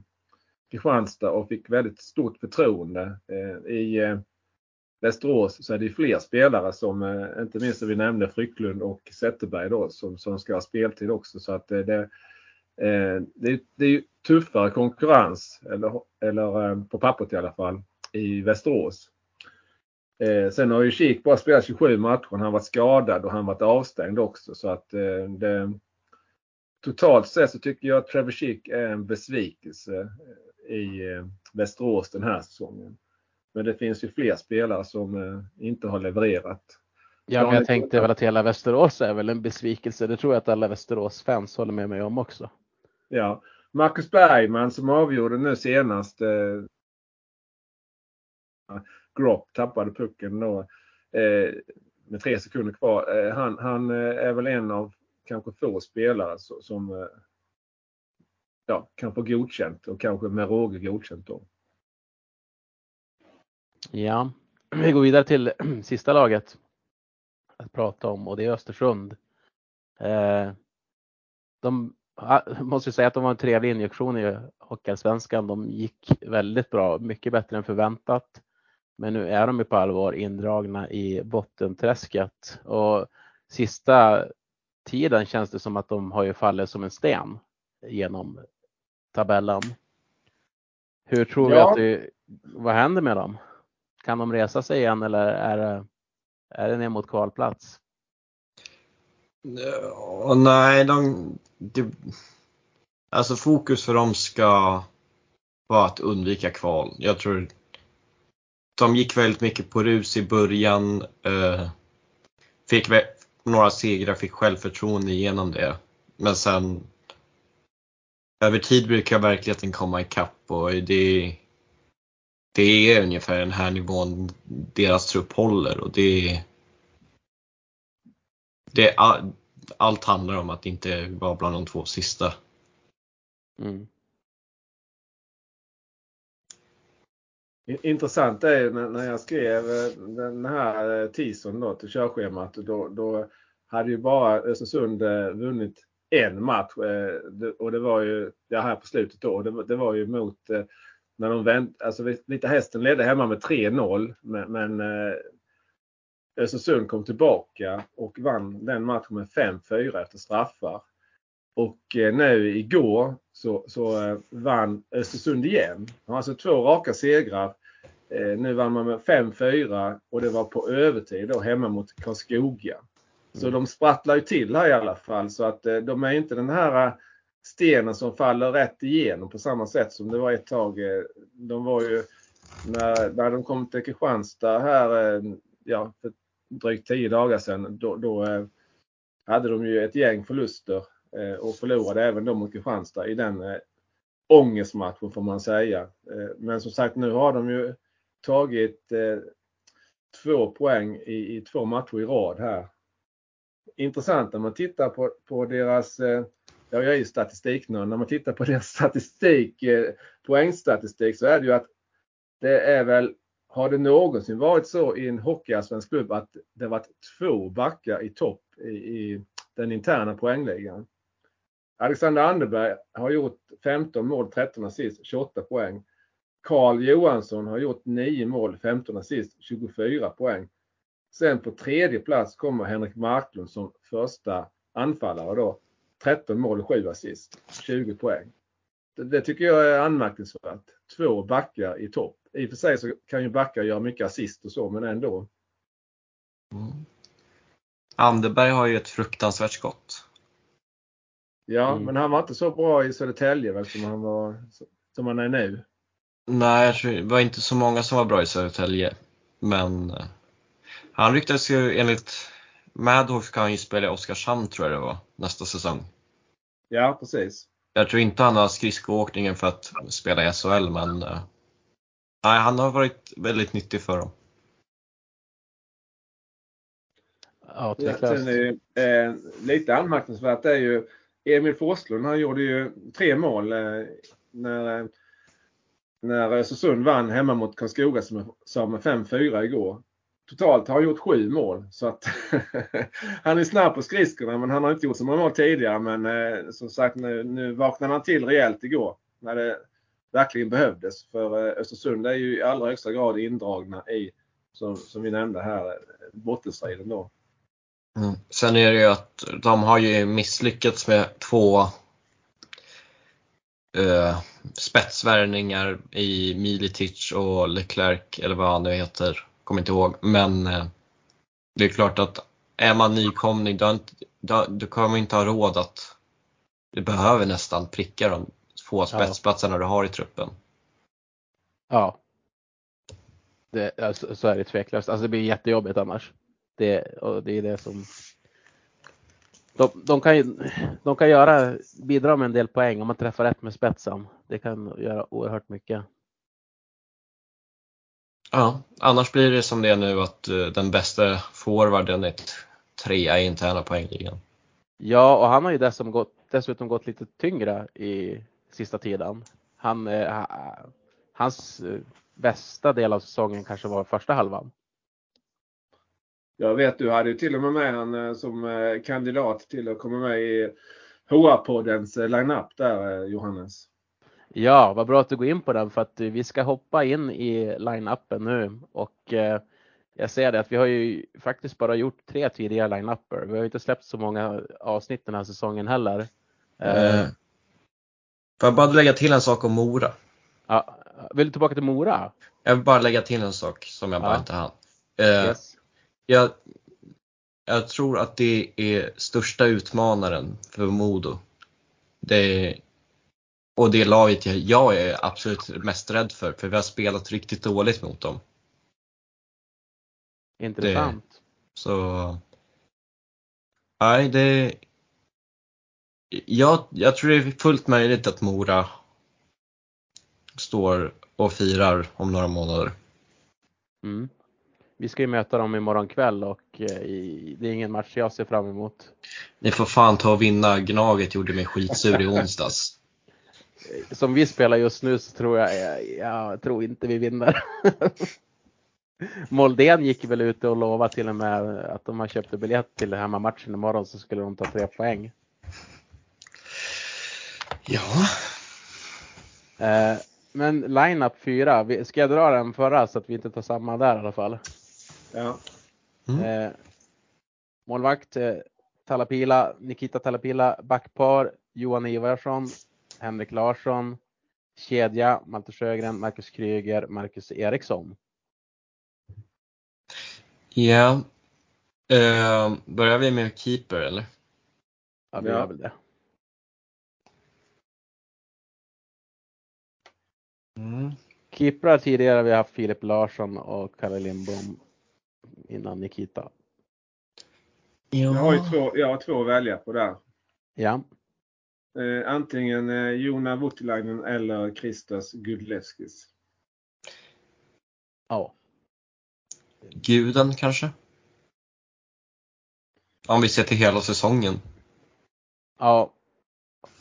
[SPEAKER 2] Kristianstad och fick väldigt stort förtroende. I Västerås så är det fler spelare som, inte minst som vi nämnde, Frycklund och Zetterberg då, som, som ska ha speltid också. Så att det, det, det är tuffare konkurrens, eller, eller eh, på pappret i alla fall, i Västerås. Eh, sen har ju Kik bara spelat 27 matcher. Han har varit skadad och han har varit avstängd också. Så att det, totalt sett så tycker jag att Trevor Kik är en besvikelse i Västerås den här säsongen. Men det finns ju fler spelare som eh, inte har levererat.
[SPEAKER 1] Ja, men jag tänkte väl att hela Västerås är väl en besvikelse. Det tror jag att alla Västerås-fans håller med mig om också.
[SPEAKER 2] Ja, Marcus Bergman som avgjorde nu senast. Eh, Gropp tappade pucken då eh, med tre sekunder kvar. Eh, han, han eh, är väl en av kanske få spelare som eh, ja, kan få godkänt och kanske med råge godkänt då.
[SPEAKER 1] Ja, vi går vidare till <clears throat> sista laget att prata om och det är Östersund. Eh, de måste säga att de var en trevlig injektion i Hockeyallsvenskan. De gick väldigt bra, mycket bättre än förväntat. Men nu är de ju på allvar indragna i bottenträsket och sista tiden känns det som att de har ju fallit som en sten genom tabellen. Hur tror ja. vi att det, vad händer med dem? Kan de resa sig igen eller är det, är det ner mot kvalplats?
[SPEAKER 3] Och nej, de, de, alltså fokus för dem ska vara att undvika kval. Jag tror de gick väldigt mycket på rus i början. Eh, fick några segrar, fick självförtroende genom det. Men sen över tid brukar verkligheten komma ikapp och det, det är ungefär den här nivån deras trupp håller och det, det allt handlar om att inte vara bland de två sista. Mm.
[SPEAKER 2] Intressant är när jag skrev eh, den här eh, teasern då till körschemat. Då, då hade ju bara Östersund eh, vunnit en match och det var ju, ja här på slutet då, det, det var ju mot när de vänt, alltså Vita Hästen ledde hemma med 3-0 men, men Östersund kom tillbaka och vann den matchen med 5-4 efter straffar. Och nu igår så, så eh, vann Östersund igen. De har alltså två raka segrar. Eh, nu vann man med 5-4 och det var på övertid då hemma mot Karlskoga. Så mm. de sprattlar ju till här i alla fall så att eh, de är inte den här stenen som faller rätt igenom på samma sätt som det var ett tag. De var ju när, när de kom till Kristianstad här ja, för drygt 10 dagar sedan. Då, då eh, hade de ju ett gäng förluster eh, och förlorade även de mot Kristianstad i den eh, ångestmatchen får man säga. Men som sagt nu har de ju tagit två poäng i, i två matcher i rad här. Intressant när man tittar på, på deras, ja jag är ju statistiknörd, när man tittar på deras statistik, poängstatistik så är det ju att det är väl, har det någonsin varit så i en hockeyallsvensk klubb att det varit två backar i topp i, i den interna poängligan? Alexander Anderberg har gjort 15 mål, 13 assist, 28 poäng. Karl Johansson har gjort 9 mål, 15 assist, 24 poäng. Sen på tredje plats kommer Henrik Marklund som första anfallare då. 13 mål och 7 assist, 20 poäng. Det, det, tycker jag är anmärkningsvärt. Två backar i topp. I och för sig så kan ju backar göra mycket assist och så, men ändå.
[SPEAKER 3] Mm. Anderberg har ju ett fruktansvärt skott.
[SPEAKER 2] Ja, mm. men han var inte så bra i Södertälje väl som han, var, som han är nu?
[SPEAKER 3] Nej, det var inte så många som var bra i Södertälje. Men uh, han ryktades ju enligt Madhawk ska han ju spela i Oskarshamn tror jag det var nästa säsong.
[SPEAKER 2] Ja, precis.
[SPEAKER 3] Jag tror inte han har skridskoåkningen för att spela i SHL men uh, nej, han har varit väldigt nyttig för dem.
[SPEAKER 2] Ja, Sen är, eh, lite anmärkningsvärt är ju Emil Forslund han gjorde ju tre mål eh, när, när Östersund vann hemma mot Karlskoga som med 5-4 igår. Totalt har han gjort sju mål så att <laughs> han är snabb på skridskorna men han har inte gjort så många mål tidigare men eh, som sagt nu, nu vaknade han till rejält igår när det verkligen behövdes för eh, Östersund är ju i allra högsta grad indragna i som, som vi nämnde här eh, bottenstriden då.
[SPEAKER 3] Mm. Sen är det ju att de har ju misslyckats med två eh, spetsvärvningar i Militic och Leclerc eller vad han nu heter. Kommer inte ihåg. Men eh, det är klart att är man nykomling då, du, du kommer man inte ha råd att du behöver nästan pricka dem få spetsplatserna ja. du har i truppen.
[SPEAKER 1] Ja. Det, alltså, så är det tveklöst. Alltså det blir jättejobbigt annars. Det, och det är det som de, de, kan, de kan göra, bidra med en del poäng om man träffar rätt med spetsen. Det kan göra oerhört mycket.
[SPEAKER 3] Ja, annars blir det som det är nu att uh, den bästa forwarden är trea i interna poängligan.
[SPEAKER 1] Ja, och han har ju dessutom gått, dessutom gått lite tyngre i sista tiden. Han, eh, hans eh, bästa del av säsongen kanske var första halvan.
[SPEAKER 2] Jag vet du hade ju till och med med han eh, som eh, kandidat till att komma med i HR-poddens eh, line-up där Johannes.
[SPEAKER 1] Ja, vad bra att du går in på den för att vi ska hoppa in i line-upen nu och jag ser det att vi har ju faktiskt bara gjort tre tidigare line-upper. Vi har inte släppt så många avsnitt den här säsongen heller.
[SPEAKER 3] Eh, får jag bara lägga till en sak om Mora?
[SPEAKER 1] Ja, vill du tillbaka till Mora?
[SPEAKER 3] Jag vill bara lägga till en sak som jag bara ja. inte hann. Eh, yes jag, jag tror att det är största utmanaren för Modo. Det, och det laget jag är absolut mest rädd för, för vi har spelat riktigt dåligt mot dem.
[SPEAKER 1] Intressant. Det,
[SPEAKER 3] så, nej det, jag, jag tror det är fullt möjligt att Mora står och firar om några månader.
[SPEAKER 1] Mm. Vi ska ju möta dem imorgon kväll och eh, det är ingen match jag ser fram emot.
[SPEAKER 3] Ni får fan ta och vinna. Gnaget gjorde mig skitsur i <laughs> onsdags.
[SPEAKER 1] Som vi spelar just nu så tror jag, jag, jag tror inte vi vinner. <laughs> Moldén gick väl ut och lovade till och med att om man köpte biljett till hemmamatchen imorgon så skulle de ta tre poäng.
[SPEAKER 3] Ja.
[SPEAKER 1] Eh, men line-up 4, ska jag dra den förra så att vi inte tar samma där i alla fall?
[SPEAKER 2] Ja.
[SPEAKER 1] Mm. Eh, målvakt eh, Talapila, Nikita Talapila, backpar Johan Ivarsson, Henrik Larsson, kedja Malte Sjögren, Marcus Kryger, Marcus Eriksson.
[SPEAKER 3] Ja. Eh, börjar vi med keeper eller?
[SPEAKER 1] Ja, vi gör väl det. Mm. Keeprar tidigare har vi haft Filip Larsson och Kalle Lindblom innan Nikita.
[SPEAKER 2] Ja. Jag har ju två, jag har två att välja på där.
[SPEAKER 1] Ja.
[SPEAKER 2] Eh, antingen eh, Jona Voutilainen eller Kristas Gudlevskis.
[SPEAKER 1] Ja.
[SPEAKER 3] Guden kanske? Om vi ser till hela säsongen.
[SPEAKER 1] Ja.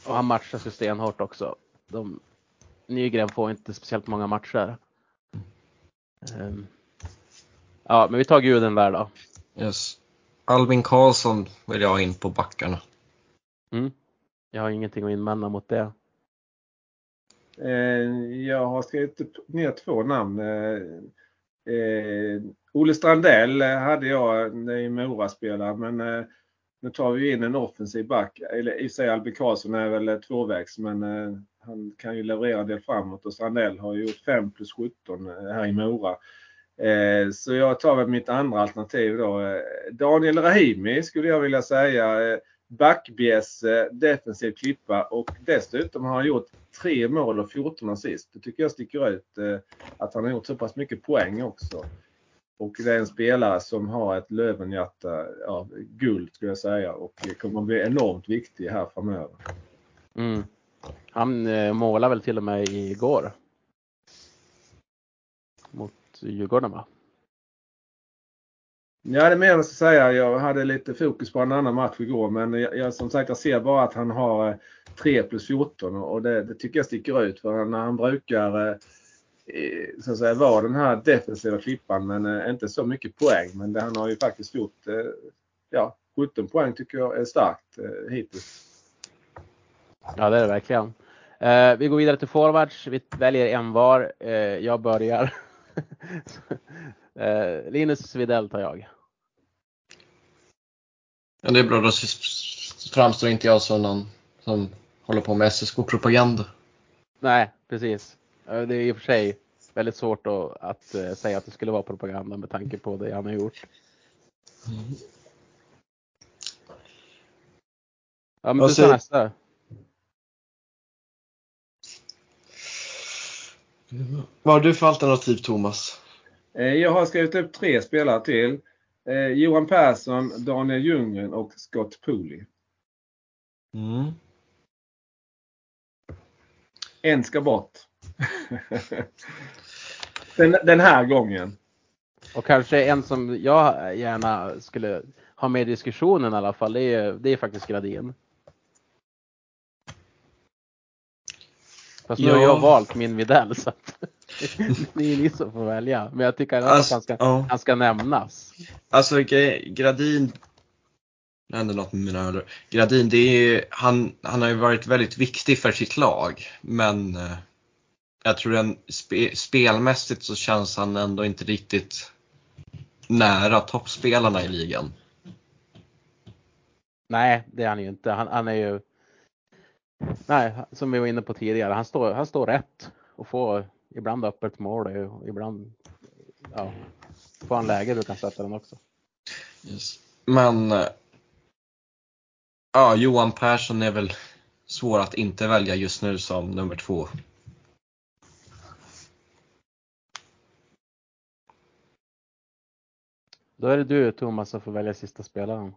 [SPEAKER 1] Och han matchas ju stenhårt också. De, Nygren får inte speciellt många matcher. Um, Ja, men vi tar guden där då.
[SPEAKER 3] Yes. Albin Karlsson vill jag ha in på backarna.
[SPEAKER 1] Mm. Jag har ingenting att invända mot det.
[SPEAKER 2] Eh, jag har skrivit ner två namn. Eh, Olle Strandell hade jag när i Mora spelare men eh, nu tar vi in en offensiv back. Eller i sig Albin Karlsson är väl tvåvägs men eh, han kan ju leverera en del framåt och Strandell har ju gjort 5 plus 17 eh, här i Mora. Eh, så jag tar väl mitt andra alternativ då. Eh, Daniel Rahimi skulle jag vilja säga. Backbjässe, defensiv klippa och dessutom har han gjort tre mål och 14 assist. Det tycker jag sticker ut att han har gjort så pass mycket poäng också. Och det är en spelare som har ett Lövenhjärta av ja, guld skulle jag säga och kommer att bli enormt viktig här framöver.
[SPEAKER 1] Mm. Han eh, målade väl till och med igår. Mot Djurgården va?
[SPEAKER 2] Ja det är mer att säga. Jag hade lite fokus på en annan match igår men jag, jag, som sagt jag ser bara att han har eh, 3 plus 14 och det, det tycker jag sticker ut för när han brukar eh, så att säga vara den här defensiva klippan men eh, inte så mycket poäng. Men det, han har ju faktiskt gjort eh, ja, 17 poäng tycker jag är starkt hittills.
[SPEAKER 1] Ja det är det verkligen. Eh, vi går vidare till forwards. Vi väljer en var. Eh, jag börjar. <laughs> eh, Linus Widell tar jag.
[SPEAKER 3] Ja, det är bra. Då framstår inte jag som någon som håller på med SSK-propaganda.
[SPEAKER 1] Nej, precis. Det är i och för sig väldigt svårt att, att uh, säga att det skulle vara propaganda med tanke på det han har gjort. Mm. Ja, men alltså, du tar nästa.
[SPEAKER 3] Vad har du för alternativ Thomas?
[SPEAKER 2] Eh, jag har skrivit upp tre spelare till. Eh, Johan Persson, Daniel Ljunggren och Scott Pooley. Mm. En ska bort. den, den här gången.
[SPEAKER 1] Och kanske en som jag gärna skulle ha med i diskussionen i alla fall, det är, det är faktiskt Gradin. Fast nu har jag valt min Videll så att <laughs> det är ni som får välja. Men jag tycker alltså, att han ska, ja. han ska nämnas.
[SPEAKER 3] Alltså Gradin det hände något med mina öron. Gradin, det är, han, han har ju varit väldigt viktig för sitt lag men eh, jag tror den spe, spelmässigt så känns han ändå inte riktigt nära toppspelarna i ligan.
[SPEAKER 1] Nej, det är han ju inte. Han, han är ju Nej, som vi var inne på tidigare, han står, han står rätt och får ibland öppet mål och ibland ja, får han läge du kan sätta den också.
[SPEAKER 3] Yes. Men ja, Johan Persson är väl svår att inte välja just nu som nummer två.
[SPEAKER 1] Då är det du Thomas som får välja sista spelaren.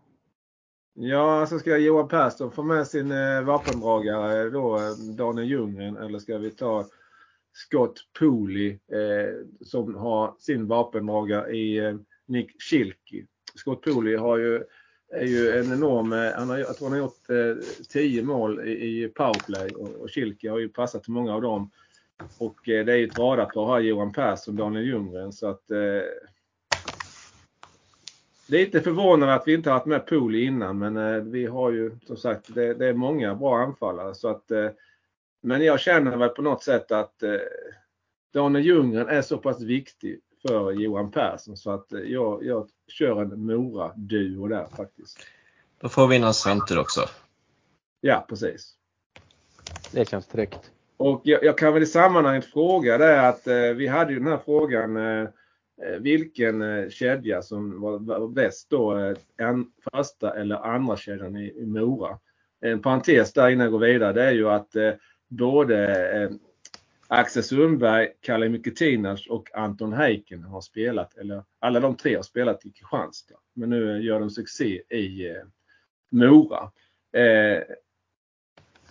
[SPEAKER 2] Ja, alltså ska Johan Persson få med sin eh, vapendragare då, Daniel Ljunggren, eller ska vi ta Scott Pooley eh, som har sin vapendragare i eh, Nick Schilke. Scott Pooley har ju, är ju en enorm, eh, han har, jag tror han har gjort 10 eh, mål i, i powerplay och, och Schilke har ju passat till många av dem. Och eh, det är ju ett radarpar här, Johan Persson och Daniel Ljunggren så att eh, Lite förvånande att vi inte har haft med Pooley innan men eh, vi har ju som sagt det, det, är många bra anfallare så att eh, Men jag känner väl på något sätt att eh, Daniel Ljunggren är så pass viktig för Johan Persson så att eh, jag, jag kör en Mora-duo där faktiskt.
[SPEAKER 3] Då får vi in en center också.
[SPEAKER 2] Ja precis.
[SPEAKER 1] Det känns tryggt.
[SPEAKER 2] Och jag, jag, kan väl i sammanhanget fråga det att eh, vi hade ju den här frågan Eh, Eh, vilken eh, kedja som var bäst då, eh, en, första eller andra kedjan i, i Mora. En parentes där innan jag går vidare det är ju att eh, både eh, Axel Sundberg, Kalle Mikutinac och Anton Heiken har spelat, eller alla de tre har spelat i Kristianstad. Men nu gör de succé i eh, Mora. Eh,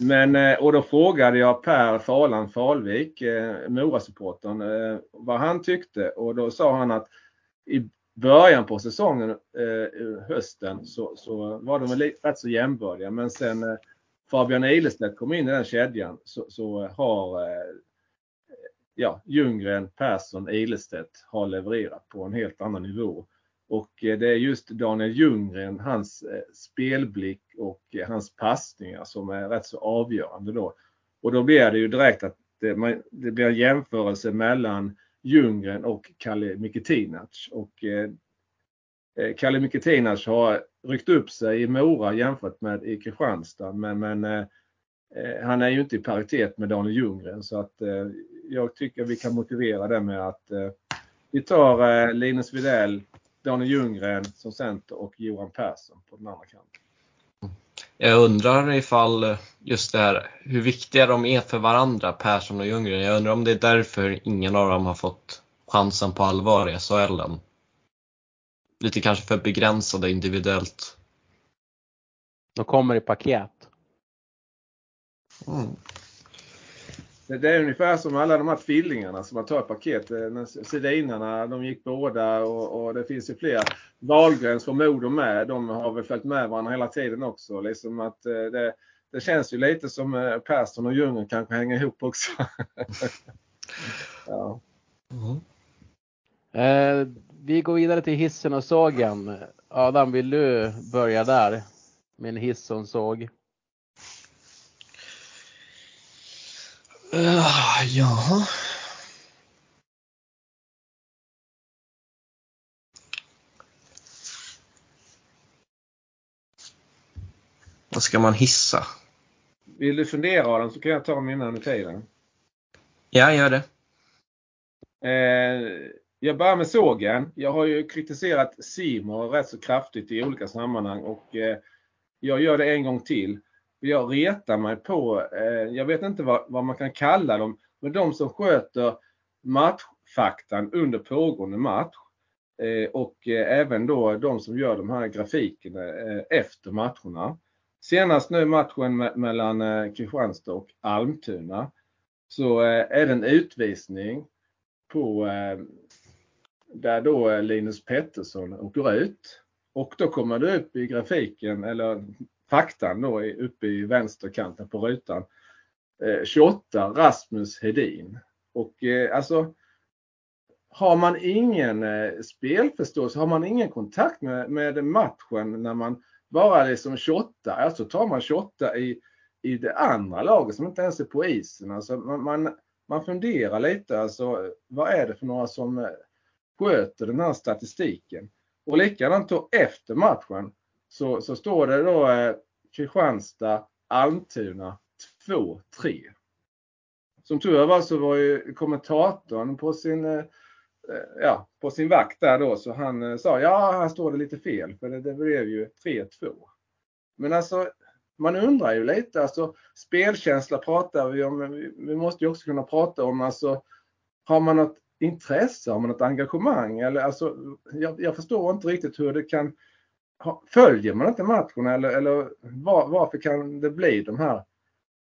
[SPEAKER 2] men, eh, och då frågade jag Per Falan Falvik, eh, Mora-supportern, eh, vad han tyckte och då sa han att i början på säsongen, eh, hösten, så, så var de rätt så jämbördiga. Men sen Fabian Ilestedt kom in i den kedjan så, så har ja, Ljunggren, Persson, Ilestedt har levererat på en helt annan nivå. Och eh, det är just Daniel Ljunggren, hans eh, spelblick och eh, hans passningar som är rätt så avgörande då. Och då blir det ju direkt att det, det blir en jämförelse mellan Ljunggren och Kalle Mikitinac. Och eh, Kalle Mikitinac har ryckt upp sig i Mora jämfört med i Kristianstad. Men, men eh, han är ju inte i paritet med Daniel Ljunggren så att eh, jag tycker vi kan motivera det med att vi tar Linus Widell Daniel Ljunggren som center och Johan Persson på den andra kanten.
[SPEAKER 3] Jag undrar ifall just det här hur viktiga de är för varandra, Persson och Ljunggren. Jag undrar om det är därför ingen av dem har fått chansen på allvar i SHL än. Lite kanske för begränsade individuellt.
[SPEAKER 1] De kommer i paket.
[SPEAKER 2] Mm. Det är ungefär som alla de här tvillingarna som man tar ett paket. Eh, Sedinarna, de gick båda och, och det finns ju fler. Wahlgrens får Modo med. De har väl följt med varandra hela tiden också. Liksom att eh, det, det känns ju lite som eh, Persson och Ljunggren kanske hänger ihop också. <laughs> ja.
[SPEAKER 1] Mm. Eh, vi går vidare till hissen och sågen. Adam, vill du börja där? Med en hiss och en såg.
[SPEAKER 3] Uh, ja. Vad ska man hissa?
[SPEAKER 2] Vill du fundera Adam så kan jag ta mina under tiden.
[SPEAKER 3] Ja, gör det.
[SPEAKER 2] Eh, jag börjar med sågen. Jag har ju kritiserat Simon rätt så kraftigt i olika sammanhang och eh, jag gör det en gång till jag retar mig på, eh, jag vet inte vad, vad, man kan kalla dem, men de som sköter matchfaktan under pågående match. Eh, och eh, även då de som gör de här grafikerna eh, efter matcherna. Senast nu matchen mellan eh, Kristianstad och Almtuna så eh, är det en utvisning på eh, där då Linus Pettersson åker ut. Och då kommer det upp i grafiken, eller faktan då uppe i vänsterkanten på rutan. Eh, 28 Rasmus Hedin. Och eh, alltså har man ingen eh, spelförståelse, har man ingen kontakt med, med matchen när man bara liksom shottar, alltså tar man shotta i, i det andra laget som inte ens är på isen. Alltså man, man, man funderar lite, alltså vad är det för några som sköter den här statistiken? Och likadant då efter matchen så, så står det då eh, Kristianstad, Almtuna 2-3. Som tur var så var ju kommentatorn på sin eh, eh, ja, på sin vakt där då så han eh, sa ja, här står det lite fel för det, det blev ju 3-2. Men alltså man undrar ju lite, alltså spelkänsla pratar vi om, men vi, vi måste ju också kunna prata om alltså har man något intresse, har man något engagemang eller alltså jag, jag förstår inte riktigt hur det kan Följer man inte matchen eller, eller var, varför kan det bli de här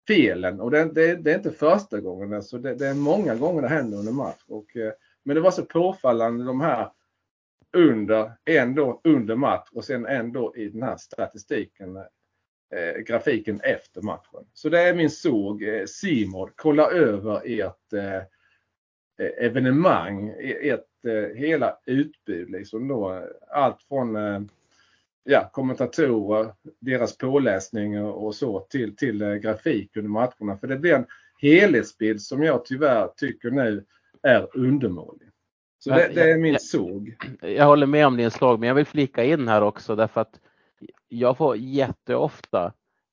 [SPEAKER 2] felen? Och det, det, det är inte första gången, alltså det, det, är många gånger det händer under match. Och, eh, men det var så påfallande de här under, ändå under match och sen ändå i den här statistiken, eh, grafiken efter matchen. Så det är min såg. Eh, Simon, kolla över ert eh, eh evenemang, e-, ert eh, hela utbud liksom då. Allt från eh, ja, kommentatorer, deras påläsning och så till, till eh, grafik under matcherna. För det blir en helhetsbild som jag tyvärr tycker nu är undermålig. Så det, det är min jag, såg.
[SPEAKER 1] Jag håller med om din slag, men jag vill flika in här också därför att jag får jätteofta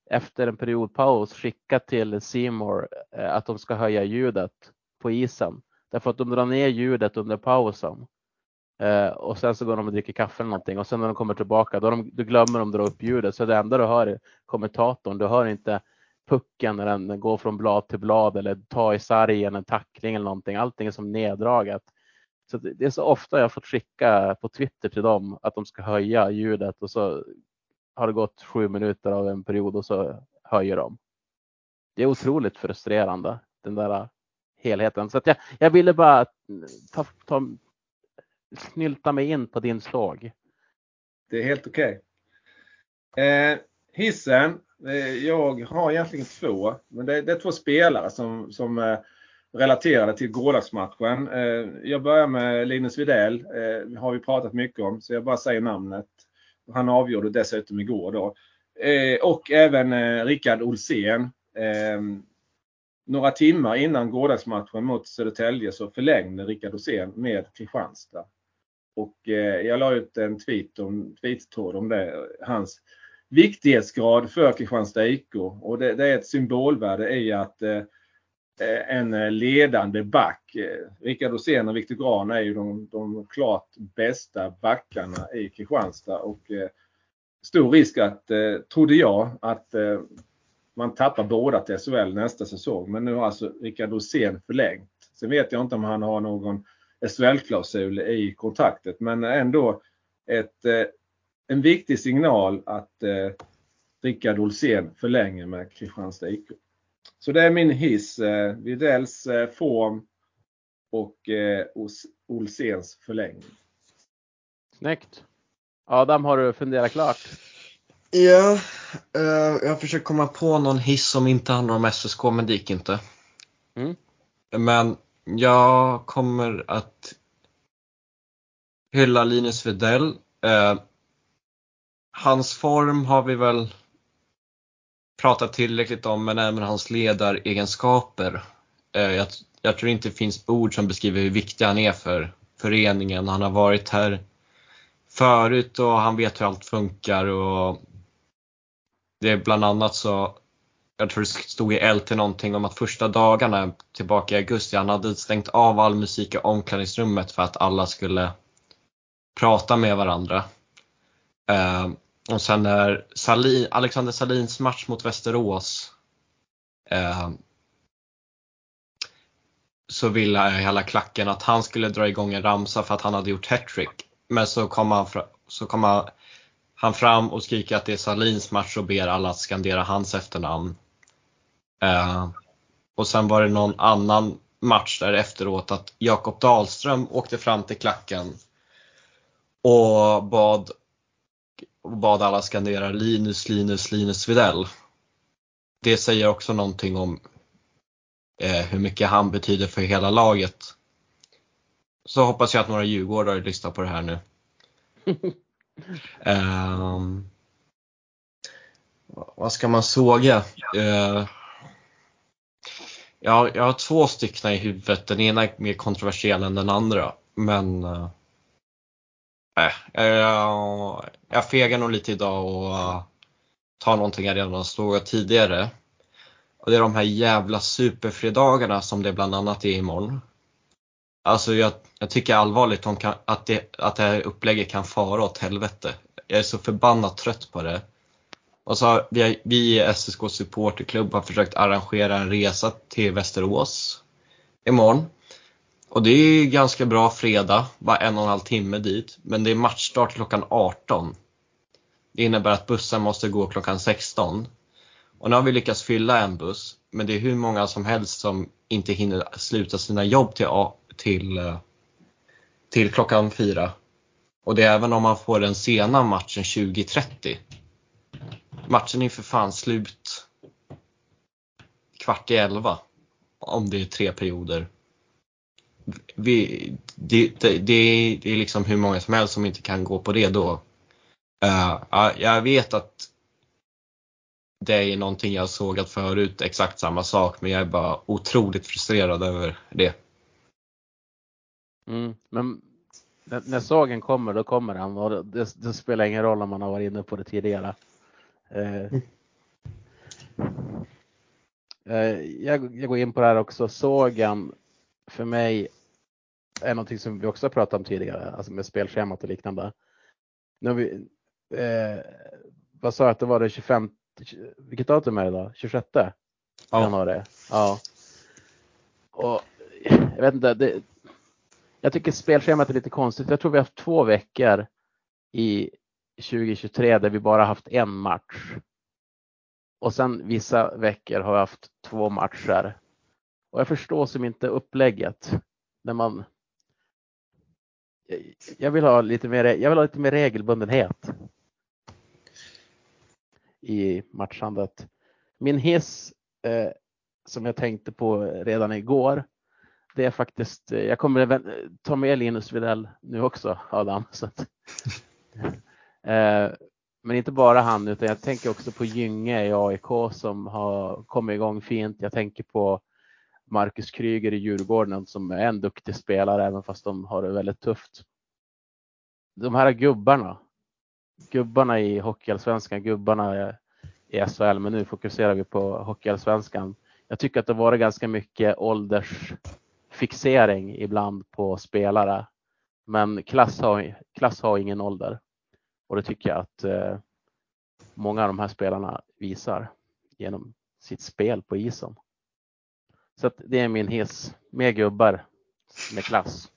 [SPEAKER 1] efter en periodpaus skicka till Simor eh, att de ska höja ljudet på isen. Därför att de drar ner ljudet under pausen. Eh, och sen så går de och dricker kaffe eller någonting och sen när de kommer tillbaka då, de, då glömmer de dra upp ljudet. Så det enda du hör är kommentatorn. Du hör inte pucken när den går från blad till blad eller ta i sargen, en tackling eller någonting. Allting är som neddraget. Så det är så ofta jag fått skicka på Twitter till dem att de ska höja ljudet och så har det gått sju minuter av en period och så höjer de. Det är otroligt frustrerande den där helheten. Så att jag, jag ville bara ta, ta, snylta mig in på din slag.
[SPEAKER 2] Det är helt okej. Okay. Eh, hissen Eh, jag har egentligen två, men det, det är två spelare som, som eh, relaterade till gårdagsmatchen. Eh, jag börjar med Linus Widell, eh, har vi pratat mycket om, så jag bara säger namnet. Han avgjorde dessutom igår då. Eh, och även eh, Rickard Olsén. Några timmar innan gårdagsmatchen mot Södertälje så förlängde Rickard Olsén med Kristianstad. Och eh, jag la ut en tweet om, tweet om det, hans viktighetsgrad för Kristianstad IK och det, det, är ett symbolvärde i att eh, eh, en ledande back, eh, Rickard Rosén och Viktor Grahn är ju de, de klart bästa backarna i Kristianstad och eh, stor risk att, eh, trodde jag, att eh, man tappar båda till SHL nästa säsong. Men nu har alltså Rickard Rosén förlängt. Sen vet jag inte om han har någon SHL-klausul i kontraktet men ändå ett eh, en viktig signal att eh, Rickard Olsén förlänger med Kristianstad IK. Så det är min hiss. Eh, Widells eh, form och eh, Olséns förlängning.
[SPEAKER 1] Snyggt. Adam, har du funderat klart?
[SPEAKER 3] Ja, eh, jag försöker komma på någon hiss som inte handlar om SSK, men det gick inte. Mm. Men jag kommer att hylla Linus Widell. Eh, hans form har vi väl pratat tillräckligt om, men även hans ledaregenskaper. Eh, jag, jag tror inte det finns ord som beskriver hur viktig han är för föreningen. Han har varit här förut och han vet hur allt funkar och det är bland annat så, jag tror det stod i LT någonting om att första dagarna tillbaka i augusti, han hade stängt av all musik i omklädningsrummet för att alla skulle prata med varandra. Eh, och sen när Salin, Alexander Salins match mot Västerås eh, så ville hela klacken att han skulle dra igång en ramsa för att han hade gjort hattrick. Men så kom han, så kom han, han fram och skriker att det är Salins match och ber alla att skandera hans efternamn. Uh, och sen var det någon annan match där efteråt att Jakob Dahlström åkte fram till klacken och bad, och bad alla skandera Linus, Linus, Linus Videll. Det säger också någonting om eh, hur mycket han betyder för hela laget. Så hoppas jag att några djurgårdare lyssnar på det här nu. um, <laughs> vad ska man såga? Uh, jag, jag har två stycken i huvudet. Den ena är mer kontroversiell än den andra. Men eh, äh, jag, jag fegar nog lite idag och uh, tar någonting jag redan har sågat tidigare. Och det är de här jävla superfredagarna som det bland annat är imorgon. Alltså jag, jag tycker allvarligt om kan, att, det, att det här upplägget kan fara åt helvete. Jag är så förbannat trött på det. Och så har vi, vi i SSK supporterklubb har försökt arrangera en resa till Västerås imorgon. Och det är ganska bra fredag, bara en och en halv timme dit. Men det är matchstart klockan 18. Det innebär att bussen måste gå klockan 16. Och nu har vi lyckats fylla en buss, men det är hur många som helst som inte hinner sluta sina jobb till, till, till klockan 4. Och det är även om man får den sena matchen 20.30. Matchen är för fan slut kvart i elva. Om det är tre perioder. Vi, det, det, det, det är liksom hur många som helst som inte kan gå på det då. Uh, jag vet att det är någonting jag sågat förut, exakt samma sak, men jag är bara otroligt frustrerad över det.
[SPEAKER 1] Mm, men när, när sågen kommer, då kommer den. och det, det, spelar ingen roll om man har varit inne på det tidigare. Eh, mm. eh, jag, jag, går in på det här också. Sågen för mig är någonting som vi också har pratat om tidigare, alltså med spelschemat och liknande. Nu har vi, eh, vad sa jag att det var det 25 vilket datum är det idag? 26 ja. januari? Ja. Och jag vet inte, det, jag tycker spelschemat är lite konstigt. Jag tror vi har haft två veckor i 2023 där vi bara haft en match. Och sen vissa veckor har vi haft två matcher. Och jag förstår som inte upplägget när man jag vill ha lite mer, jag vill ha lite mer regelbundenhet i matchandet. Min hiss eh, som jag tänkte på redan igår, det är faktiskt, eh, jag kommer ta med Linus Widell nu också Adam. Så att, <laughs> Eh, men inte bara han utan jag tänker också på Gynge i AIK som har kommit igång fint. Jag tänker på Marcus Kryger i Djurgården som är en duktig spelare även fast de har det väldigt tufft. De här gubbarna gubbarna i Hockeyallsvenskan, gubbarna i SHL, men nu fokuserar vi på Hockeyallsvenskan. Jag tycker att det varit ganska mycket åldersfixering ibland på spelare. Men klass har, klass har ingen ålder. Och det tycker jag att eh, många av de här spelarna visar genom sitt spel på isen. Så det är min hiss. Mer gubbar med klass.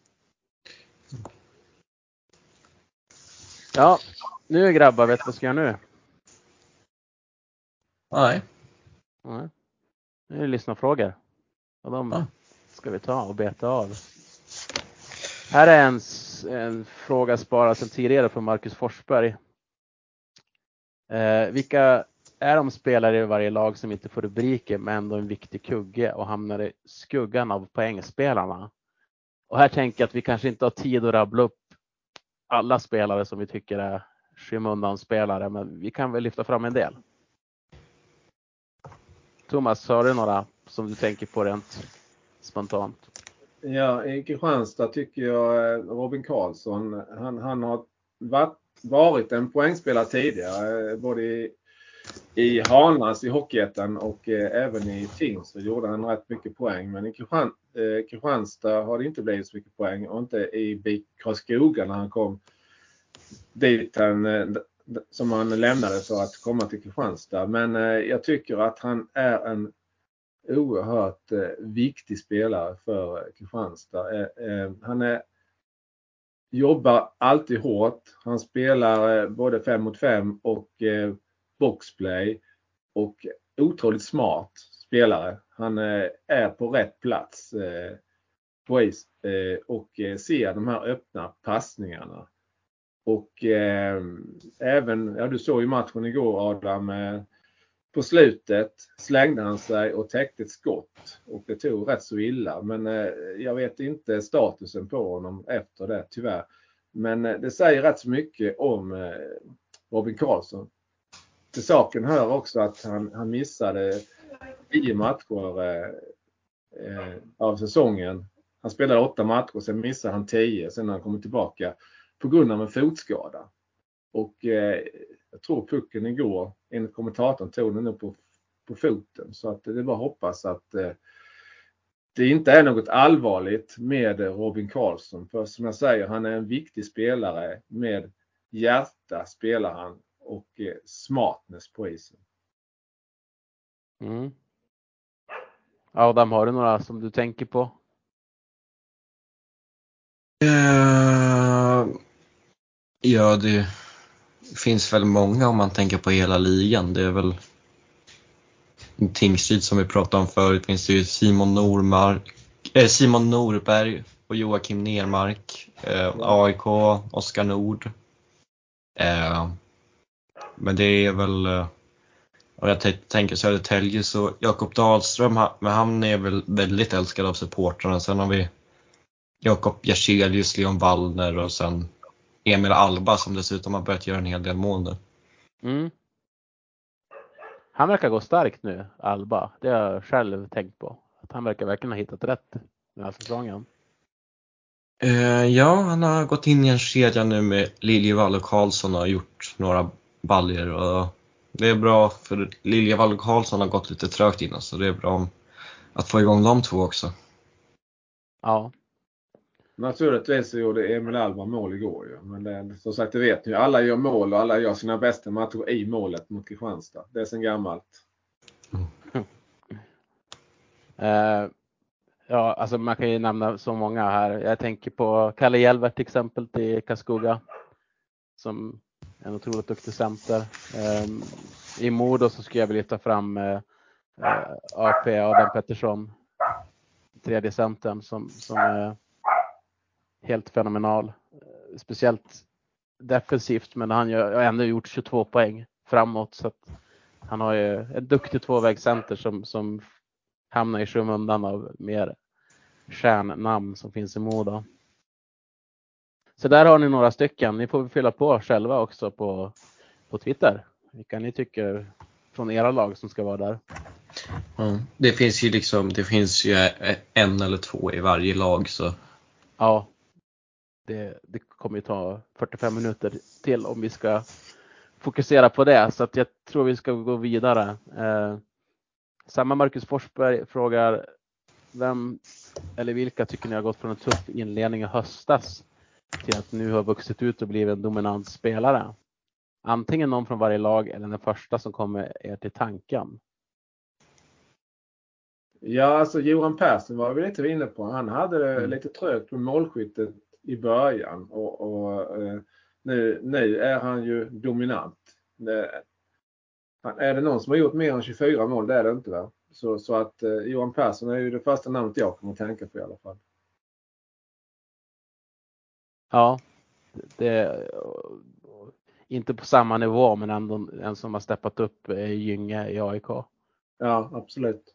[SPEAKER 1] Ja, nu grabbar, vet du vad ska göra nu?
[SPEAKER 3] Nej.
[SPEAKER 1] Nej. Nu är det lyssnarfrågor. Och de ja. ska vi ta och beta av. Här är en, en fråga sparad sedan tidigare från Marcus Forsberg. Eh, vilka är de spelare i varje lag som inte får rubriker men ändå en viktig kugge och hamnar i skuggan av poängspelarna? Och här tänker jag att vi kanske inte har tid att rabbla upp alla spelare som vi tycker är skymundanspelare, men vi kan väl lyfta fram en del. Thomas, har du några som du tänker på rent spontant?
[SPEAKER 2] Ja, i Kristianstad tycker jag eh, Robin Karlsson, han, han har varit, varit en poängspelare tidigare, eh, både i, i Hanlas i Hockeyettan och eh, även i Tingsryd gjorde han rätt mycket poäng. Men i Kristian, eh, Kristianstad har det inte blivit så mycket poäng och inte i BIK Karlskoga när han kom dit han, eh, som han lämnade för att komma till Kristianstad. Men eh, jag tycker att han är en oerhört eh, viktig spelare för eh, Kristianstad. Eh, han är, jobbar alltid hårt. Han spelar både 5 mot 5 och boxplay och otroligt smart spelare. Han är på rätt plats på is och ser de här öppna passningarna. Och eh, även, ja du såg ju matchen igår Adam. På slutet slängde han sig och täckte ett skott och det tog rätt så illa. Men eh, jag vet inte statusen på honom efter det tyvärr. Men eh, det säger rätt så mycket om eh, Robin Karlsson. Till saken hör också att han, han missade tio matcher eh, av säsongen. Han spelade åtta matcher, sen missade han tio. sen när han kommer tillbaka på grund av en fotskada. Och eh, jag tror pucken igår, enligt kommentatorn, tog den upp på, på foten. Så att det är bara att hoppas att eh, det inte är något allvarligt med Robin Karlsson. För som jag säger, han är en viktig spelare. Med hjärta spelar han och eh, smartness på isen.
[SPEAKER 1] Mm. Adam, har du några som du tänker på?
[SPEAKER 3] Uh, ja, det finns väl många om man tänker på hela ligan. Det är väl Tingsryd som vi pratade om förut finns det ju Simon, Normark, eh, Simon Norberg och Joakim Nermark. Eh, AIK, Oskar Nord. Eh, men det är väl, eh, om och jag tänker Södertälje så Jakob Dahlström, men han är väl väldigt älskad av supportrarna. Sen har vi Jakob Jerselius, Leon Wallner och sen Emil Alba som dessutom har börjat göra en hel del mål nu.
[SPEAKER 1] Mm. Han verkar gå starkt nu, Alba. Det har jag själv tänkt på. Att han verkar verkligen ha hittat rätt den här säsongen.
[SPEAKER 3] Uh, ja, han har gått in i en kedja nu med Liljevall och Karlsson och har gjort några baljer och det är bra för Liljevall och Karlsson har gått lite trögt innan så det är bra att få igång de två också.
[SPEAKER 1] Ja,
[SPEAKER 2] Naturligtvis så gjorde Emil Alba mål igår ju. Men det, som sagt, det vet ni Alla gör mål och alla gör sina bästa matcher i målet mot Kristianstad. Det är sen gammalt.
[SPEAKER 1] Uh, ja, alltså man kan ju nämna så många här. Jag tänker på Kalle Hjelver till exempel till Karlskoga. Som en otroligt duktig center. Um, I Modo så skulle jag vilja ta fram eh, eh, uh, uh, AP Adam Pettersson. Tredje centern som, som uh, helt fenomenal. Eh, speciellt defensivt, men han har ändå gjort 22 poäng framåt. Så han har ju en duktig tvåvägscenter som, som hamnar i skymundan av mer stjärnnamn som finns i Moda. Så där har ni några stycken. Ni får fylla på själva också på, på Twitter. Vilka ni tycker från era lag som ska vara där.
[SPEAKER 3] Mm. Det finns ju liksom, det finns ju en eller två i varje lag så.
[SPEAKER 1] Ja, det, det kommer ju ta 45 minuter till om vi ska fokusera på det. Så att jag tror vi ska gå vidare. Eh, samma Marcus Forsberg frågar vem eller vilka tycker ni har gått från en tuff inledning i höstas till att nu har vuxit ut och blivit en dominant spelare? Antingen någon från varje lag eller den första som kommer er till tanken.
[SPEAKER 2] Ja, alltså Johan Persson var vi lite inne på. Han hade det mm. lite trögt med målskyttet i början och, och eh, nu, nu är han ju dominant. Det, är det någon som har gjort mer än 24 mål? Det är det inte va? Så, så att eh, Johan Persson är ju det första namnet jag kommer att tänka på i alla fall.
[SPEAKER 1] Ja, det, inte på samma nivå men ändå en som har steppat upp är Gynge i AIK.
[SPEAKER 2] Ja, absolut.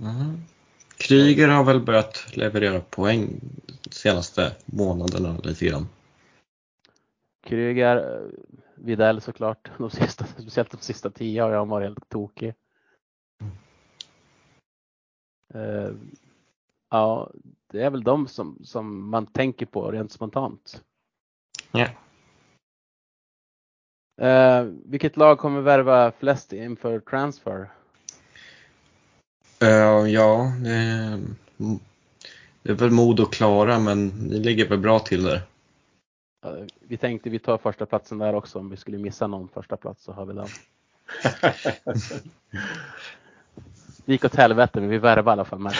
[SPEAKER 3] Mm. Kryger har väl börjat leverera poäng senaste månaderna lite grann.
[SPEAKER 1] Kryger, Videll såklart. De sista, speciellt de sista tio har jag varit helt tokig. Uh, ja, det är väl de som, som man tänker på rent spontant.
[SPEAKER 3] Ja.
[SPEAKER 1] Uh, vilket lag kommer värva flest inför transfer?
[SPEAKER 3] Uh, ja, det, det är väl mod och Klara, men ni ligger väl bra till där.
[SPEAKER 1] Uh, vi tänkte vi tar första platsen där också. Om vi skulle missa någon första plats så har vi den. Det <laughs> gick åt helvete men vi värvade i alla fall med.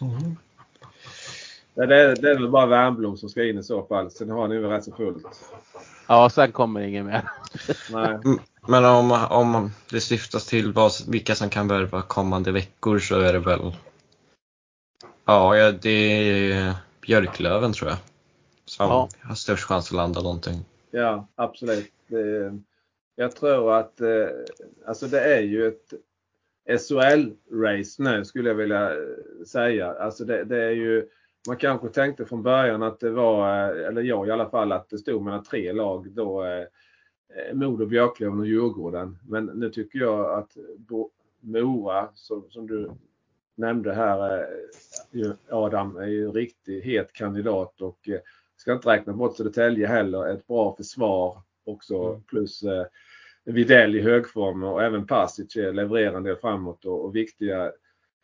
[SPEAKER 2] Mm. Ja, det, är, det är väl bara Värnblom som ska in i så fall. Sen har ni väl rätt så fullt.
[SPEAKER 1] Ja, sen kommer ingen mer.
[SPEAKER 3] Nej. Men om, om det syftas till vad, vilka som kan värva kommande veckor så är det väl Ja, det är Björklöven tror jag. Som ja. har störst chans att landa någonting.
[SPEAKER 2] Ja, absolut. Det, jag tror att eh, alltså det är ju ett SHL-race nu skulle jag vilja säga. Alltså det, det, är ju, man kanske tänkte från början att det var, eh, eller jag i alla fall, att det stod mellan tre lag då eh, Modo, Björklöven och Djurgården. Men nu tycker jag att Mora, som, som du nämnde här, Adam, är ju en riktigt het kandidat och ska inte räkna bort Södertälje heller. Ett bra försvar också mm. plus eh, Videll i högform och även Pasic levererar en del framåt och, och viktiga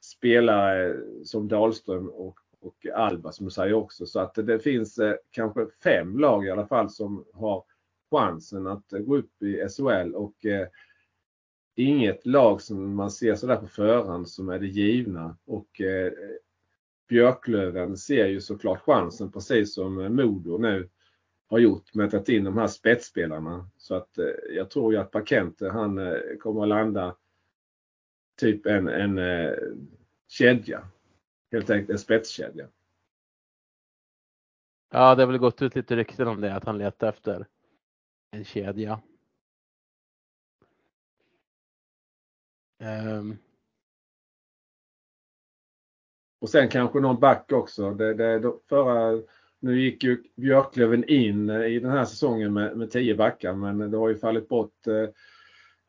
[SPEAKER 2] spelare som Dahlström och, och Alba som du säger också. Så att det finns eh, kanske fem lag i alla fall som har chansen att gå upp i SHL och eh, inget lag som man ser sådär på förhand som är det givna. Och eh, Björklöven ser ju såklart chansen precis som eh, Modo nu har gjort med att ta in de här spetsspelarna. Så att eh, jag tror ju att Pakente han eh, kommer att landa typ en, en eh, kedja. Helt enkelt en spetskedja.
[SPEAKER 1] Ja, det har väl gått ut lite rykten om det, att han letar efter en kedja. Um.
[SPEAKER 2] Och sen kanske någon back också. Det, det, förra nu gick ju Björklöven in eh, i den här säsongen med, med tio backar men det har ju fallit bort eh,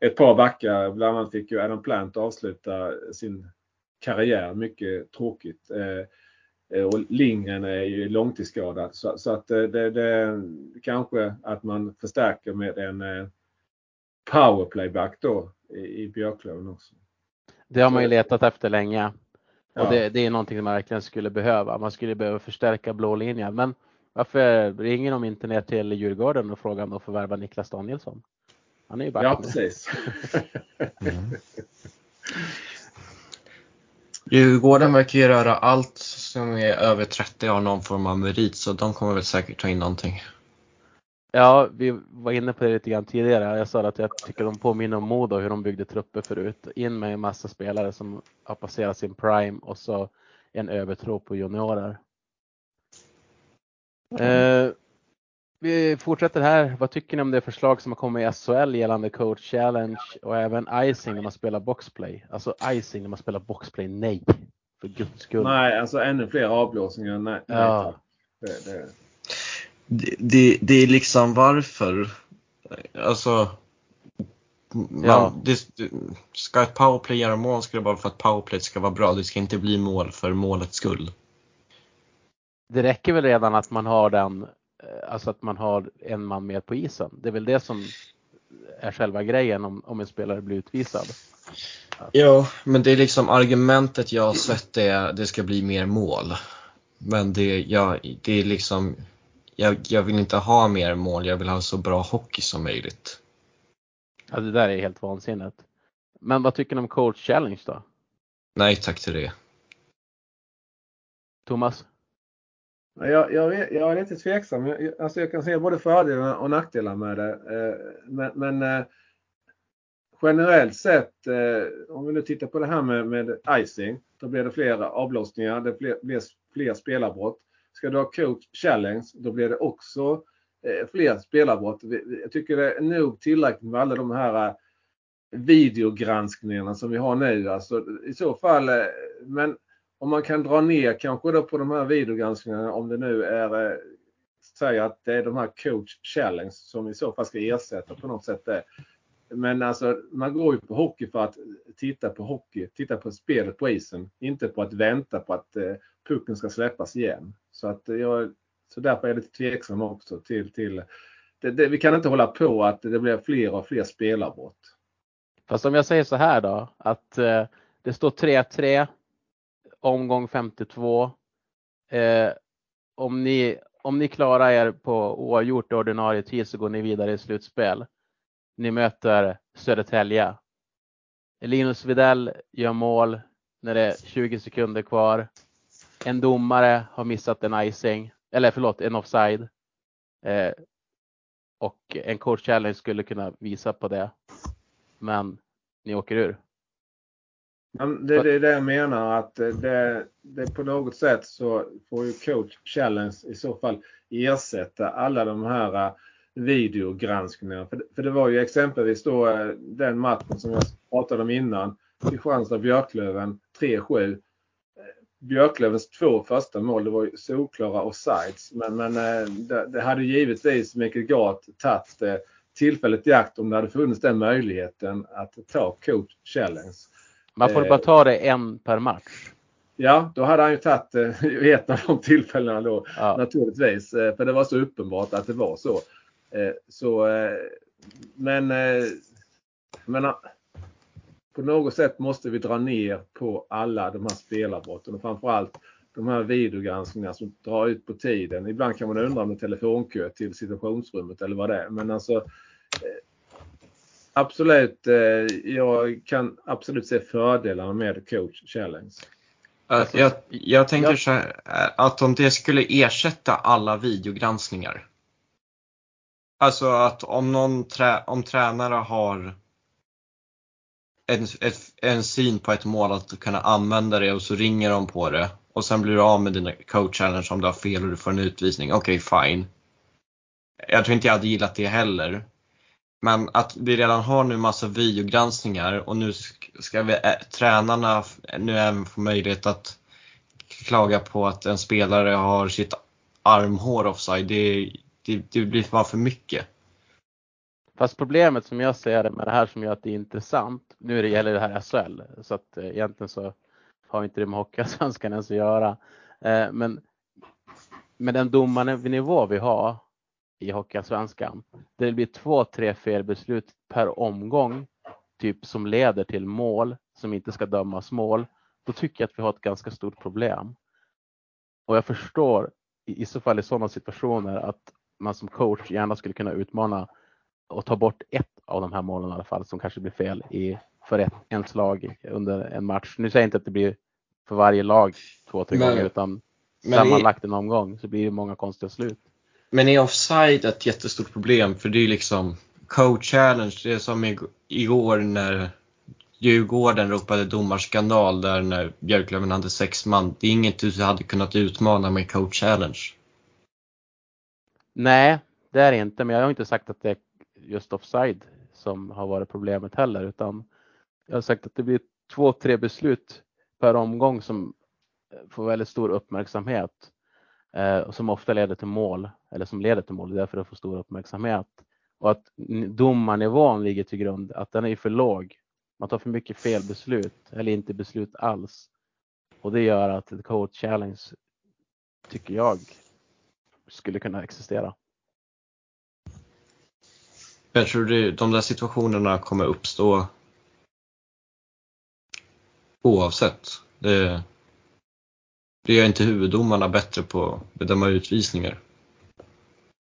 [SPEAKER 2] ett par backar. Bland annat fick ju Adam Plant avsluta sin karriär. Mycket tråkigt. Eh, Eh, och Lindgren är ju långtidsskadad så, så att eh, det, det kanske att man förstärker med en powerplayback då i, i Björklöven också.
[SPEAKER 1] Det har man ju letat efter länge. Och det, det, är någonting man verkligen skulle behöva. Man skulle behöva förstärka blå linjen. Men varför ringer de inte ner till Djurgården och frågar om de får värva Niklas Danielsson? Han är ju back
[SPEAKER 2] Ja, precis. <laughs> mm.
[SPEAKER 3] Djurgården verkar ju röra allt som är över 30 har någon form av merit så de kommer väl säkert ta in någonting.
[SPEAKER 1] Ja, vi var inne på det lite grann tidigare. Jag sa att jag tycker de påminner om Modo hur de byggde trupper förut. In med en massa spelare som har passerat sin prime och så en övertro på juniorer. Mm. Eh, vi fortsätter här. Vad tycker ni om det förslag som har kommit i SHL gällande coach challenge och även icing när man spelar boxplay? Alltså icing när man spelar boxplay, nej. För guds skull.
[SPEAKER 2] Nej, alltså ännu fler avblåsningar, nej. Ja. Det, det,
[SPEAKER 3] det, det, är liksom varför. Alltså. Man, ja. det, ska ett powerplay göra mål ska det vara för att powerplay ska vara bra. Det ska inte bli mål för målets skull.
[SPEAKER 1] Det räcker väl redan att man har den, alltså att man har en man med på isen. Det är väl det som är själva grejen om, om en spelare blir utvisad.
[SPEAKER 3] Ja, men det är liksom argumentet jag har sett är det ska bli mer mål. Men det, ja, det är liksom jag, jag vill inte ha mer mål, jag vill ha så bra hockey som möjligt.
[SPEAKER 1] Ja, det där är helt vansinnigt. Men vad tycker ni om coach challenge då?
[SPEAKER 3] Nej tack till det.
[SPEAKER 1] Thomas?
[SPEAKER 2] Jag, jag, jag är lite tveksam. Jag, alltså jag kan se både fördelar och nackdelar med det. Eh, men, men eh, generellt sett, eh, om vi nu tittar på det här med, med icing, då blir det fler avblåsningar, det blir, blir fler spelarbrott. Ska du ha coach challenge, då blir det också fler spelarbrott. Jag tycker det är nog tillräckligt med alla de här videogranskningarna som vi har nu. Alltså, I så fall, men om man kan dra ner kanske då på de här videogranskningarna om det nu är eh, säga att det är de här coach challenge som i så fall ska ersätta på något sätt det. Men alltså man går ju på hockey för att titta på hockey, titta på spelet på isen, inte på att vänta på att eh, pucken ska släppas igen. Så, att jag, så därför är jag lite tveksam också till, till det, det, vi kan inte hålla på att det blir fler och fler spelarbrott.
[SPEAKER 1] Fast om jag säger så här då att eh, det står 3-3 omgång 52. Eh, om, ni, om ni klarar er på oavgjort ordinarie tid så går ni vidare i slutspel. Ni möter Södertälje. Linus Videll gör mål när det är 20 sekunder kvar. En domare har missat en icing, eller förlåt, en offside. Eh, och en coach challenge skulle kunna visa på det. Men ni åker ur.
[SPEAKER 2] Det, är det jag menar att det, det på något sätt så får ju coach challenge i så fall ersätta alla de här äh, videogranskningarna. För, för det var ju exempelvis då äh, den matchen som jag pratade om innan. Kristianstad-Björklöven 3-7. Björklövens två första mål det var ju solklara offsides. Men, men det, det hade givetvis Mikael Gart tagit tillfället i akt om det hade funnits den möjligheten att ta coach challenge.
[SPEAKER 1] Man får bara ta det en per match.
[SPEAKER 2] Ja, då hade han ju tagit eh, <laughs> ett av de tillfällena då ja. naturligtvis. Eh, för det var så uppenbart att det var så. Eh, så men, men på något sätt måste vi dra ner på alla de här spelarbrotten och framförallt de här videogranskningarna som drar ut på tiden. Ibland kan man undra om det är telefonkö till situationsrummet eller vad det är. Men alltså Absolut, jag kan absolut se fördelarna med coach challenge.
[SPEAKER 3] Alltså, jag, jag tänker jag... så här, att om det skulle ersätta alla videogranskningar. Alltså att om någon trä, om tränare har en, ett, en syn på ett mål att kunna använda det och så ringer de på det och sen blir du av med dina coach challenge om du har fel och du får en utvisning. Okej, okay, fine. Jag tror inte jag hade gillat det heller. Men att vi redan har nu massa videogranskningar och nu ska vi, tränarna nu även få möjlighet att klaga på att en spelare har sitt armhår offside. Det, det, det blir bara för mycket.
[SPEAKER 1] Fast problemet som jag ser det med det här som gör att det är intressant, nu det gäller det här SHL, så att eh, egentligen så har inte det med Hockeyallsvenskan ens att göra. Eh, men med den domarnivå vi har i Hockeyallsvenskan. Det blir två, tre felbeslut per omgång, typ som leder till mål som inte ska dömas mål. Då tycker jag att vi har ett ganska stort problem. Och jag förstår i så fall i sådana situationer att man som coach gärna skulle kunna utmana och ta bort ett av de här målen i alla fall som kanske blir fel i, för ett, en slag under en match. Nu säger jag inte att det blir för varje lag två, tre men, gånger utan sammanlagt en omgång så blir det många konstiga slut.
[SPEAKER 3] Men är offside ett jättestort problem? För det är liksom co-challenge. Det är som igår när Djurgården ropade domarskandal där när Björklöven hade sex man. Det är inget du hade kunnat utmana med co-challenge.
[SPEAKER 1] Nej, det är det inte. Men jag har inte sagt att det är just offside som har varit problemet heller. Utan jag har sagt att det blir två, tre beslut per omgång som får väldigt stor uppmärksamhet eh, Eh, som ofta leder till mål eller som leder till mål. Det är därför det får stor uppmärksamhet och att domarnivån ligger till grund, att den är för låg. Man tar för mycket fel beslut eller inte beslut alls och det gör att ett coach challenge tycker jag skulle kunna existera.
[SPEAKER 3] Jag tror du de där situationerna kommer uppstå oavsett. Det, det gör inte huvuddomarna bättre på att bedöma utvisningar.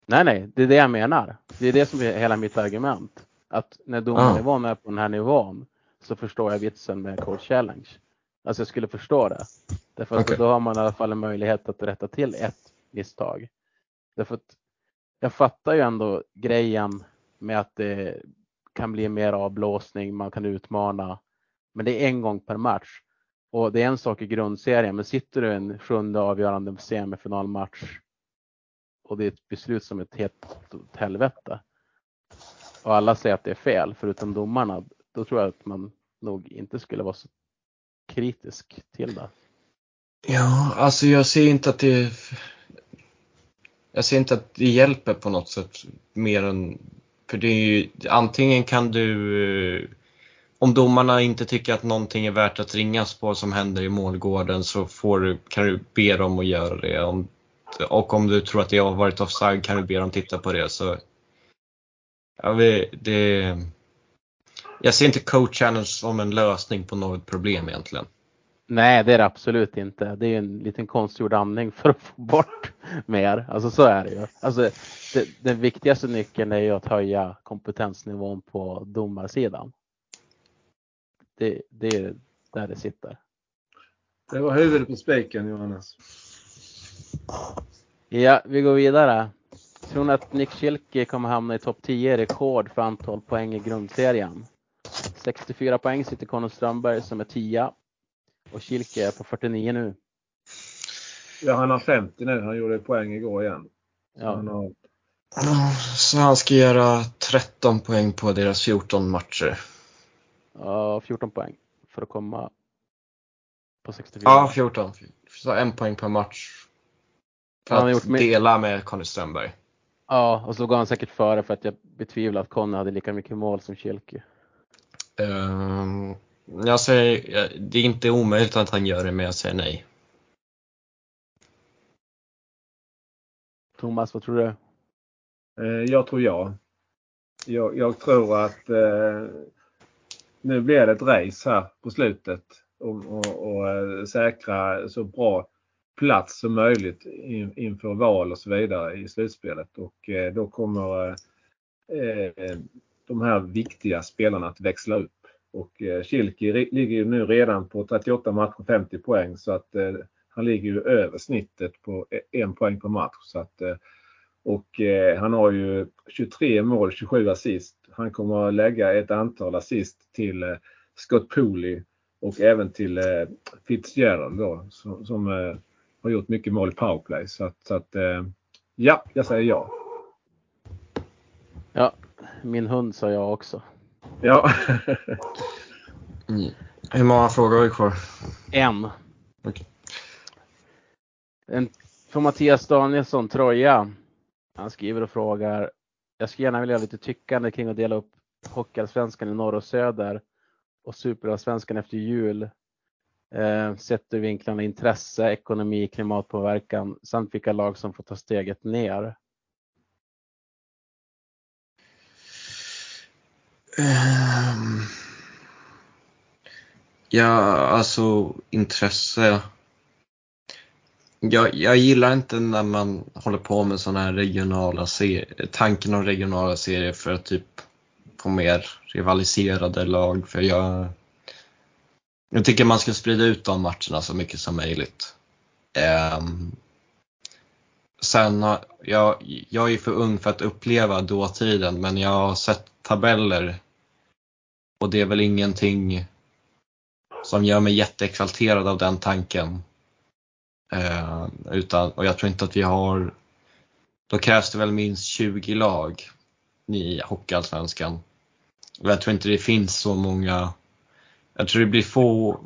[SPEAKER 1] Nej, nej, det är det jag menar. Det är det som är hela mitt argument. Att när domarnivån ah. är på den här nivån så förstår jag vitsen med coach challenge. Alltså jag skulle förstå det. Därför att okay. då har man i alla fall en möjlighet att rätta till ett misstag. Därför att jag fattar ju ändå grejen med att det kan bli mer avblåsning, man kan utmana. Men det är en gång per match. Och det är en sak i grundserien, men sitter du i en sjunde avgörande semifinalmatch och det är ett beslut som är ett helt helvete och alla säger att det är fel förutom domarna, då tror jag att man nog inte skulle vara så kritisk till det.
[SPEAKER 3] Ja, alltså jag ser inte att det jag ser inte att det hjälper på något sätt mer än för det är ju antingen kan du om domarna inte tycker att någonting är värt att ringas på som händer i målgården så får du, kan du be dem att göra det. Om, och om du tror att det har varit offside kan du be dem titta på det. Så, ja, det, jag ser inte coach challenge som en lösning på något problem egentligen.
[SPEAKER 1] Nej, det är det absolut inte. Det är en liten konstgjord andning för att få bort mer. Alltså så är det ju. Alltså, det, den viktigaste nyckeln är ju att höja kompetensnivån på domarsidan det, det är där det sitter.
[SPEAKER 2] Det var huvudet på spiken Johannes.
[SPEAKER 1] Ja, vi går vidare. Tror ni att Nick Schilke kommer hamna i topp 10 rekord för antal poäng i grundserien? 64 poäng sitter Conor Strömberg som är 10 och Schilke är på 49 nu.
[SPEAKER 2] Ja, han har 50 nu. Han gjorde poäng igår igen.
[SPEAKER 1] Ja.
[SPEAKER 2] Han har...
[SPEAKER 3] Så han ska göra 13 poäng på deras 14 matcher.
[SPEAKER 1] Ja, 14 poäng för att komma på 64.
[SPEAKER 3] Ja, 14. Så en poäng per match. För
[SPEAKER 1] Han har
[SPEAKER 3] att dela med Conny Strömberg.
[SPEAKER 1] Ja, och så går han säkert före för att jag betvivlar att Conny hade lika mycket mål som Schilke.
[SPEAKER 3] Ehm, jag säger, det är inte omöjligt att han gör det, men jag säger nej.
[SPEAKER 1] Thomas, vad tror du?
[SPEAKER 2] Eh, jag tror ja. Jag, jag tror att eh, nu blir det ett race här på slutet och, och, och säkra så bra plats som möjligt in, inför val och så vidare i slutspelet. Och eh, då kommer eh, eh de här viktiga spelarna att växla upp. Och eh, Schilke ligger ju nu redan på 38 matcher 50 poäng så att eh, han ligger ju över snittet på e-, en poäng per match. Så att, eh, och eh, han har ju 23 mål, 27 assist. Han kommer att lägga ett antal assist till eh, Scott Pooley och även till eh, Fitzgerald då, som, som eh, har gjort mycket mål i powerplay. Så att, så att ja, jag säger ja.
[SPEAKER 1] Ja, min hund sa jag också.
[SPEAKER 2] Ja. <laughs>
[SPEAKER 3] Mm. Hur många frågor har vi kvar?
[SPEAKER 1] En.
[SPEAKER 3] Okej.
[SPEAKER 1] En från Mattias Danielsson, Troja. Han skriver och frågar. Jag skulle gärna vilja ha lite tyckande kring att dela upp Hockeyallsvenskan i norr och söder och Superallsvenskan efter jul. Eh, sett ur vinklarna intresse, ekonomi, klimatpåverkan samt vilka lag som får ta steget ner.
[SPEAKER 3] Um, ja, alltså intresse. Jag, jag gillar inte när man håller på med sådana här regionala serier, tanken om regionala serier för att typ få mer rivaliserade lag. För jag, jag tycker man ska sprida ut de matcherna så mycket som möjligt. Um, sen, jag, jag är för ung för att uppleva dåtiden men jag har sett tabeller och det är väl ingenting som gör mig jätteexalterad av den tanken. Eh, utan, och jag tror inte att vi har, då krävs det väl minst 20 lag i Hockeyallsvenskan. Och jag tror inte det finns så många, jag tror det blir få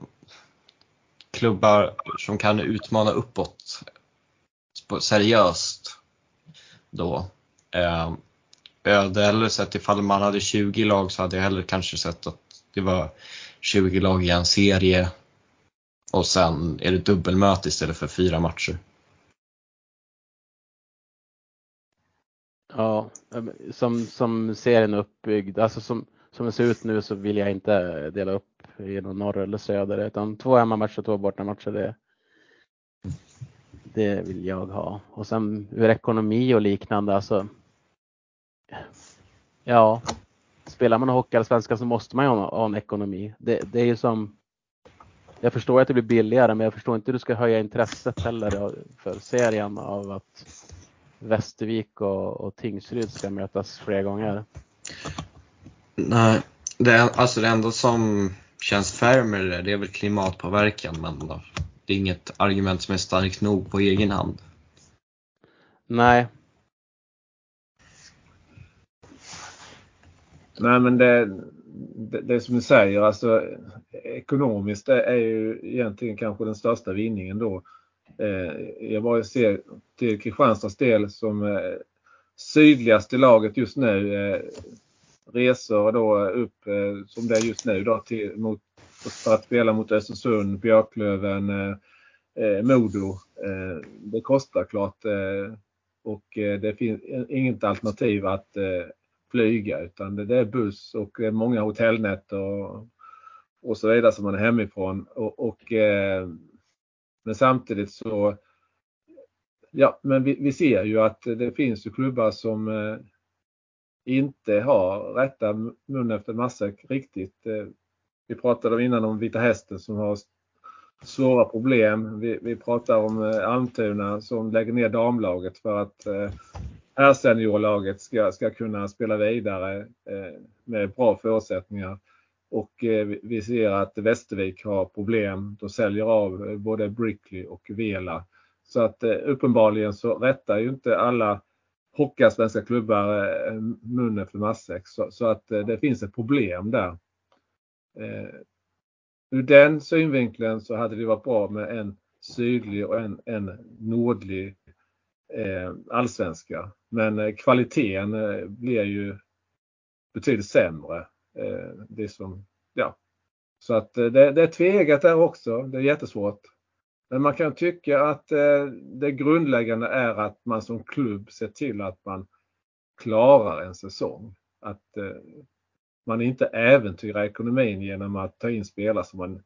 [SPEAKER 3] klubbar som kan utmana uppåt seriöst då. Eh, jag hade hellre sett ifall man hade 20 lag så hade jag hellre kanske sett att det var 20 lag i en serie och sen är det dubbelmöte istället för fyra matcher.
[SPEAKER 1] Ja, som, som serien är uppbyggd, alltså som, som det ser ut nu så vill jag inte dela upp i någon norr eller söder utan två hemmamatcher och två bortamatcher. Det, det vill jag ha. Och sen ur ekonomi och liknande, alltså. Ja, spelar man Hockeyallsvenskan så måste man ju ha, ha en ekonomi. Det, det är ju som. Jag förstår att det blir billigare, men jag förstår inte hur du ska höja intresset heller för serien av att Västervik och, och Tingsryd ska mötas flera gånger.
[SPEAKER 3] Nej, det, är, alltså det enda som känns fair med det där, det är väl klimatpåverkan men då, det är inget argument som är starkt nog på egen hand.
[SPEAKER 1] Nej,
[SPEAKER 2] Nej men det, det, det som du säger, alltså ekonomiskt det är ju egentligen kanske den största vinningen då. Eh, jag bara ser till Kristianstads del som eh, sydligaste laget just nu. Eh, resor då upp eh, som det är just nu då till, mot, för att spela mot Östersund, Björklöven, eh, eh Modo. Eh, det kostar klart eh, och eh, det finns inget alternativ att eh, flyga utan det, det är buss och det är många hotellnätter och, och så vidare som man är hemifrån. Och, och, eh, men samtidigt så Ja, men vi, vi ser ju att det finns ju klubbar som eh, inte har rätta mun efter matsäck riktigt. Eh, vi pratade innan om Vita Hästen som har svåra problem. Vi, vi pratar om eh, Almtuna som lägger ner damlaget för att eh, här seniorlaget ska, ska kunna spela vidare eh, med bra förutsättningar. Och eh, vi ser att Västervik har problem. De säljer av eh, både Brickley och Vela. Så att eh, uppenbarligen så rättar ju inte alla hockeyallsvenska klubbar eh, munnen för matsäck. Så, så, att det finns ett problem där. Ur den synvinkeln så hade det varit bra med en sydlig och en, en nordlig eh, allsvenska. Men eh, kvaliteten eh, blir ju betydligt sämre. Eh, det som, ja. Så att det, det är tveeggat där också. Det är jättesvårt. Men man kan tycka att det grundläggande är att man som klubb ser till att man klarar en säsong. Att man inte äventyrar ekonomin genom att ta in spelare som man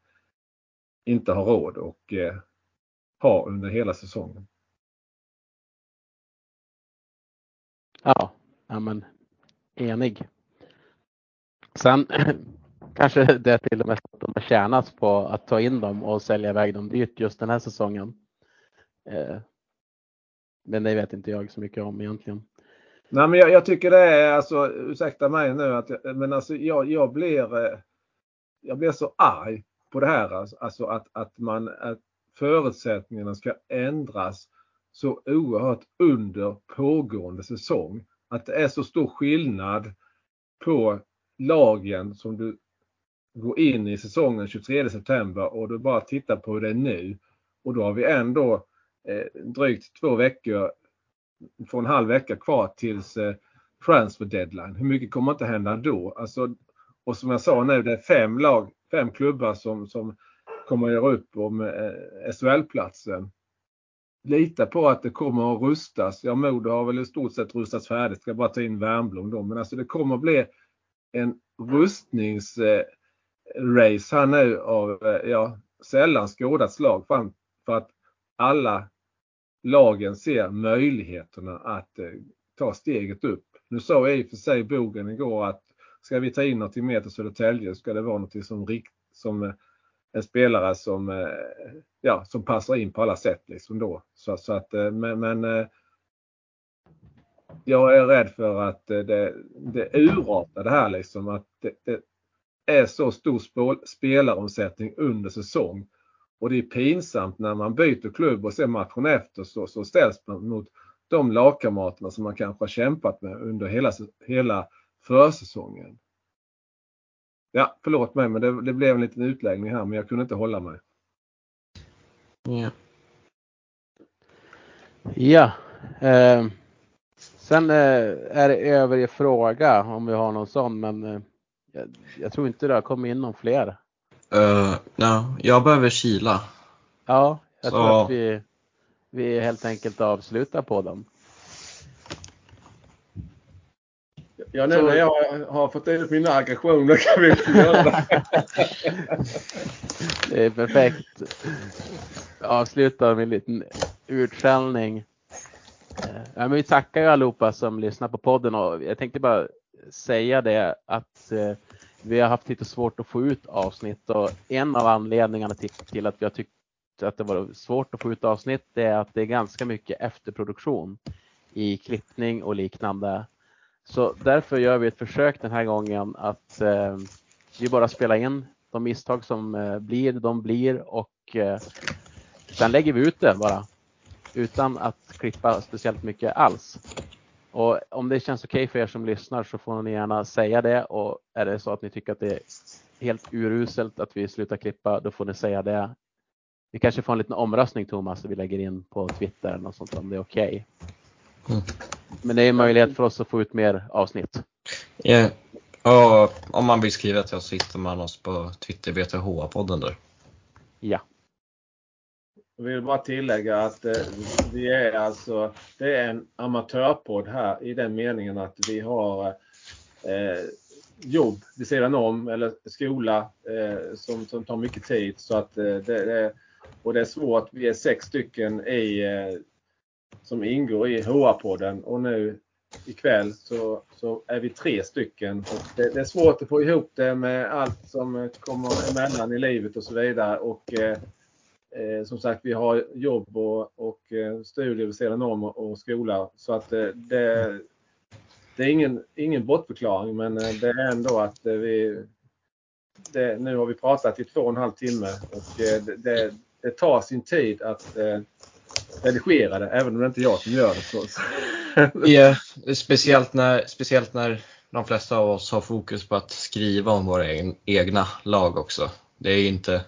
[SPEAKER 2] inte har råd och ha under hela säsongen.
[SPEAKER 1] Ja, ja men enig. Sen <clears throat> kanske det till och med att de har tjänat på att ta in dem och sälja iväg dem dyrt just den här säsongen. Eh, men det vet inte jag så mycket om egentligen.
[SPEAKER 2] Nej, men jag, jag, tycker det är, alltså, ursäkta mig nu, att, men alltså jag, jag blir eh, jag blir så arg på det här. Alltså, alltså att, att, man, att förutsättningarna ska ändras så oerhört under pågående säsong. Att det är så stor skillnad på lagen som du går in i säsongen 23 september och du bara tittar på det nu. Och då har vi ändå eh, drygt två veckor får en halv vecka kvar tills eh, transfer deadline. Hur mycket kommer inte hända då? Alltså, och som jag sa nu, det är fem lag, fem klubbar som, som kommer att göra upp om eh, SHL-platsen. Lita på att det kommer att rustas. Ja, Modo har väl i stort sett rustats färdigt. Ska bara ta in Värmblom då. Men alltså det kommer att bli en rustningsrace här nu av eh, ja, sällan skådat slag. För att alla lagen ser möjligheterna att eh, ta steget upp. Nu sa i och för sig Bogen igår att ska vi ta in något mer till Södertälje ska det vara något som, som eh, en spelare som, eh, ja, som passar in på alla sätt. Liksom då. Så, så att, eh, men, men eh, jag är rädd för att det, det urartar det här liksom. Att det, det är så stor spelaromsättning under säsong och det är pinsamt när man byter klubb och sen matchen efter så, så ställs man mot de lagkamraterna som man kanske har kämpat med under hela, hela försäsongen. Ja, förlåt mig men det, det blev en liten utläggning här men jag kunde inte hålla mig.
[SPEAKER 1] Ja. Ja. Eh, sen eh, är det övrig fråga om vi har någon sån men eh, jag, jag, tror inte det har kommit in någon fler.
[SPEAKER 3] Uh, no, jag behöver kila.
[SPEAKER 1] Ja, jag Så. tror att vi, vi helt enkelt avslutar på dem.
[SPEAKER 2] Ja, nu när jag har fått ut mina aggressioner kan vi göra det. <laughs>
[SPEAKER 1] det är perfekt. Avsluta med en liten utskällning. Eh, ja, men vi tackar ju allihopa som lyssnar på podden och jag tänkte bara säga det att eh, vi har haft lite svårt att få ut avsnitt och en av anledningarna till, till att vi har tyckt att det var svårt att få ut avsnitt det är att det är ganska mycket efterproduktion i klippning och liknande. Så därför gör vi ett försök den här gången att eh, vi bara spelar in de misstag som eh, blir, de blir och eh, sen lägger vi ut det bara utan att klippa speciellt mycket alls. Och om det känns okej okay för er som lyssnar så får ni gärna säga det och är det så att ni tycker att det är helt uruselt att vi slutar klippa, då får ni säga det. Vi kanske får en liten omröstning Thomas, vi lägger in på Twitter eller sånt om det är okej. Okay. Mm. Men det är en möjlighet för oss att få ut mer avsnitt.
[SPEAKER 3] Yeah. Och om man vill skriva till oss så hittar man oss på Twitter, BTH-podden där.
[SPEAKER 1] Ja.
[SPEAKER 2] Jag vill bara tillägga att eh, vi är alltså, det är en amatörpodd här i den meningen att vi har eh, jobb vid sidan om eller skola eh, som, som tar mycket tid. Så att, eh, det, det, och det är svårt. Vi är sex stycken i, eh, som ingår i HR-podden och nu ikväll så, så är vi tre stycken. Och det, det, är svårt att få ihop det med allt som kommer emellan i livet och så vidare. Och, eh, eh som sagt, vi har jobb och, och eh, studier vid sidan om och, och skola. Så att eh, det, det är ingen, ingen bortförklaring men eh, det är ändå att vi det, nu har vi pratat i två och en halv timme och det, det, det tar sin tid att redigera det, även om det inte är jag som gör det. Så. <laughs>
[SPEAKER 3] yeah, speciellt, när, speciellt när de flesta av oss har fokus på att skriva om våra egna lag också. Det är inte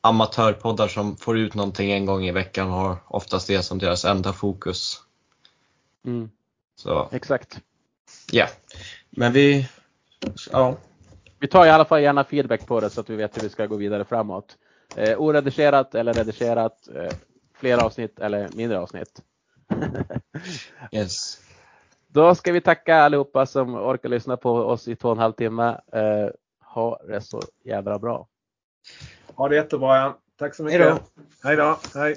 [SPEAKER 3] amatörpoddar som får ut någonting en gång i veckan har oftast det som deras enda fokus.
[SPEAKER 1] Mm. Så. Exakt.
[SPEAKER 3] Ja, yeah. men vi, ja.
[SPEAKER 1] Vi tar i alla fall gärna feedback på det så att vi vet hur vi ska gå vidare framåt. Eh, oredigerat eller redigerat. Eh, fler avsnitt eller mindre avsnitt. <laughs>
[SPEAKER 3] yes.
[SPEAKER 1] Då ska vi tacka allihopa som orkar lyssna på oss i två och en halv timme. Eh, ha det så jävla bra.
[SPEAKER 2] Ha det jättebra. Tack så mycket.
[SPEAKER 3] Hej då.
[SPEAKER 2] Hej då. Hej.